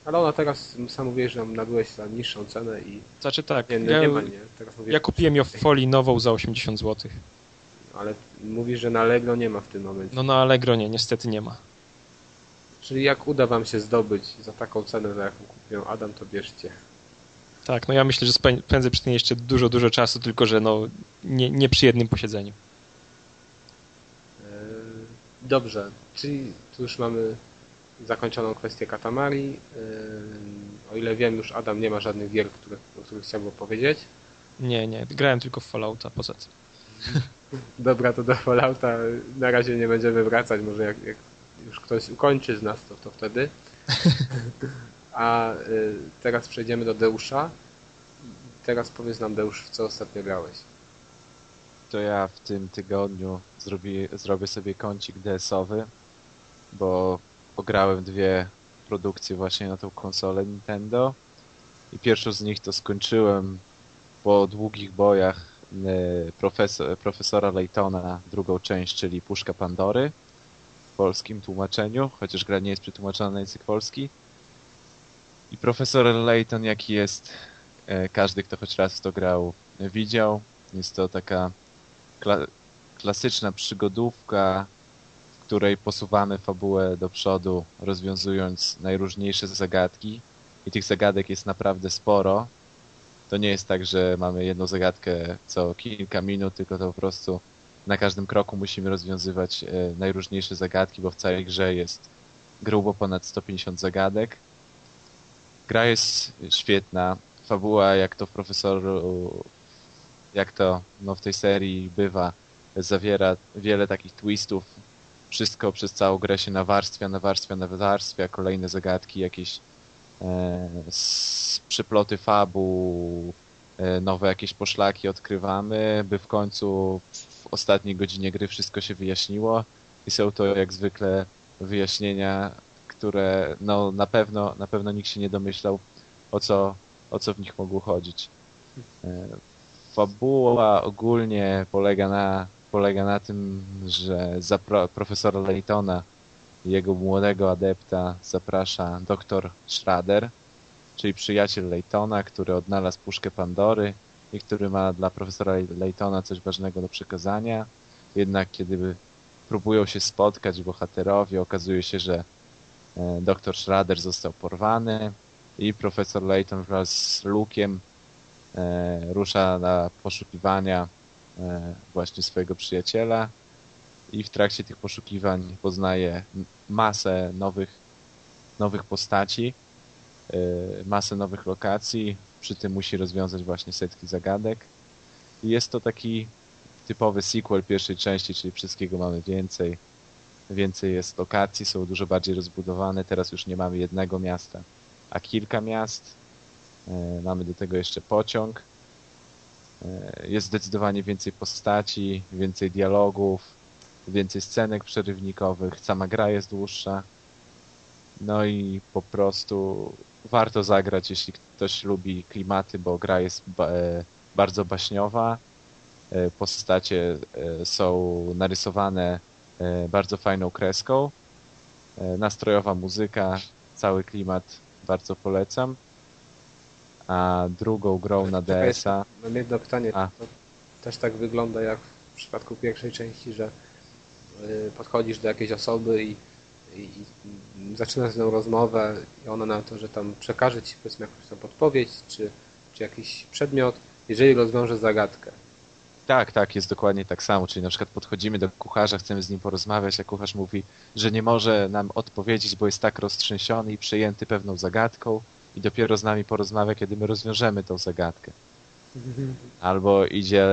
Ale ona teraz, sam mówiłeś, że nabyłeś za niższą cenę i... Znaczy tak, nie, no ja, nie ma, nie. Teraz mówię, ja kupiłem ją w folii nową za 80 zł. Ale mówisz, że na Allegro nie ma w tym momencie. No na Allegro nie, niestety nie ma. Czyli jak uda wam się zdobyć za taką cenę, za jaką kupiłem Adam, to bierzcie. Tak, no ja myślę, że spędzę przy tym jeszcze dużo, dużo czasu, tylko że no nie, nie przy jednym posiedzeniu. E, dobrze, czyli tu już mamy zakończoną kwestię Katamari. E, o ile wiem, już Adam nie ma żadnych gier, które, o których chciałbym powiedzieć. Nie, nie, grałem tylko w Fallouta poza tym. Dobra, to do Fallouta na razie nie będziemy wracać, może jak, jak już ktoś ukończy z nas, to, to wtedy. A y, teraz przejdziemy do Deusza. Teraz powiedz nam, Deusz, w co ostatnio grałeś? To ja w tym tygodniu zrobię, zrobię sobie kącik DS-owy, bo ograłem dwie produkcje właśnie na tą konsolę Nintendo. I pierwszą z nich to skończyłem po długich bojach profesor, profesora Laytona, drugą część, czyli Puszka Pandory w polskim tłumaczeniu, chociaż gra nie jest przetłumaczona na język polski. I profesor Layton, jaki jest, e, każdy, kto choć raz to grał, widział. Jest to taka kla klasyczna przygodówka, w której posuwamy fabułę do przodu, rozwiązując najróżniejsze zagadki. I tych zagadek jest naprawdę sporo. To nie jest tak, że mamy jedną zagadkę co kilka minut, tylko to po prostu na każdym kroku musimy rozwiązywać e, najróżniejsze zagadki, bo w całej grze jest grubo ponad 150 zagadek Gra jest świetna. Fabuła, jak to w profesoru, jak to no, w tej serii bywa, zawiera wiele takich twistów. Wszystko przez całą grę się nawarstwia, nawarstwia, nawarstwia. Kolejne zagadki, jakieś e, przyploty fabu, e, nowe jakieś poszlaki odkrywamy, by w końcu w ostatniej godzinie gry wszystko się wyjaśniło. I są to jak zwykle wyjaśnienia które no, na, pewno, na pewno nikt się nie domyślał, o co, o co w nich mogło chodzić. E, fabuła ogólnie polega na, polega na tym, że za pro, profesora Laytona jego młodego adepta zaprasza doktor Schrader, czyli przyjaciel Laytona, który odnalazł puszkę Pandory i który ma dla profesora Laytona coś ważnego do przekazania. Jednak kiedy próbują się spotkać bohaterowie, okazuje się, że E, Doktor Schrader został porwany i profesor Layton wraz z Luke'iem e, rusza na poszukiwania e, właśnie swojego przyjaciela i w trakcie tych poszukiwań poznaje masę nowych, nowych postaci, masę nowych lokacji, przy tym musi rozwiązać właśnie setki zagadek. I jest to taki typowy sequel pierwszej części, czyli wszystkiego mamy więcej więcej jest lokacji, są dużo bardziej rozbudowane. Teraz już nie mamy jednego miasta, a kilka miast. E, mamy do tego jeszcze pociąg. E, jest zdecydowanie więcej postaci, więcej dialogów, więcej scenek przerywnikowych, sama gra jest dłuższa. No i po prostu warto zagrać, jeśli ktoś lubi klimaty, bo gra jest e, bardzo baśniowa. E, postacie e, są narysowane bardzo fajną kreską. Nastrojowa muzyka, cały klimat bardzo polecam. A drugą grą na DS-a. Mam jedno pytanie. A. To też tak wygląda jak w przypadku pierwszej części, że podchodzisz do jakiejś osoby i i, i zaczyna z nią rozmowę i ona na to, że tam przekaże ci powiedzmy jakąś tam podpowiedź, czy, czy jakiś przedmiot, jeżeli rozwiąże zagadkę. Tak, tak, jest dokładnie tak samo. Czyli na przykład podchodzimy do kucharza, chcemy z nim porozmawiać, a kucharz mówi, że nie może nam odpowiedzieć, bo jest tak roztrzęsiony i przejęty pewną zagadką i dopiero z nami porozmawia, kiedy my rozwiążemy tą zagadkę. Albo idzie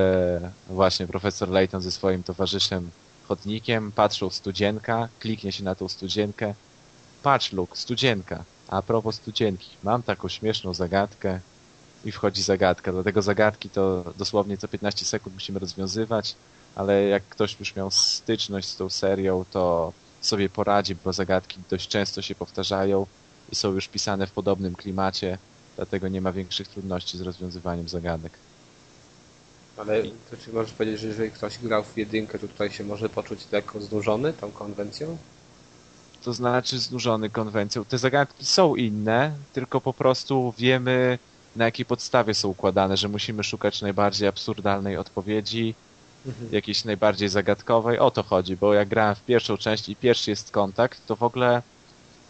właśnie profesor Layton ze swoim towarzyszem chodnikiem, patrzą studzienka, kliknie się na tą studzienkę. Patrz, Luke, studzienka. A propos studzienki, mam taką śmieszną zagadkę i wchodzi zagadka. Dlatego zagadki to dosłownie co 15 sekund musimy rozwiązywać, ale jak ktoś już miał styczność z tą serią, to sobie poradzi, bo zagadki dość często się powtarzają i są już pisane w podobnym klimacie, dlatego nie ma większych trudności z rozwiązywaniem zagadek. Ale to czy możesz powiedzieć, że jeżeli ktoś grał w jedynkę, to tutaj się może poczuć lekko znużony tą konwencją? To znaczy znużony konwencją. Te zagadki są inne, tylko po prostu wiemy na jakiej podstawie są układane, że musimy szukać najbardziej absurdalnej odpowiedzi, mhm. jakiejś najbardziej zagadkowej. O to chodzi, bo jak grałem w pierwszą część i pierwszy jest kontakt, to w ogóle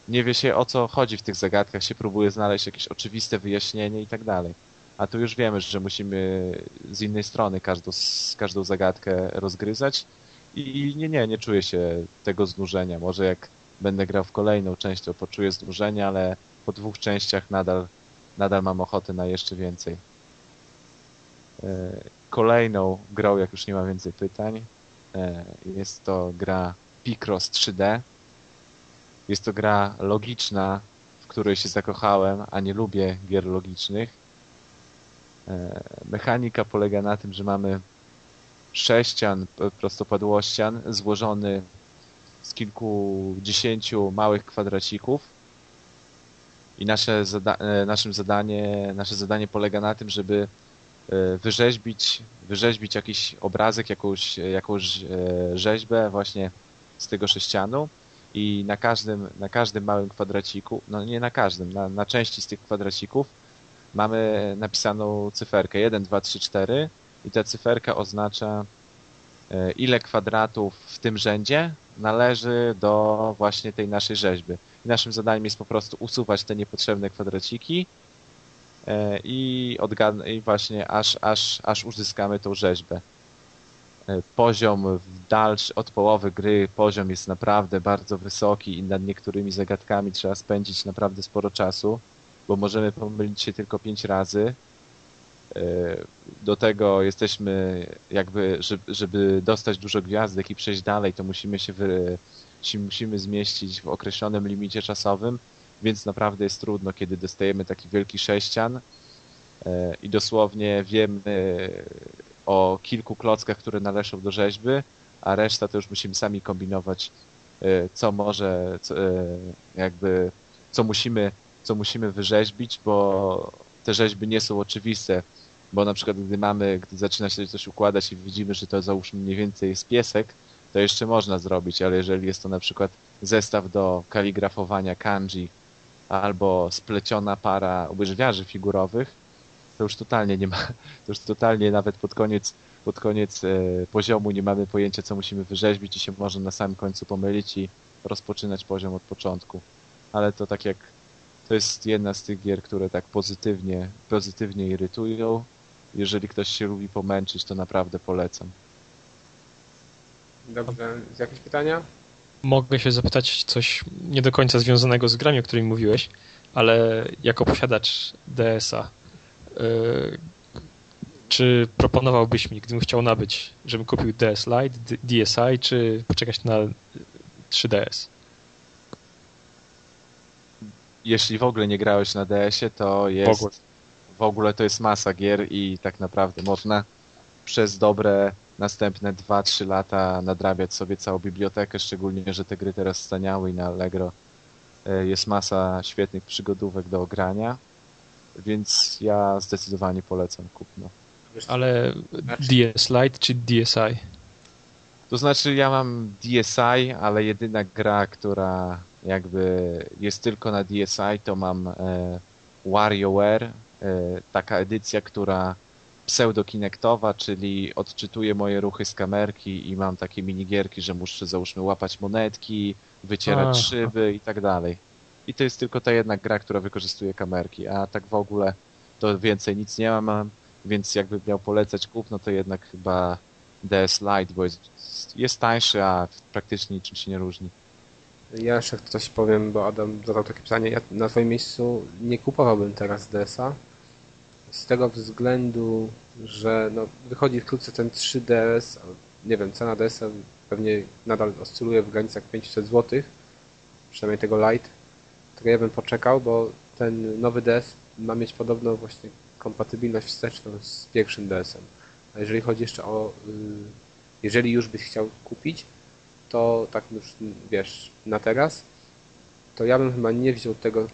nie wie się o co chodzi w tych zagadkach, się próbuje znaleźć jakieś oczywiste wyjaśnienie i tak dalej. A tu już wiemy, że musimy z innej strony każdą, każdą zagadkę rozgryzać i nie, nie, nie czuję się tego znużenia. Może jak będę grał w kolejną część, to poczuję znużenie, ale po dwóch częściach nadal, nadal mam ochotę na jeszcze więcej. E, kolejną grą, jak już nie ma więcej pytań, e, jest to gra Picross 3D. Jest to gra logiczna, w której się zakochałem, a nie lubię gier logicznych mechanika polega na tym, że mamy sześcian prostopadłościan złożony z kilkudziesięciu małych kwadracików. I nasze zada e, naszym zadanie, nasze zadanie polega na tym, żeby e, wyrzeźbić, wyrzeźbić jakiś obrazek, jakąś, jakąś rzeźbę właśnie z tego sześcianu. I na każdym, na każdym małym kwadraciku, no nie na każdym, na, na części z tych kwadracików mamy napisaną cyferkę 1, 2, 3, 4 i ta cyferka oznacza e, ile kwadratów w tym rzędzie należy do właśnie tej naszej rzeźby. I naszym zadaniem jest po prostu usuwać te niepotrzebne kwadraciki e, i, odgad- i właśnie aż, aż, aż uzyskamy tą rzeźbę. E, poziom w dalszy, od połowy gry, poziom jest naprawdę bardzo wysoki i nad niektórymi zagadkami trzeba spędzić naprawdę sporo czasu bo możemy pomylić się tylko pięć razy. E, do tego jesteśmy jakby, żeby dostać dużo gwiazdek i przejść dalej, to musimy się wy, musimy zmieścić w określonym limicie czasowym, więc naprawdę jest trudno, kiedy dostajemy taki wielki sześcian e, i dosłownie wiemy o kilku klockach, które należą do rzeźby, a reszta to już musimy sami kombinować, e, co może, jakby, co musimy co musimy wyrzeźbić, bo te rzeźby nie są oczywiste, bo na przykład gdy mamy, gdy zaczyna się coś układać i widzimy, że to załóżmy mniej więcej jest piesek, to jeszcze można zrobić, ale jeżeli jest to na przykład zestaw do kaligrafowania kanji albo spleciona para łyżwiarzy figurowych, to już totalnie nie ma, to już totalnie nawet pod koniec, pod koniec e, poziomu nie mamy pojęcia, co musimy wyrzeźbić i się może na samym końcu pomylić i rozpoczynać poziom od początku. Ale to tak jak to jest jedna z tych gier, które tak pozytywnie, pozytywnie irytują. Jeżeli ktoś się lubi pomęczyć, to naprawdę polecam. Dobrze, jakieś pytania? Mogę się zapytać coś nie do końca związanego z grami, o którym mówiłeś, ale jako posiadacz DS-a, yy, czy proponowałbyś mi, gdybym chciał nabyć, żebym kupił DS Lite, DSi, czy poczekać na 3DS? Jeśli w ogóle nie grałeś na DS-ie, to jest, w ogóle to jest masa gier i tak naprawdę można przez dobre następne 2-3 lata nadrabiać sobie całą bibliotekę, szczególnie, że te gry teraz staniały i na Allegro e, jest masa świetnych przygodówek do ogrania, więc ja zdecydowanie polecam kupno. Ale Znaczy- DS Lite czy DSi? To znaczy ja mam DSi, ale jedyna gra, która jakby jest tylko na DSi, to mam e, WarioWare, e, taka edycja, która pseudokinektowa, czyli odczytuje moje ruchy z kamerki i mam takie minigierki, że muszę załóżmy łapać monetki, wycierać szyby i tak dalej. I to jest tylko ta jedna gra, która wykorzystuje kamerki, a tak w ogóle to więcej nic nie mam, więc jakby miał polecać kupno, to jednak chyba DS Lite, bo jest, jest tańszy, a praktycznie niczym się nie różni. Ja jeszcze coś powiem, bo Adam zadał takie pytanie. Ja na twoim miejscu nie kupowałbym teraz DS-a. Z tego względu, że no, wychodzi wkrótce ten 3DS. Nie wiem, cena DS-a pewnie nadal oscyluje w granicach 500 zł. Przynajmniej tego Lite. To ja bym poczekał, bo ten nowy DS ma mieć podobno właśnie kompatybilność wsteczną z pierwszym DS-em. A jeżeli chodzi jeszcze o... y, Jeżeli już byś chciał kupić, to tak już wiesz, na teraz, to ja bym chyba nie wziął tego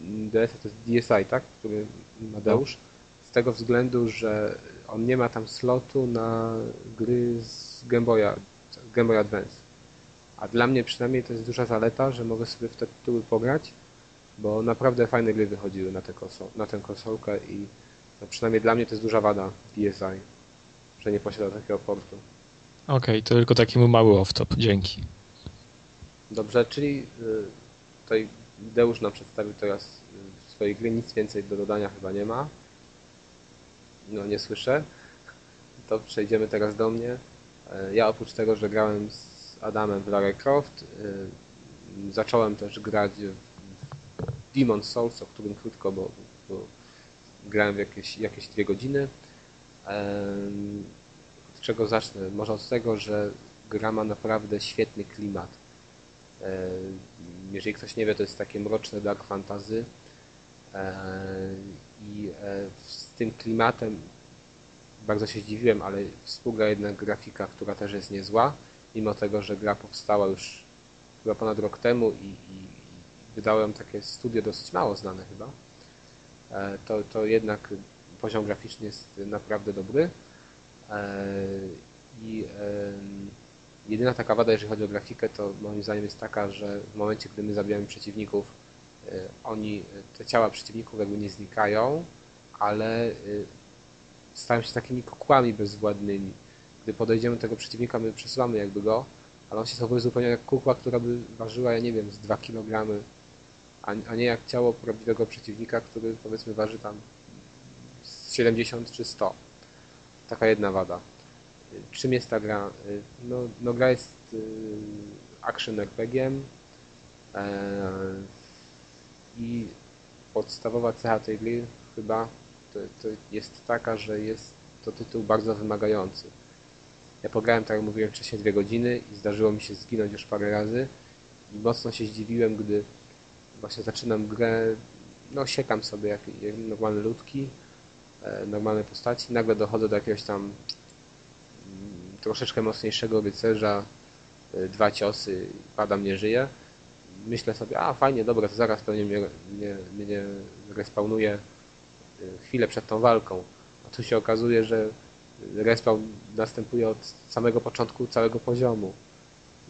DS, to jest DSi, tak? Który Madeusz. Z tego względu, że on nie ma tam slotu na gry z Game Boya, Game Boy Advance. A dla mnie przynajmniej to jest duża zaleta, że mogę sobie w te tytuły pograć, bo naprawdę fajne gry wychodziły na, tę konsol, na tę konsolkę i no przynajmniej dla mnie to jest duża wada DSi, że nie posiada takiego portu. Okej, to tylko taki mały off-top, dzięki. Dobrze, czyli y, tutaj Deusz nam przedstawił teraz y, swoje gry, nic więcej do dodania chyba nie ma. No nie słyszę. To przejdziemy teraz do mnie. E, Ja oprócz tego, że grałem z Adamem w Lara Croft, y, zacząłem też grać w Demon Souls, o którym krótko, bo, bo grałem w jakieś, jakieś dwie godziny. Czego zacznę? Może od tego, że gra ma naprawdę świetny klimat. E, Jeżeli ktoś nie wie, to jest takie mroczne dark fantasy E, i e, z tym klimatem bardzo się zdziwiłem, ale współgra jednak grafika, która też jest niezła, mimo tego, że gra powstała już chyba ponad rok temu i, i, ją takie studio dosyć mało znane chyba, to, to jednak poziom graficzny jest naprawdę dobry. E, I jedyna taka wada, jeżeli chodzi o grafikę, to moim zdaniem jest taka, że w momencie, gdy my zabijamy przeciwników, e, oni, te ciała przeciwników jakby nie znikają, ale e, stają się takimi kukłami bezwładnymi. Gdy podejdziemy do tego przeciwnika, my przesuwamy jakby go, ale on się zachowuje zupełnie jak kukła, która by ważyła, ja nie wiem, z 2 kg, a, nie jak ciało prawdziwego przeciwnika, który powiedzmy waży tam z 70 czy 100. Taka jedna wada. Czym jest ta gra? No, no gra jest y, action RPG-iem e, i podstawowa cecha tej gry chyba to, to jest taka, że jest to tytuł bardzo wymagający. Ja pograłem, tak jak mówiłem wcześniej, dwie godziny i zdarzyło mi się zginąć już parę razy i mocno się zdziwiłem, gdy właśnie zaczynam grę, no siekam sobie jak, jak normalne ludki, e, normalne postaci, nagle dochodzę do jakiegoś tam mm, troszeczkę mocniejszego rycerza, e, dwa ciosy, padam, nie żyje. Myślę sobie, a fajnie, dobra, to zaraz pewnie mnie, mnie, mnie respawnuje e, chwilę przed tą walką. A tu się okazuje, że respawn następuje od samego początku całego poziomu.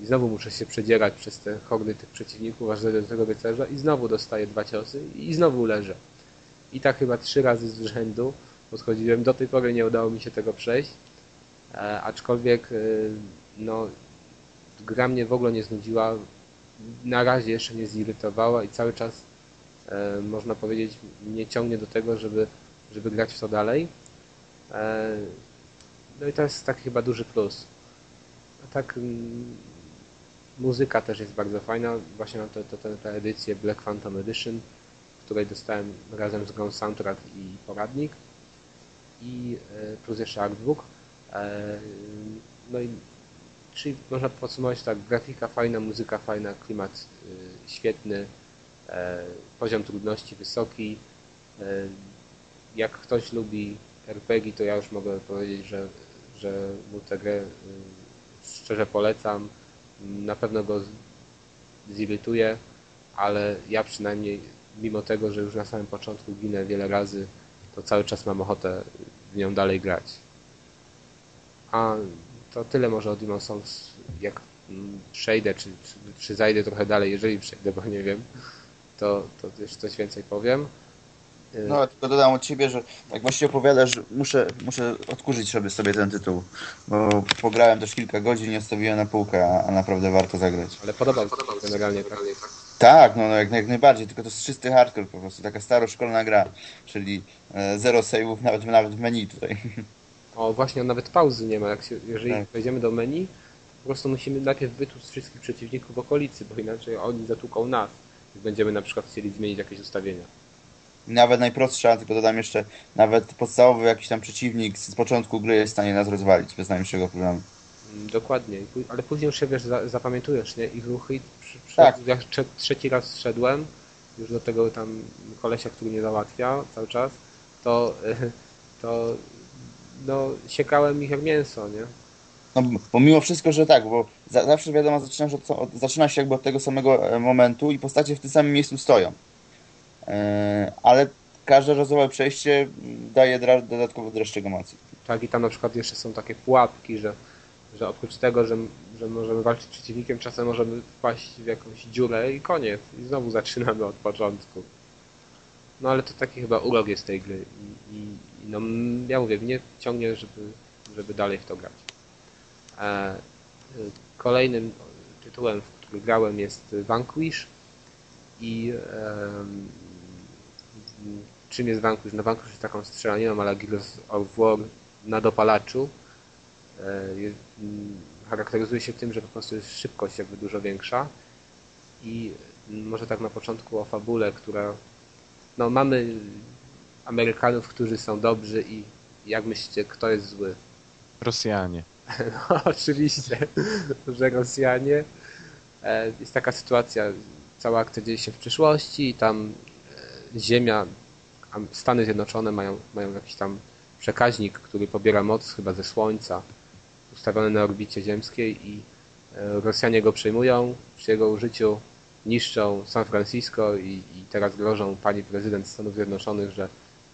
I znowu muszę się przedzierać przez te hordy tych przeciwników, aż do tego rycerza i znowu dostaję dwa ciosy i znowu leżę. I tak chyba trzy razy z rzędu podchodziłem. Do tej pory nie udało mi się tego przejść. E, aczkolwiek e, no, gra mnie w ogóle nie znudziła. Na razie jeszcze nie zirytowała i cały czas e, można powiedzieć mnie ciągnie do tego, żeby, żeby grać w to dalej. E, no i to jest taki chyba duży plus. A tak mm, muzyka też jest bardzo fajna. Właśnie mam to, to, to, tę edycję Black Phantom Edition, której dostałem razem z grą soundtrack i poradnik. I e, plus jeszcze artbook. E, No i czyli można podsumować tak, grafika fajna, muzyka fajna, klimat e, świetny, poziom trudności wysoki, jak ktoś lubi RPG, to ja już mogę powiedzieć, że, że mu tę grę szczerze polecam. Na pewno go zirytuje, ale ja przynajmniej, mimo tego, że już na samym początku ginę wiele razy, to cały czas mam ochotę w nią dalej grać. A to tyle może o Demon Souls, jak przejdę, czy, czy, czy zajdę trochę dalej, jeżeli przejdę, bo nie wiem, to, to jeszcze coś więcej powiem. Y, No, tylko dodam od ciebie, że tak właściwie opowiadasz, muszę, muszę odkurzyć sobie, sobie ten tytuł, bo pograłem też kilka godzin i odstawiłem na półkę, a, a naprawdę warto zagrać. Ale podobał mi się generalnie tak. Tak, no, no jak, jak najbardziej, tylko to jest czysty hardcore po prostu, taka staroszkolna gra, czyli e, zero save'ów nawet, nawet w menu tutaj. O, właśnie, nawet pauzy nie ma. Jak się, jeżeli Tak. wejdziemy do menu, po prostu musimy najpierw wytłuc wszystkich przeciwników w okolicy, bo inaczej oni zatłuką nas. Jak będziemy na przykład chcieli zmienić jakieś ustawienia. Nawet najprostsza, tylko dodam jeszcze, nawet podstawowy jakiś tam przeciwnik z początku gry jest w stanie nas rozwalić bez najmniejszego problemu. Mm, Dokładnie, ale później już się wiesz, za, zapamiętujesz nie? ich ruchy. Tak. Jak trze, trzeci raz szedłem, już do tego tam kolesia, który mnie załatwia cały czas, to, to no, siekałem ich jak mięso, nie? No, bo mimo wszystko, że tak, bo za, zawsze wiadomo, zaczynasz od, od, zaczyna się jakby od tego samego e, momentu i postacie w tym samym miejscu stoją. E, ale każde razowe przejście daje dra, dodatkowy dreszczyk emocji. Tak, i tam na przykład jeszcze są takie pułapki, że, że oprócz tego, że, że możemy walczyć z przeciwnikiem, czasem możemy wpaść w jakąś dziurę i koniec. I znowu zaczynamy od początku. No ale to taki chyba urok jest tej gry. I, i, no, ja mówię, mnie ciągnie, żeby, żeby dalej w to grać. E, kolejnym tytułem, w który grałem jest Vanquish. I em, czym jest Vanquish? No Vanquish jest taką strzelaniną, ale Gears of War na dopalaczu. E, mm, charakteryzuje się tym, że po prostu jest szybkość jakby dużo większa. I może tak na początku o fabule, która no mamy Amerykanów, którzy są dobrzy i jak myślicie, kto jest zły? Rosjanie. No, oczywiście, że Rosjanie. E, Jest taka sytuacja, cała akcja dzieje się w przyszłości i tam e, Ziemia, Stany Zjednoczone mają, mają jakiś tam przekaźnik, który pobiera moc chyba ze Słońca, ustawiony na orbicie ziemskiej i e, Rosjanie go przejmują, przy jego użyciu niszczą San Francisco i, i teraz grożą pani prezydent Stanów Zjednoczonych, że,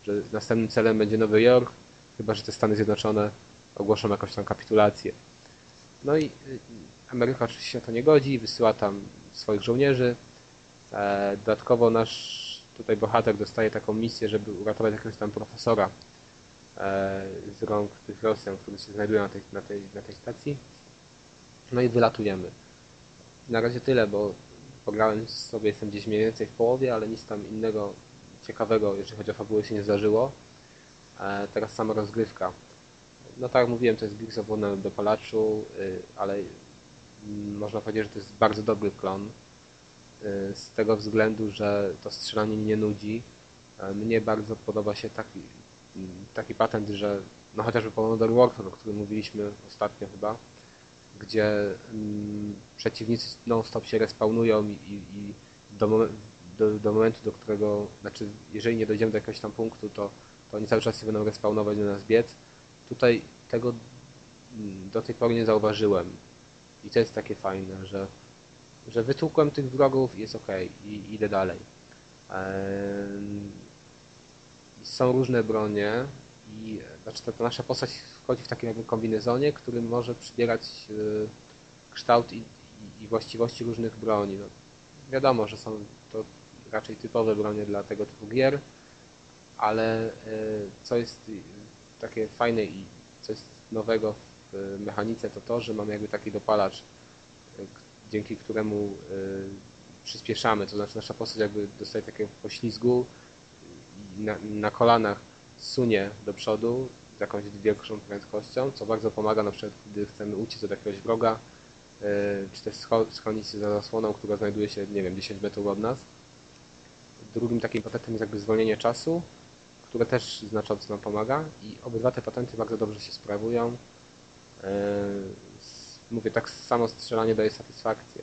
że następnym celem będzie Nowy Jork, chyba że te Stany Zjednoczone ogłoszą jakąś tam kapitulację. No i y, Ameryka oczywiście na to nie godzi wysyła tam swoich żołnierzy. E, Dodatkowo nasz tutaj bohater dostaje taką misję, żeby uratować jakiegoś tam profesora e, z rąk tych Rosjan, którzy się znajdują na tej, na tej, na tej stacji. No i wylatujemy. Na razie tyle, bo pograłem sobie, jestem gdzieś mniej więcej w połowie, ale nic tam innego ciekawego, jeżeli chodzi o fabułę, się nie zdarzyło. E, Teraz sama rozgrywka. No tak jak mówiłem, to jest Gears of War na dopalaczu, y, ale można powiedzieć, że to jest bardzo dobry klon. y, Z tego względu, że to strzelanie nie nudzi. E, Mnie bardzo podoba się taki, taki patent, że no chociażby po Modern o którym mówiliśmy ostatnio chyba, gdzie mm, przeciwnicy non-stop się respawnują i, i, i do, do, do momentu, do którego, znaczy jeżeli nie dojdziemy do jakiegoś tam punktu, to, to oni cały czas się będą respawnować do nas biec. Tutaj tego mm, do tej pory nie zauważyłem. I to jest takie fajne, że, że wytłukłem tych wrogów i jest ok i idę dalej. Em, Są różne bronie i znaczy ta, ta nasza postać wchodzi w takim jakby kombinezonie, który może przybierać y, kształt i, i, i właściwości różnych broni. No, wiadomo, że są to raczej typowe bronie dla tego typu gier, ale y, co jest takie fajne i co jest nowego w y, mechanice, to to, że mamy jakby taki dopalacz, y, dzięki któremu y, przyspieszamy, to znaczy nasza postać jakby dostaje takiego poślizgu na, na kolanach sunie do przodu z jakąś większą prędkością, co bardzo pomaga na przykład, gdy chcemy uciec od jakiegoś wroga, y, czy też schronić się za zasłoną, która znajduje się, nie wiem, 10 metrów od nas. Drugim takim patentem jest jakby zwolnienie czasu, które też znacząco nam pomaga i obydwa te patenty bardzo dobrze się sprawują. S- Mówię, tak samo strzelanie daje satysfakcję.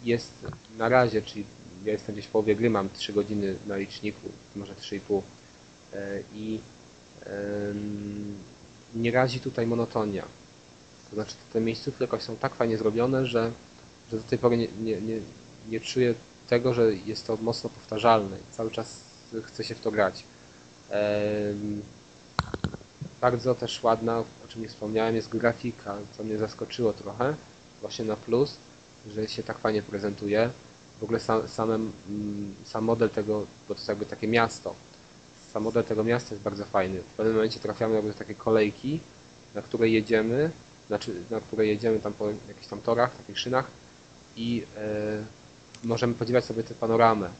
Jest na razie, czyli ja jestem gdzieś w połowie gry, mam 3 godziny na liczniku, może 3,5. e, i nie razi tutaj monotonia. To znaczy te miejscówki jakoś są tak fajnie zrobione, że, że do tej pory nie, nie, nie, nie czuję tego, że jest to mocno powtarzalne. Cały czas chce się w to grać. Bardzo też ładna, o czym nie wspomniałem, jest grafika, co mnie zaskoczyło trochę, właśnie na plus, że się tak fajnie prezentuje. W ogóle sam, samym, mm, sam model tego, bo to jest jakby takie miasto, sam model tego miasta jest bardzo fajny. W pewnym momencie trafiamy do takiej kolejki, na której jedziemy, znaczy na której jedziemy tam po jakichś tam torach, takich szynach i e, możemy podziwiać sobie tę panoramę.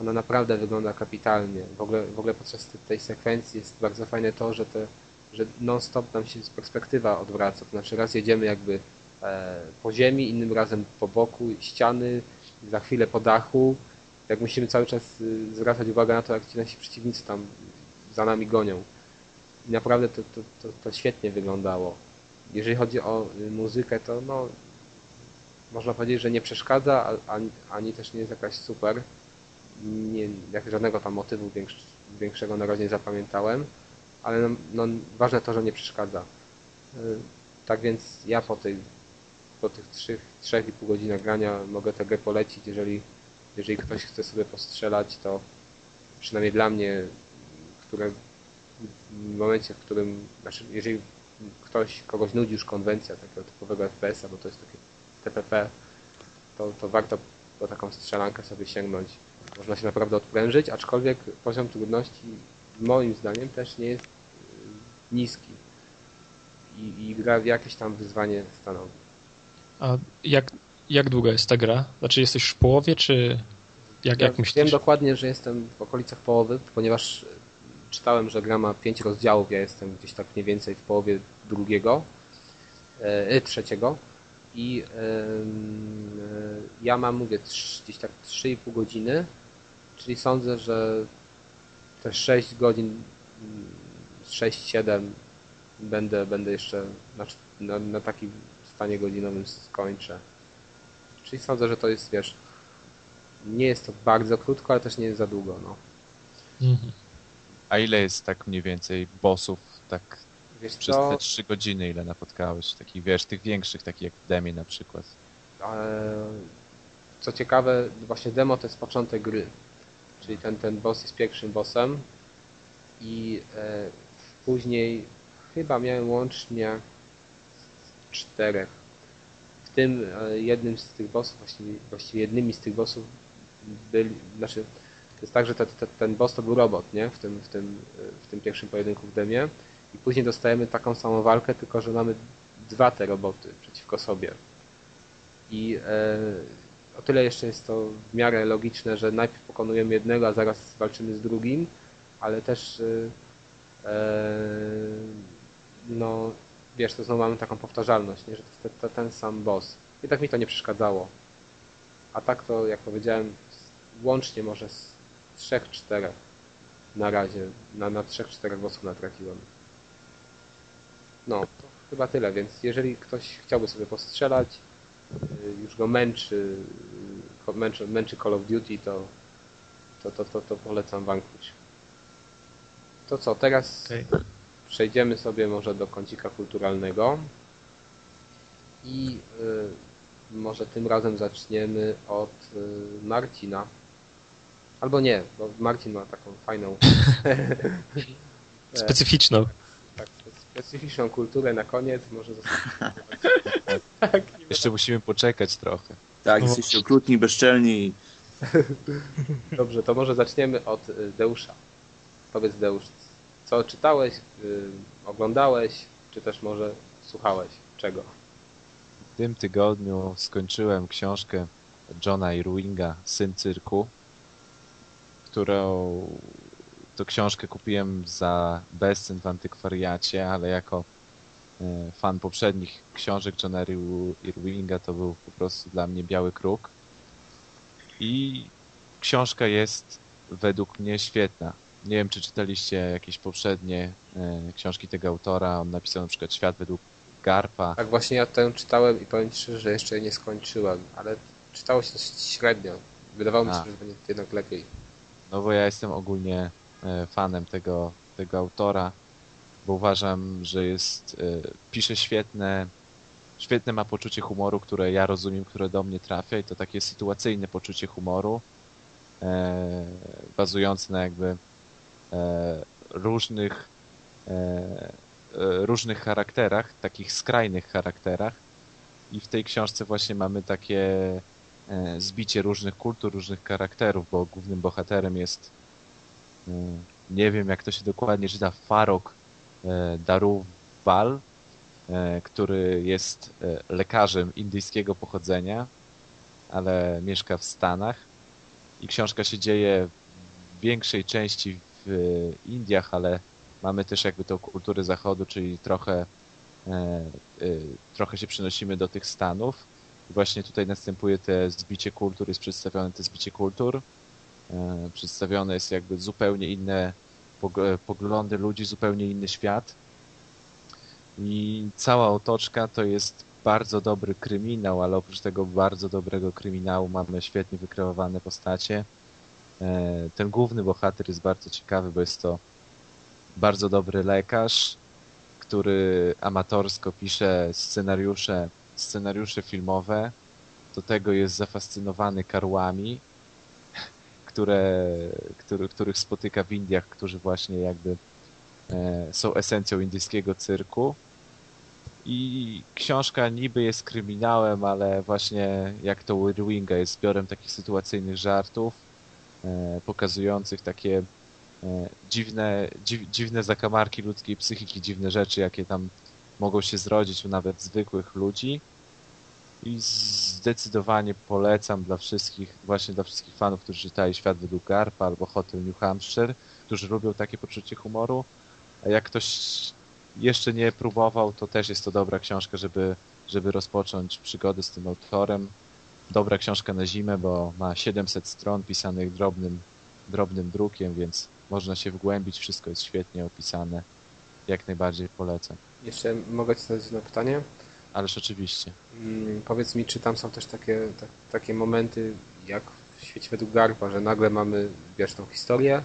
Ona naprawdę wygląda kapitalnie. W ogóle, w ogóle podczas tej sekwencji jest bardzo fajne to, że, te, że non-stop nam się perspektywa odwraca. To znaczy raz jedziemy jakby e, po ziemi, innym razem po boku ściany, za chwilę po dachu. Jak musimy cały czas y, zwracać uwagę na to, jak ci nasi przeciwnicy tam za nami gonią. I naprawdę to, to, to, to świetnie wyglądało. Jeżeli chodzi o y, muzykę, to no, można powiedzieć, że nie przeszkadza, ani, ani też nie jest jakaś super. Nie, jak żadnego tam motywu większego na razie nie zapamiętałem, ale no, no, ważne to, że nie przeszkadza. Y, tak więc ja po, tej, po tych 3,5 godzinach grania mogę tę grę polecić, jeżeli, jeżeli ktoś chce sobie postrzelać, to przynajmniej dla mnie, które w momencie, w którym, znaczy jeżeli ktoś, kogoś nudzi już konwencja takiego typowego FPS-a, bo to jest takie TPP, to, to warto po taką strzelankę sobie sięgnąć. Można się naprawdę odprężyć, aczkolwiek poziom trudności moim zdaniem też nie jest y, niski. I, i gra jakieś tam wyzwanie stanowi. A jak, jak długa jest ta gra? Znaczy jesteś w połowie, czy jak, ja jak myślisz? Wiem dokładnie, że jestem w okolicach połowy, ponieważ czytałem, że gra ma pięć rozdziałów, ja jestem gdzieś tak mniej więcej w połowie drugiego, e, trzeciego i ja mam, mówię, gdzieś tak 3,5 godziny, czyli sądzę, że te 6 godzin, 6-7 będę, będę jeszcze na, na takim stanie godzinowym skończę. Czyli sądzę, że to jest, wiesz, nie jest to bardzo krótko, ale też nie jest za długo, no. Mhm. A ile jest tak mniej więcej bossów, tak Wiesz Przez co? te trzy godziny ile napotkałeś? Takich, wiesz, tych większych, takich jak w demie na przykład. Co ciekawe, właśnie demo to jest początek gry. Czyli ten, ten boss jest pierwszym bossem i e, później chyba miałem łącznie czterech. W tym e, jednym z tych bossów, właściwie, właściwie jednymi z tych bossów byli, znaczy to jest tak, że te, te, ten boss to był robot, nie? W tym, w tym, w tym pierwszym pojedynku w demie i później dostajemy taką samą walkę, tylko że mamy dwa te roboty przeciwko sobie. I e, o tyle jeszcze jest to w miarę logiczne, że najpierw pokonujemy jednego, a zaraz walczymy z drugim, ale też e, e no wiesz, to znowu mamy taką powtarzalność, nie? że to jest ten sam boss. I tak mi to nie przeszkadzało. A tak to, jak powiedziałem, łącznie może z trzech, czterech na razie, na, na trzech, czterech bossów natrafiłem. No, to chyba tyle, więc jeżeli ktoś chciałby sobie postrzelać, y, już go męczy, y, męczy, męczy Call of Duty, to, to, to, to, to polecam Vanquish. To co, teraz okay. Przejdziemy sobie może do kącika kulturalnego i y, może tym razem zaczniemy od y, Marcina. Albo nie, bo Marcin ma taką fajną... Specyficzną specyficzną kulturę na koniec, może tak, Jeszcze musimy poczekać trochę. Tak, no. jesteście okrutni, bezczelni. Dobrze, to może zaczniemy od y, Deusza. Powiedz Deusz, co czytałeś, yy, oglądałeś, czy też może słuchałeś? Czego? W tym tygodniu skończyłem książkę Johna Irwinga, Syn Cyrku, którą to książkę kupiłem za bezcen w antykwariacie, ale jako e, fan poprzednich książek Johna Irvinga to był po prostu dla mnie biały kruk. I książka jest według mnie świetna. Nie wiem, czy czytaliście jakieś poprzednie e, książki tego autora. On napisał na przykład Świat według Garpa. Tak, właśnie ja tę czytałem i powiem Ci że jeszcze nie skończyłem, ale czytało się dość średnio. Wydawało mi się, że będzie jednak lepiej. No bo ja jestem ogólnie e, fanem tego, tego autora, bo uważam, że jest, e, pisze świetne, świetne ma poczucie humoru, które ja rozumiem, które do mnie trafia i to takie sytuacyjne poczucie humoru, bazujące na jakby różnych e, e, różnych charakterach, takich skrajnych charakterach. I w tej książce właśnie mamy takie e, zbicie różnych kultur, różnych charakterów, bo głównym bohaterem jest e, nie wiem jak to się dokładnie czyta, Farok e, Daruval, e, który jest e, lekarzem indyjskiego pochodzenia, ale mieszka w Stanach. I książka się dzieje w większej części w Indiach, ale mamy też jakby tą kulturę zachodu, czyli trochę e, e, trochę się przenosimy do tych Stanów. I właśnie tutaj następuje te zbicie kultur, jest przedstawione te zbicie kultur. E, Przedstawione jest jakby zupełnie inne pog- poglądy ludzi, zupełnie inny świat. I cała otoczka to jest bardzo dobry kryminał, ale oprócz tego bardzo dobrego kryminału mamy świetnie wykreowane postacie. E, Ten główny bohater jest bardzo ciekawy, bo jest to bardzo dobry lekarz, który amatorsko pisze scenariusze, scenariusze filmowe. Do tego jest zafascynowany karłami, które, który, których spotyka w Indiach, którzy właśnie jakby e, są esencją indyjskiego cyrku. I książka niby jest kryminałem, ale właśnie jak to Whirlwinga jest zbiorem takich sytuacyjnych żartów, pokazujących takie e, dziwne, dziw, dziwne zakamarki ludzkiej psychiki, dziwne rzeczy, jakie tam mogą się zrodzić u nawet zwykłych ludzi. I zdecydowanie polecam dla wszystkich, właśnie dla wszystkich fanów, którzy czytali Świat według Garpa albo Hotel New Hampshire, którzy lubią takie poczucie humoru. A jak ktoś jeszcze nie próbował, to też jest to dobra książka, żeby, żeby rozpocząć przygody z tym autorem. Dobra książka na zimę, bo ma 700 stron pisanych drobnym, drobnym drukiem, więc można się wgłębić, wszystko jest świetnie opisane. Jak najbardziej polecam. Jeszcze mogę Ci zadać jedno pytanie? Ależ oczywiście. Mm, Powiedz mi, czy tam są też takie, tak, takie momenty, jak w świecie według Garpa, że nagle mamy, wiesz, tą historię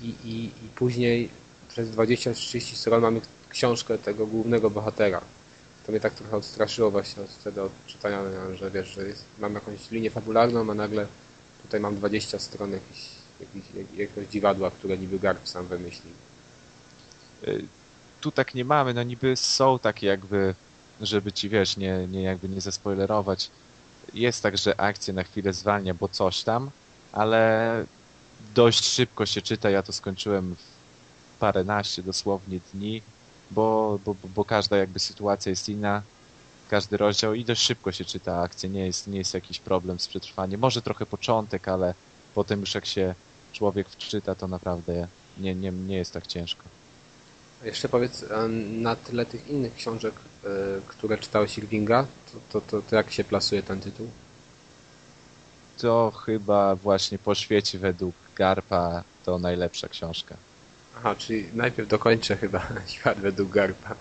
i, i, i później przez 20-30 stron mamy książkę tego głównego bohatera. To mnie tak trochę odstraszyło właśnie od, wtedy od czytania, że wiesz, że jest, mam jakąś linię fabularną, a nagle tutaj mam 20 stron jakiś, jakiś, jak- jakiegoś dziwadła, które niby Garp sam wymyślił. Y, Tu tak nie mamy, no niby są takie jakby, żeby ci wiesz, nie, nie jakby nie zaspoilerować. Jest tak, że akcja na chwilę zwalnia, bo coś tam, ale dość szybko się czyta. Ja to skończyłem w paręnaście dosłownie dni, bo, bo, bo- każda jakby sytuacja jest inna, każdy rozdział i dość szybko się czyta akcja. Nie jest, nie jest jakiś problem z przetrwaniem. Może trochę początek, ale potem już jak się człowiek wczyta, to naprawdę nie, nie, nie jest tak ciężko. Jeszcze powiedz, na tle tych innych książek, e, które czytałeś Irvinga, to, to, to, to jak się plasuje ten tytuł? To chyba właśnie po świecie według Garpa to najlepsza książka. Aha, czyli najpierw dokończę chyba świat według Garpa.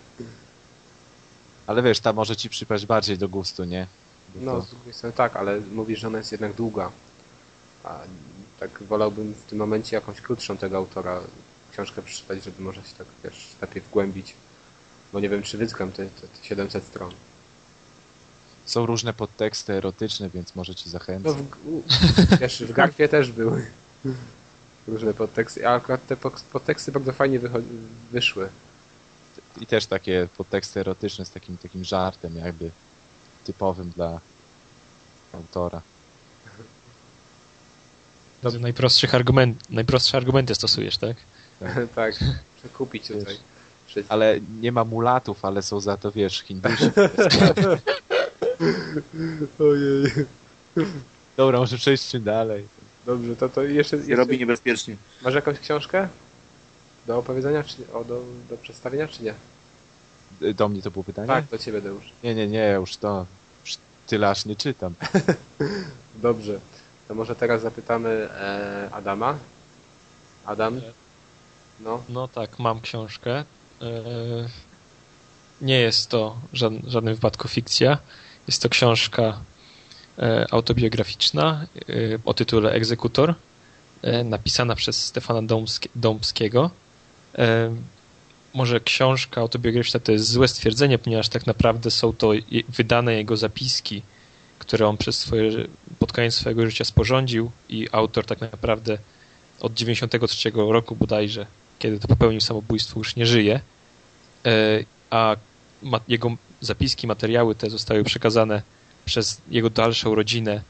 Ale wiesz, ta może ci przypaść bardziej do gustu, nie? Bo No, to- z drugiej strony tak, ale mówisz, że ona jest jednak długa. A tak wolałbym w tym momencie jakąś krótszą tego autora książkę przeczytać, żeby może się tak, wiesz, lepiej wgłębić. Bo nie wiem, czy wyzgram te, te, te 700 stron. Są różne podteksty erotyczne, więc może ci No, zachęcę. w, u- wiesz, w Garpie też były różne podteksty, a akurat te pod- podteksty bardzo fajnie wyszły. I też takie podteksty erotyczne z takim, takim żartem jakby typowym dla autora. Z najprostszych argument, najprostsze argumenty stosujesz, tak? tak, przekupić tutaj. Przed... Ale nie ma mulatów, ale są za to, wiesz, Hindusi. Ojej. Dobra, może przejdźmy dalej. Dobrze, to, to jeszcze, jeszcze... robi niebezpiecznie. Masz jakąś książkę do opowiedzenia, czy o, do, do przedstawienia, czy nie? Do mnie to było pytanie? Tak, do ciebie Deusz. Nie, nie, nie, już to już tyle aż nie czytam. Dobrze. To może teraz zapytamy e, Adama. Adam? No, No tak, mam książkę. E, Nie jest to żad- w żadnym wypadku fikcja. Jest to książka e, autobiograficzna e, o tytule Egzekutor. napisana przez Stefana Dąbskiego. Może książka autobiograficzna to jest złe stwierdzenie, ponieważ tak naprawdę są to wydane jego zapiski, które on przez swoje, pod koniec swojego życia sporządził i autor tak naprawdę od 93 roku bodajże, kiedy to popełnił samobójstwo, już nie żyje, a jego zapiski, materiały te zostały przekazane przez jego dalszą rodzinę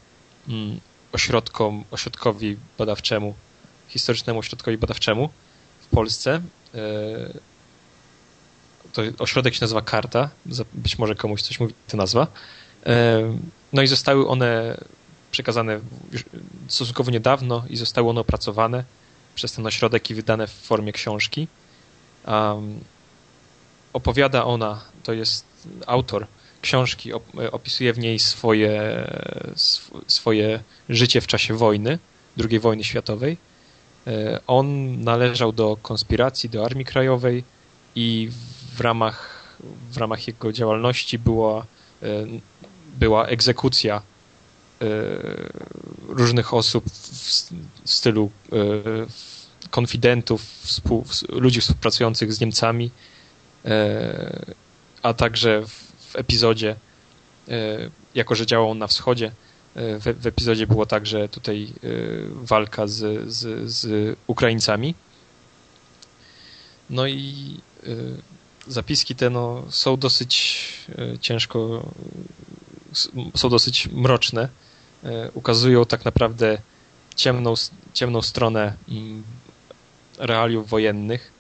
mm, ośrodkom, ośrodkowi badawczemu, historycznemu ośrodkowi badawczemu w Polsce. E, to ośrodek się nazywa Karta, być może komuś coś mówi ta nazwa. E, no i zostały one przekazane stosunkowo niedawno i zostały one opracowane przez ten ośrodek i wydane w formie książki. Um, opowiada ona, to jest autor książki, opisuje w niej swoje, swoje życie w czasie wojny, II wojny światowej. E, on należał do konspiracji, do Armii Krajowej i w ramach, w ramach jego działalności była, e, była egzekucja e, różnych osób w stylu konfidentów, ludzi współpracujących z Niemcami, a także w epizodzie, jako że działał on na wschodzie, w, w epizodzie było tak, że tutaj walka z, z, z Ukraińcami. No i zapiski te no, są dosyć ciężko, są dosyć mroczne. Ukazują tak naprawdę ciemną, ciemną stronę realiów wojennych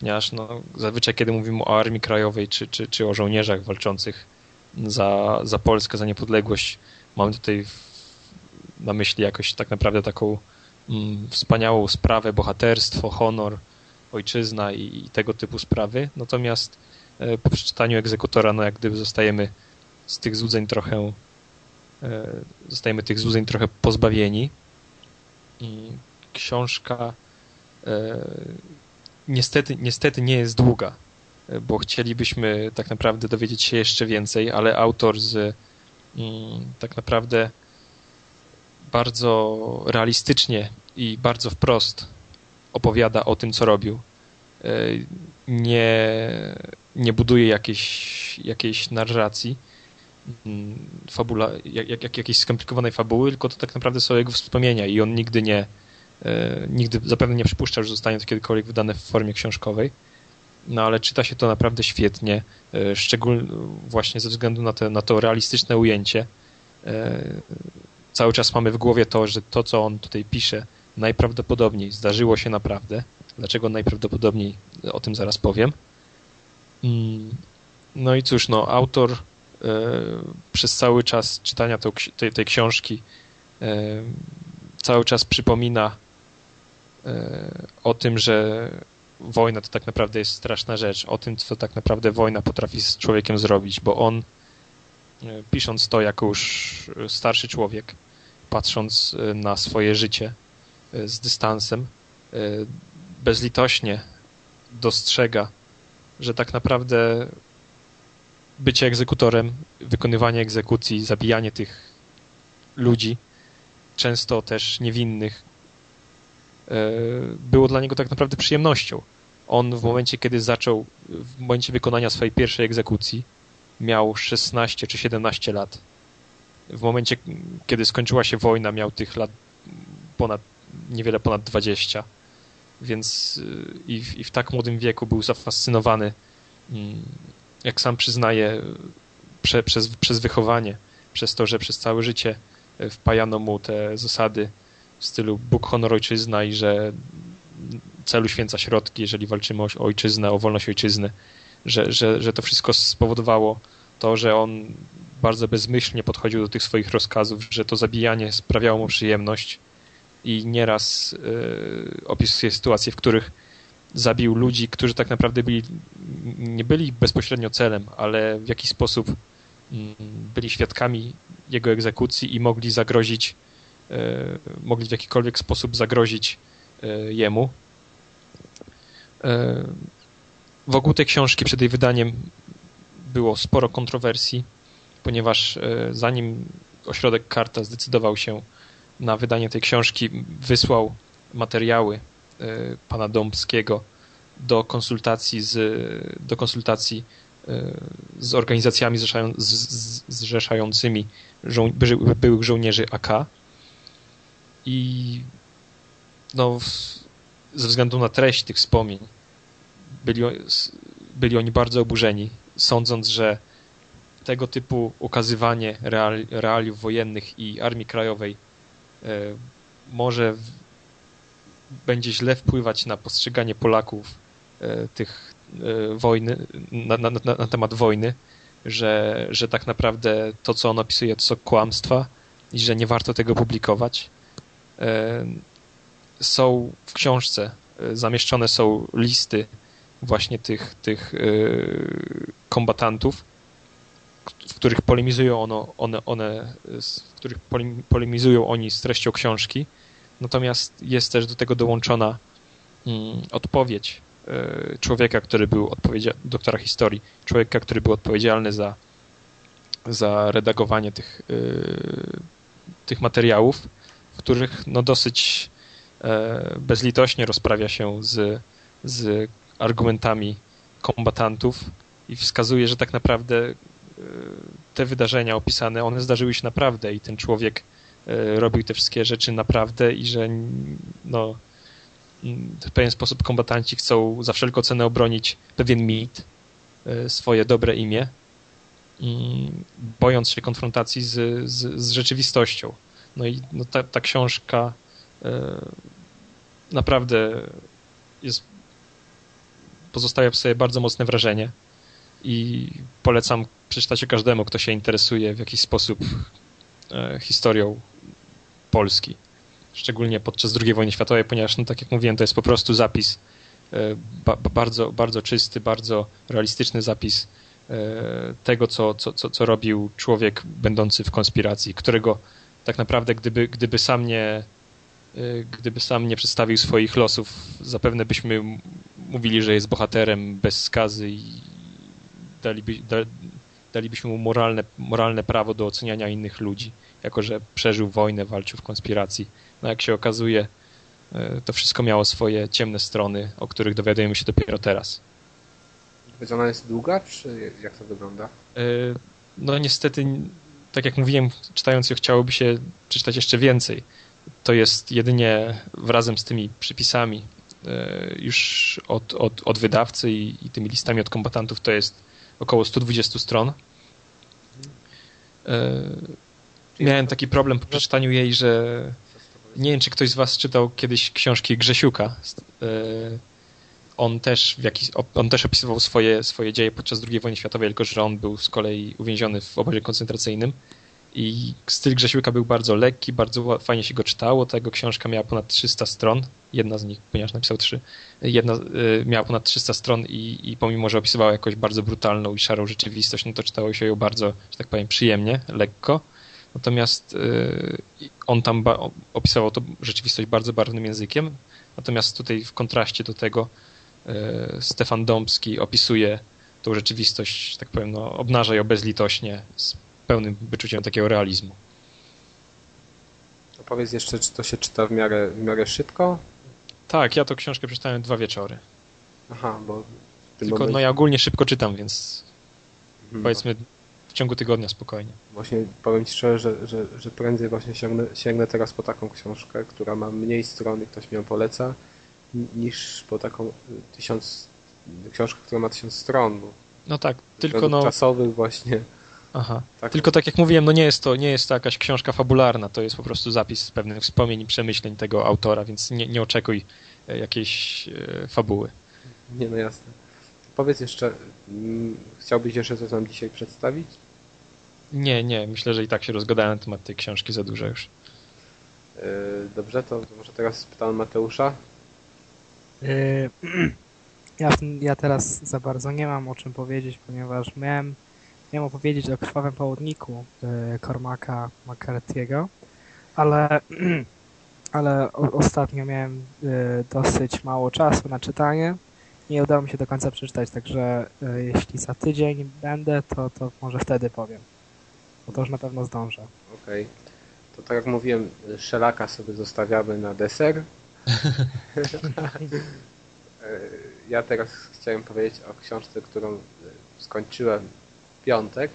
ponieważ no, zazwyczaj kiedy mówimy o Armii Krajowej czy, czy, czy o żołnierzach walczących za, za Polskę, za niepodległość, mamy tutaj na myśli jakoś tak naprawdę taką mm, wspaniałą sprawę, bohaterstwo, honor, ojczyzna i, i, tego typu sprawy. Natomiast e, po przeczytaniu egzekutora, no jak gdyby zostajemy z tych złudzeń trochę e, zostajemy tych złudzeń trochę pozbawieni. I książka e, niestety, niestety nie jest długa, bo chcielibyśmy tak naprawdę dowiedzieć się jeszcze więcej, ale autor z mm, tak naprawdę bardzo realistycznie i bardzo wprost opowiada o tym, co robił. E, nie, nie buduje jakiejś, jakiejś narracji, mm, fabula, jak, jak, jakiejś skomplikowanej fabuły, tylko to tak naprawdę są jego wspomnienia i on nigdy nie, nigdy zapewne nie przypuszczał, że zostanie to kiedykolwiek wydane w formie książkowej. No ale czyta się to naprawdę świetnie, e, szczególnie właśnie ze względu na, te, na to realistyczne ujęcie. E, cały czas mamy w głowie to, że to, co on tutaj pisze, najprawdopodobniej zdarzyło się naprawdę. Dlaczego najprawdopodobniej, o tym zaraz powiem. Mm, no i cóż, no, autor przez cały czas czytania tej, tej książki cały czas przypomina o tym, że wojna to tak naprawdę jest straszna rzecz, o tym, co tak naprawdę wojna potrafi z człowiekiem zrobić, bo on, e, pisząc to jako już starszy człowiek, patrząc e, na swoje życie e, z dystansem, bezlitośnie dostrzega, że tak naprawdę bycie egzekutorem, wykonywanie egzekucji, zabijanie tych ludzi, często też niewinnych, było dla niego tak naprawdę przyjemnością. On w momencie, kiedy zaczął, w momencie wykonania swojej pierwszej egzekucji, miał 16 czy 17 lat. W momencie, kiedy skończyła się wojna, miał tych lat ponad, niewiele ponad 20. Więc y, i w, i w tak młodym wieku był zafascynowany, mm, jak sam przyznaje, prze, przez, przez wychowanie, przez to, że przez całe życie e, wpajano mu te zasady w stylu Bóg, honor, ojczyzna i że celu święca środki, jeżeli walczymy o ojczyznę, o wolność ojczyzny, że, że, że to wszystko spowodowało to, że on bardzo bezmyślnie podchodził do tych swoich rozkazów, że to zabijanie sprawiało mu przyjemność i nieraz yy, opisuje sytuacje, w których zabił ludzi, którzy tak naprawdę byli, nie byli bezpośrednio celem, ale w jakiś sposób mm, byli świadkami jego egzekucji i mogli zagrozić E, mogli w jakikolwiek sposób zagrozić e, jemu. E, wokół tej książki przed jej wydaniem było sporo kontrowersji, ponieważ zanim ośrodek Karta zdecydował się na wydanie tej książki, wysłał materiały e, pana Dąbskiego do konsultacji z, do konsultacji e, z organizacjami zrzeszającymi byłych żołnierzy AK i no, ze względu na treść tych wspomnień byli, byli oni bardzo oburzeni, sądząc, że tego typu ukazywanie real, realiów wojennych i Armii Krajowej e, może w, będzie źle wpływać na postrzeganie Polaków e, tych e, wojny, na, na, na, na, temat wojny, że, że tak naprawdę to, co on opisuje, to są kłamstwa i że nie warto tego publikować. E, są w książce, e, zamieszczone są listy właśnie tych, tych e, kombatantów, w których polemizują ono, one, one, w których polemizują oni z treścią książki. Natomiast jest też do tego dołączona mm, odpowiedź człowieka, który był odpowiedzialny, doktora historii, człowieka, który był odpowiedzialny za, za redagowanie tych, tych materiałów, w których no dosyć e, bezlitośnie rozprawia się z, z argumentami kombatantów i wskazuje, że tak naprawdę e, te wydarzenia opisane, one zdarzyły się naprawdę i ten człowiek e, robił te wszystkie rzeczy naprawdę i że no, w pewien sposób kombatanci chcą za wszelką cenę obronić pewien mit, swoje dobre imię, bojąc się konfrontacji z, z, z rzeczywistością. No i no ta, ta książka e, naprawdę jest pozostawia w sobie bardzo mocne wrażenie i polecam przeczytać każdemu, kto się interesuje w jakiś sposób e, historią Polski. Szczególnie podczas II wojny światowej, ponieważ, no, tak jak mówiłem, to jest po prostu zapis e, ba bardzo, bardzo czysty, bardzo realistyczny zapis tego, co, co, co, co robił człowiek będący w konspiracji, którego tak naprawdę gdyby, gdyby sam nie y, gdyby sam nie przedstawił swoich losów, zapewne byśmy mówili, że jest bohaterem bez skazy i daliby, da, dalibyśmy mu moralne, moralne prawo do oceniania innych ludzi, jako że przeżył wojnę, walczył w konspiracji. No jak się okazuje, y, to wszystko miało swoje ciemne strony, o których dowiadujemy się dopiero teraz. Ona jest długa, czy jak to wygląda? Y, no niestety tak jak mówiłem, czytając ją chciałoby się przeczytać jeszcze więcej. To jest jedynie wrazem z tymi przypisami e, już od, od, od wydawcy i, i tymi listami od kombatantów to jest około 120 stron. E, miałem taki problem po przeczytaniu jej, że nie wiem, czy ktoś z was czytał kiedyś książki Grzesiuka. On też, w jakiś, on też opisywał swoje, swoje dzieje podczas II wojny światowej, tylko że on był z kolei uwięziony w obozie koncentracyjnym. I styl Grzesiłka był bardzo lekki, bardzo fajnie się go czytało. Ta jego książka miała ponad 300 stron. Jedna z nich, ponieważ napisał trzy, jedna y, miała ponad 300 stron i, i pomimo, że opisywała jakoś bardzo brutalną i szarą rzeczywistość, no to czytało się ją bardzo, że tak powiem, przyjemnie, lekko. Natomiast y, on tam opisywał to rzeczywistość bardzo barwnym językiem. Natomiast tutaj w kontraście do tego Stefan Dąbski opisuje tą rzeczywistość, tak powiem, no, obnaża ją bezlitośnie, z pełnym wyczuciem takiego realizmu. Powiedz jeszcze, czy to się czyta w miarę, w miarę szybko? Tak, ja tą książkę przeczytałem dwa wieczory. Aha, bo... Tylko momencie... no ja ogólnie szybko czytam, więc hmm, powiedzmy w ciągu tygodnia spokojnie. Właśnie powiem Ci szczerze, że, że, że prędzej właśnie sięgnę, sięgnę teraz po taką książkę, która ma mniej stron i ktoś mi ją poleca, niż po taką tysiąc, książkę, która ma tysiąc stron. No tak, tylko no... Czasowych właśnie. Aha. Tak. Tylko tak jak mówiłem, no nie jest, to, nie jest to jakaś książka fabularna, to jest po prostu zapis pewnych wspomnień i przemyśleń tego autora, więc nie, nie oczekuj e, jakiejś e, fabuły. Nie, no jasne. Powiedz jeszcze, mm, chciałbyś jeszcze coś nam dzisiaj przedstawić? Nie, nie, myślę, że i tak się rozgadałem na temat tej książki za dużo już. E, dobrze, to może teraz pytam Mateusza. Yy, ja, ja teraz za bardzo nie mam o czym powiedzieć, ponieważ miałem, miałem opowiedzieć o krwawym południku yy, Cormaca McCarthy'ego, ale, ale ostatnio miałem yy, dosyć mało czasu na czytanie. Nie udało mi się do końca przeczytać, także jeśli za tydzień będę, to, to może wtedy powiem. Bo to już na pewno zdążę. Okej. Okay. To tak jak mówiłem, szelaka sobie zostawiamy na deser ja teraz chciałem powiedzieć o książce, którą e, skończyłem w piątek.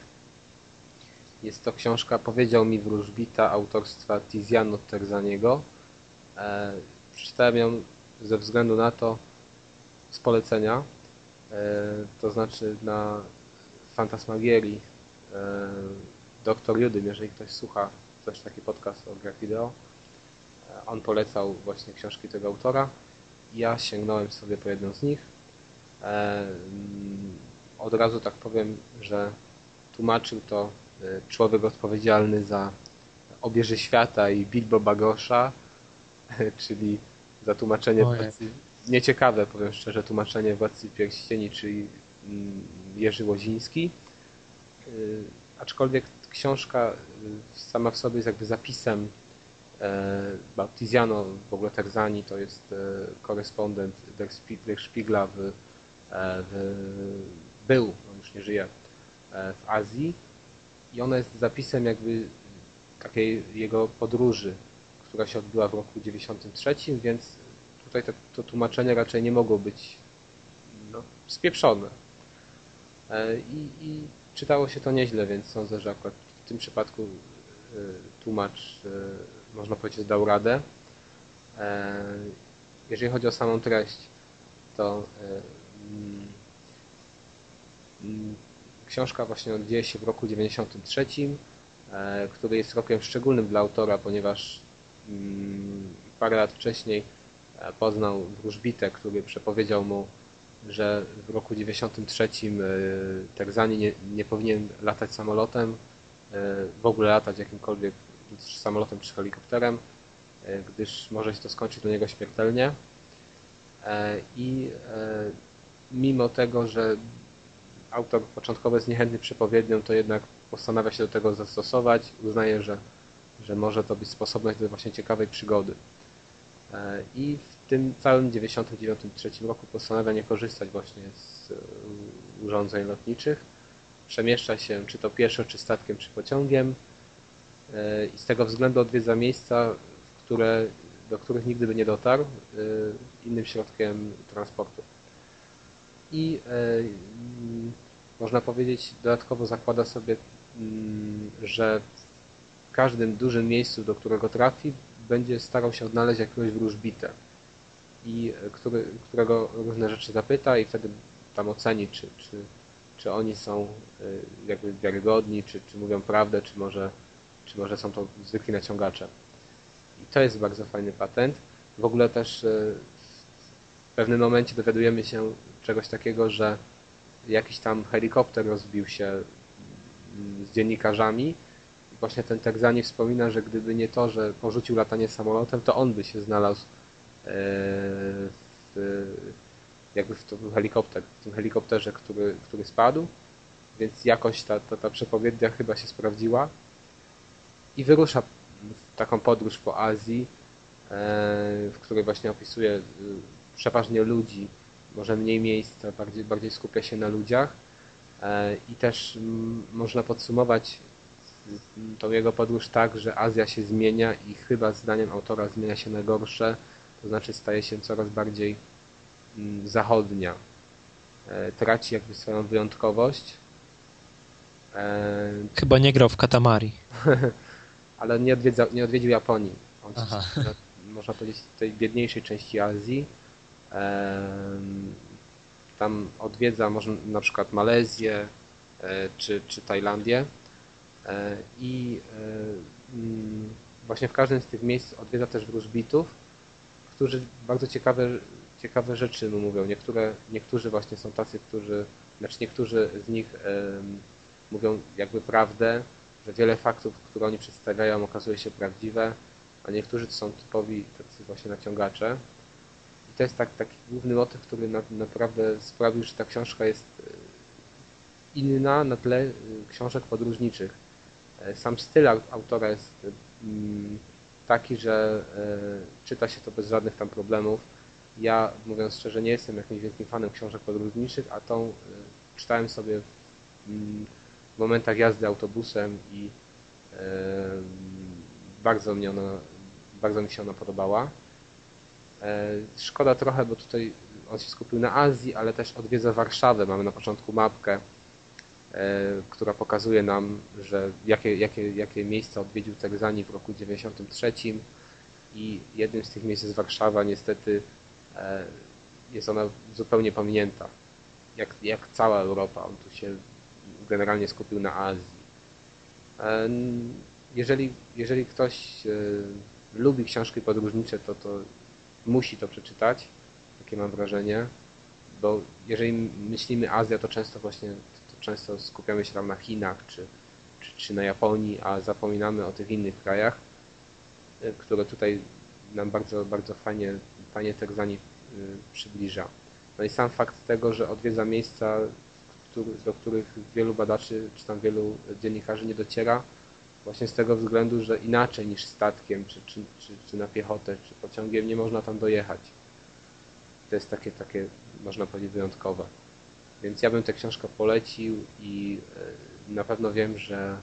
Jest to książka Powiedział mi wróżbita autorstwa Tiziano Terzaniego. E, przeczytałem ją ze względu na to z polecenia, to znaczy na Fantasmagierii Doktor Judym, jeżeli ktoś słucha też taki podcast o grach wideo. On polecał właśnie książki tego autora. Ja sięgnąłem sobie po jedną z nich. Od razu tak powiem, że tłumaczył to e, człowiek odpowiedzialny za obieży świata i Bilbo Bagosza, czyli za tłumaczenie władcy, nieciekawe, powiem szczerze, tłumaczenie Władcy Pierścieni, czyli mm, Jerzy Łoziński. E, aczkolwiek książka sama w sobie jest jakby zapisem e, Baptiziano, w ogóle Terzani to jest e, korespondent Der Spiegla w, e, w, był, on już nie żyje, w Azji i ona jest zapisem jakby takiej jego podróży, która się odbyła w roku 93, więc tutaj to, tłumaczenie raczej nie mogło być no, spieprzone. I, I czytało się to nieźle, więc sądzę, że akurat w tym przypadku tłumacz, y, można powiedzieć, dał radę. E, jeżeli chodzi o samą treść, to y, mm, mm, książka właśnie dzieje się w roku 93, e, który jest rokiem szczególnym dla autora, ponieważ mm, parę lat wcześniej e, poznał wróżbitę, który przepowiedział mu że w roku 93 e, Terzani nie, nie powinien latać samolotem, w ogóle latać jakimkolwiek samolotem czy helikopterem, e, gdyż może się to skończyć dla niego śmiertelnie. I mimo tego, że autor początkowo jest niechętny przepowiednią, to jednak postanawia się do tego zastosować, uznaje, że, że może to być sposobność do właśnie ciekawej przygody. I w tym całym 99-3 roku postanawia nie korzystać właśnie z e, urządzeń lotniczych. Przemieszcza się czy to pieszo, czy statkiem, czy pociągiem e, i z tego względu odwiedza miejsca, które, do których nigdy by nie dotarł e, innym środkiem transportu. I można powiedzieć, dodatkowo zakłada sobie, mm, że w każdym dużym miejscu, do którego trafi, będzie starał się odnaleźć jakiegoś wróżbitę i który, którego różne rzeczy zapyta i wtedy tam oceni, czy, czy, czy oni są y, jakby wiarygodni, czy, czy mówią prawdę, czy może, czy może są to zwykli naciągacze. I to jest bardzo fajny patent. W ogóle też y, w pewnym momencie dowiadujemy się czegoś takiego, że jakiś tam helikopter rozbił się mm, z dziennikarzami. Właśnie ten Terzani wspomina, że gdyby nie to, że porzucił latanie samolotem, to on by się znalazł w, jakby w tym helikopter, w tym helikopterze, który, który spadł, więc jakoś ta, ta, ta przepowiednia chyba się sprawdziła. I wyrusza w taką podróż po Azji, e, w której właśnie opisuje e, przeważnie ludzi, może mniej miejsca, bardziej, bardziej skupia się na ludziach. E, i też można podsumować tą jego podróż tak, że Azja się zmienia i chyba zdaniem autora zmienia się na gorsze, to znaczy staje się coraz bardziej zachodnia. E, traci jakby swoją wyjątkowość. E, Chyba nie grał w Katamari. ale nie, odwiedza, nie odwiedził Japonii. On Aha. można powiedzieć tej biedniejszej części Azji. Tam odwiedza może na przykład Malezję e, czy, czy Tajlandię i mm, właśnie w każdym z tych miejsc odwiedza też wróżbitów, którzy bardzo ciekawe, ciekawe rzeczy mu mówią. Niektóre, niektórzy właśnie są tacy, którzy, znaczy niektórzy z nich mówią jakby prawdę, że wiele faktów, które oni przedstawiają okazuje się prawdziwe, a niektórzy to są typowi tacy właśnie naciągacze. I to jest tak, taki główny motyw, który na, naprawdę sprawił, że ta książka jest e, inna na tle e, książek podróżniczych. E, sam styl autora jest mm, taki, że czyta się to bez żadnych tam problemów. Ja, mówiąc szczerze, nie jestem jakimś wielkim fanem książek podróżniczych, a tą e, czytałem sobie mm, w momentach jazdy autobusem i e, bardzo, mnie ona, bardzo mi się ona podobała. E, Szkoda trochę, bo tutaj on się skupił na Azji, ale też odwiedza Warszawę. Mamy na początku mapkę, e, która pokazuje nam, że jakie, jakie, jakie miejsca odwiedził Terzani w roku 93 i jednym z tych miejsc jest Warszawa. Niestety jest ona zupełnie pominięta. Jak, jak cała Europa. On tu się generalnie skupił na Azji. E, Jeżeli, jeżeli ktoś e, lubi książki podróżnicze, to, to musi to przeczytać. Takie mam wrażenie. Bo jeżeli myślimy Azja, to często właśnie to często skupiamy się tam na Chinach czy, czy, czy na Japonii, a zapominamy o tych innych krajach, e, które tutaj nam bardzo, bardzo fajnie, fajnie Terzani y, przybliża. No i sam fakt tego, że odwiedza miejsca, do których wielu badaczy czy tam wielu dziennikarzy nie dociera, właśnie z tego względu, że inaczej niż statkiem, czy, czy, czy, czy na piechotę, czy pociągiem nie można tam dojechać. To jest takie, takie można powiedzieć, wyjątkowe. Więc ja bym tę książkę polecił i y, na pewno wiem, że,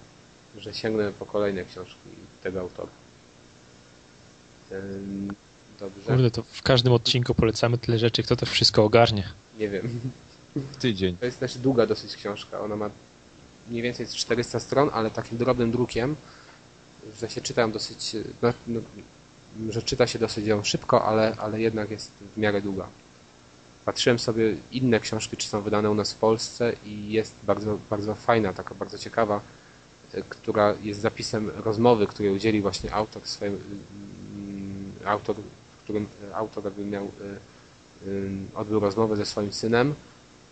że sięgnę po kolejne książki tego autora. Dobrze. Kurde, to w każdym odcinku polecamy tyle rzeczy, kto to wszystko ogarnie. Nie wiem. W tydzień. To jest też długa dosyć książka. Ona ma mniej więcej z 400 stron, ale takim drobnym drukiem, że się czyta ją dosyć, no, no, że czyta się dosyć ją szybko, ale, ale jednak jest w miarę długa. Patrzyłem sobie inne książki, czy są wydane u nas w Polsce i jest bardzo, bardzo fajna, taka bardzo ciekawa, y, która jest zapisem rozmowy, której udzieli właśnie autor swoim, mm, autor, którym autor jakby miał, y, y, odbył rozmowę ze swoim synem.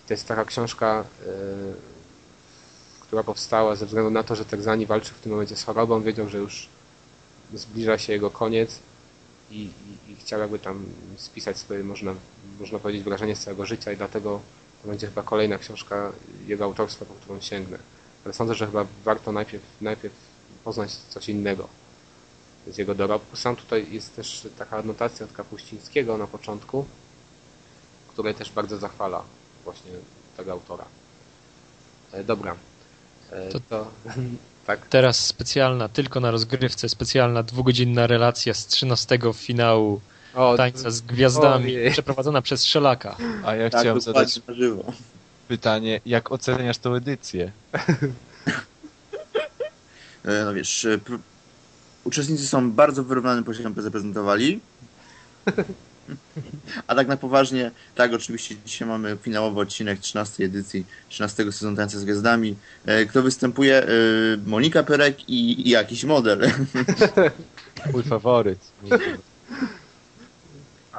To jest taka książka, która powstała ze względu na to, że Terzani walczył w tym momencie z chorobą, wiedział, że już zbliża się jego koniec i, i, i chciał jakby tam spisać swoje, można, można powiedzieć, wrażenie z całego życia i dlatego to będzie chyba kolejna książka jego autorstwa, po którą sięgnę. Ale sądzę, że chyba warto najpierw, najpierw poznać coś innego z jego dorobku. Sam tutaj jest też taka anotacja od Kapuścińskiego na początku, której też bardzo zachwala właśnie tego autora. E, Dobra. E, To- to tak. Teraz specjalna, tylko na rozgrywce, specjalna dwugodzinna relacja z 13 finału O, Tańca z Gwiazdami, Ojej. przeprowadzona przez Szelaka. A ja Tak, chciałem zadać na żywo. pytanie, jak oceniasz tą edycję? E, No wiesz, uczestnicy są bardzo wyrównany poziom zaprezentowali. A tak na poważnie, tak, oczywiście dzisiaj mamy finałowy odcinek 13 edycji 13 sezonu Tańca z Gwiazdami. E, Kto występuje? E, Monika Perek i, i jakiś model. Mój faworyt.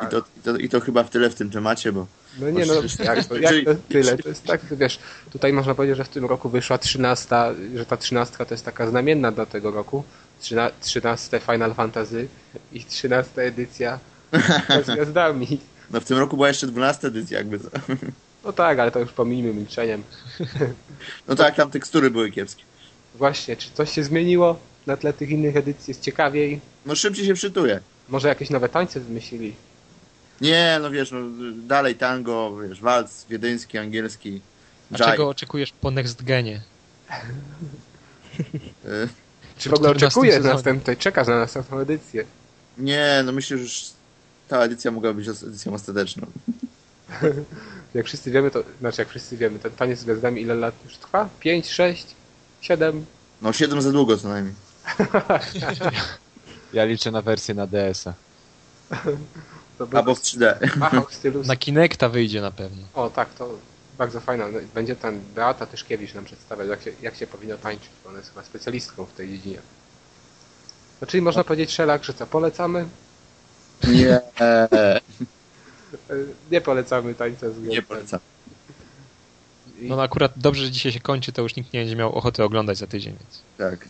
I to, i, to, I to chyba w tyle w tym temacie, bo No nie no, jak to, jak to tyle? To jest tak, wiesz, tutaj można powiedzieć, że w tym roku wyszła 13, że ta 13 to jest taka znamienna dla tego roku. 13, 13 Final Fantasy i 13 edycja z gwiazdami. no w tym roku była jeszcze 12 edycja, jakby to. No tak, ale to już pomijmy milczeniem. No tak, tam tekstury były kiepskie. Właśnie, czy coś się zmieniło na tle tych innych edycji? Jest ciekawiej? No szybciej się przytuje. Może jakieś nowe tańce wymyślili? Nie, no wiesz, no, dalej tango, wiesz, walc wiedeński, angielski, A czego oczekujesz po Next Genie? Czy w ogóle 14 oczekujesz następnej, czekasz na następną edycję? Nie, no myślę, że już ta edycja mogła być edycją ostateczną. Jak wszyscy wiemy, to znaczy jak wszyscy wiemy, ten taniec z gwiazdami ile lat już trwa? 5, 6, 7? No 7 za długo co najmniej. Ja liczę na wersję na DS-a. Albo w 3D. machał w stylu... Na Kinecta wyjdzie na pewno. O tak, to bardzo fajna. No, Będzie ten Beata Tyszkiewicz nam przedstawiać, jak się, jak się powinno tańczyć, bo ona jest chyba specjalistką w tej dziedzinie. No, czyli można powiedzieć, Szelak, że co, polecamy? Nie, Nie polecamy tańca z nie polecam. I- No akurat dobrze, że dzisiaj się kończy, to już nikt nie będzie miał ochoty oglądać za tydzień, więc. Tak.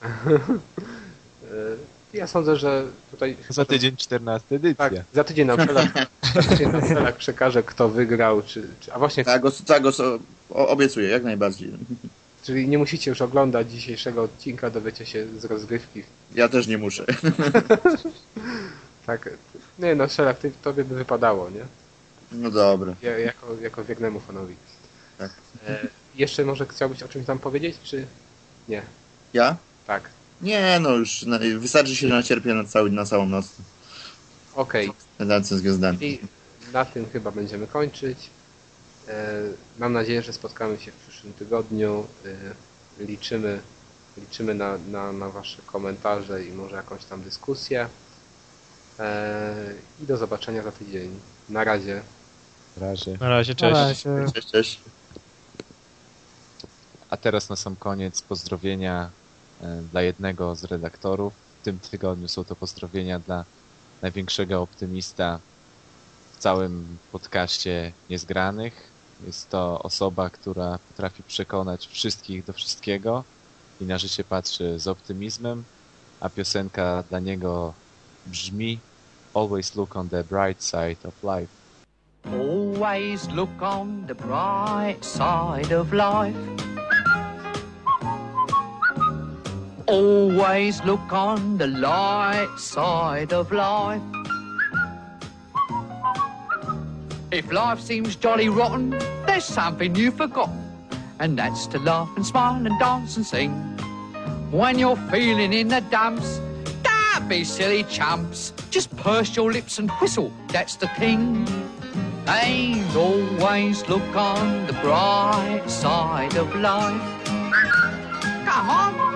Ja sądzę, że tutaj... Za tydzień 14 edycja. Tak, za tydzień za tydzień nam Szelak przekaże, kto wygrał, czy, czy... A właśnie, Tak, tak obiecuję, jak najbardziej. czyli nie musicie już oglądać dzisiejszego odcinka, dowiecie się z rozgrywki. Ja też nie muszę. Tak, nie no, Szelak, ty, tobie by wypadało, nie? No dobra. Ja, jako, jako wiegnemu fanowi. Tak. E, jeszcze może chciałbyś o czymś tam powiedzieć, czy nie? Ja? Tak. Nie, no już na, wystarczy się nacierpię na, cały, na całą noc. Okej. Relacje z gwiazdami. I na tym chyba będziemy kończyć. E, Mam nadzieję, że spotkamy się w przyszłym tygodniu. E, Liczymy, liczymy na, na, na Wasze komentarze i może jakąś tam dyskusję. E, I do zobaczenia za tydzień. Na razie. W razie. Na razie, Na cześć. razie. Cześć, cześć. A teraz na sam koniec pozdrowienia dla jednego z redaktorów. W tym tygodniu są to pozdrowienia dla największego optymista w całym podcaście Niezgranych. Jest to osoba, która potrafi przekonać wszystkich do wszystkiego i na życie patrzy z optymizmem, a piosenka dla niego brzmi Always look on the bright side of life. Always look on the bright side of life. Always look on the light side of life. If life seems jolly rotten, there's something you've forgotten, and that's to laugh and smile and dance and sing. When you're feeling in the dumps, don't be silly chumps. Just purse your lips and whistle, that's the thing. And always look on the bright side of life. Come on.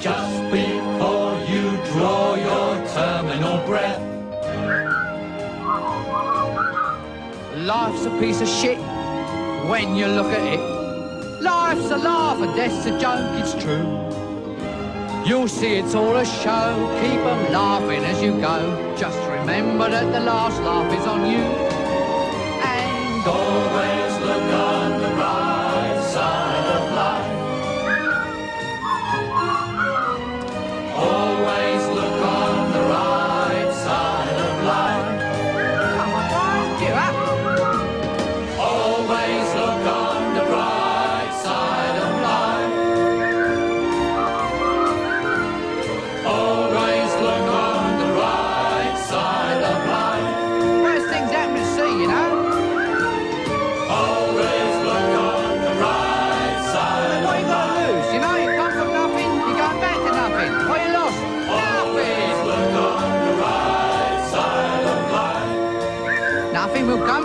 Just before you draw your terminal breath. Life's a piece of shit when you look at it. Life's a laugh and death's a joke, it's true. You'll see it's all a show, keep 'em laughing as you go. Just remember that the last laugh is on you. And always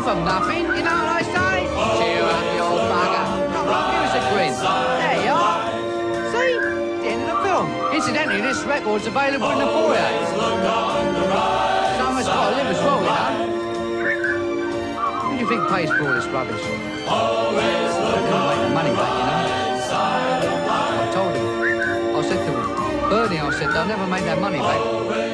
From nothing, you know what I say? Cheer up, you old bugger. Come on, give us a grin. There you are. See? The end of the film. Incidentally, this record's available in the foyer. Someone's got to live as well, you know. Who do you think pays for all this rubbish? Always look make the money back, you know. I told him. I said to him, Bernie, I said, they'll never make that money back.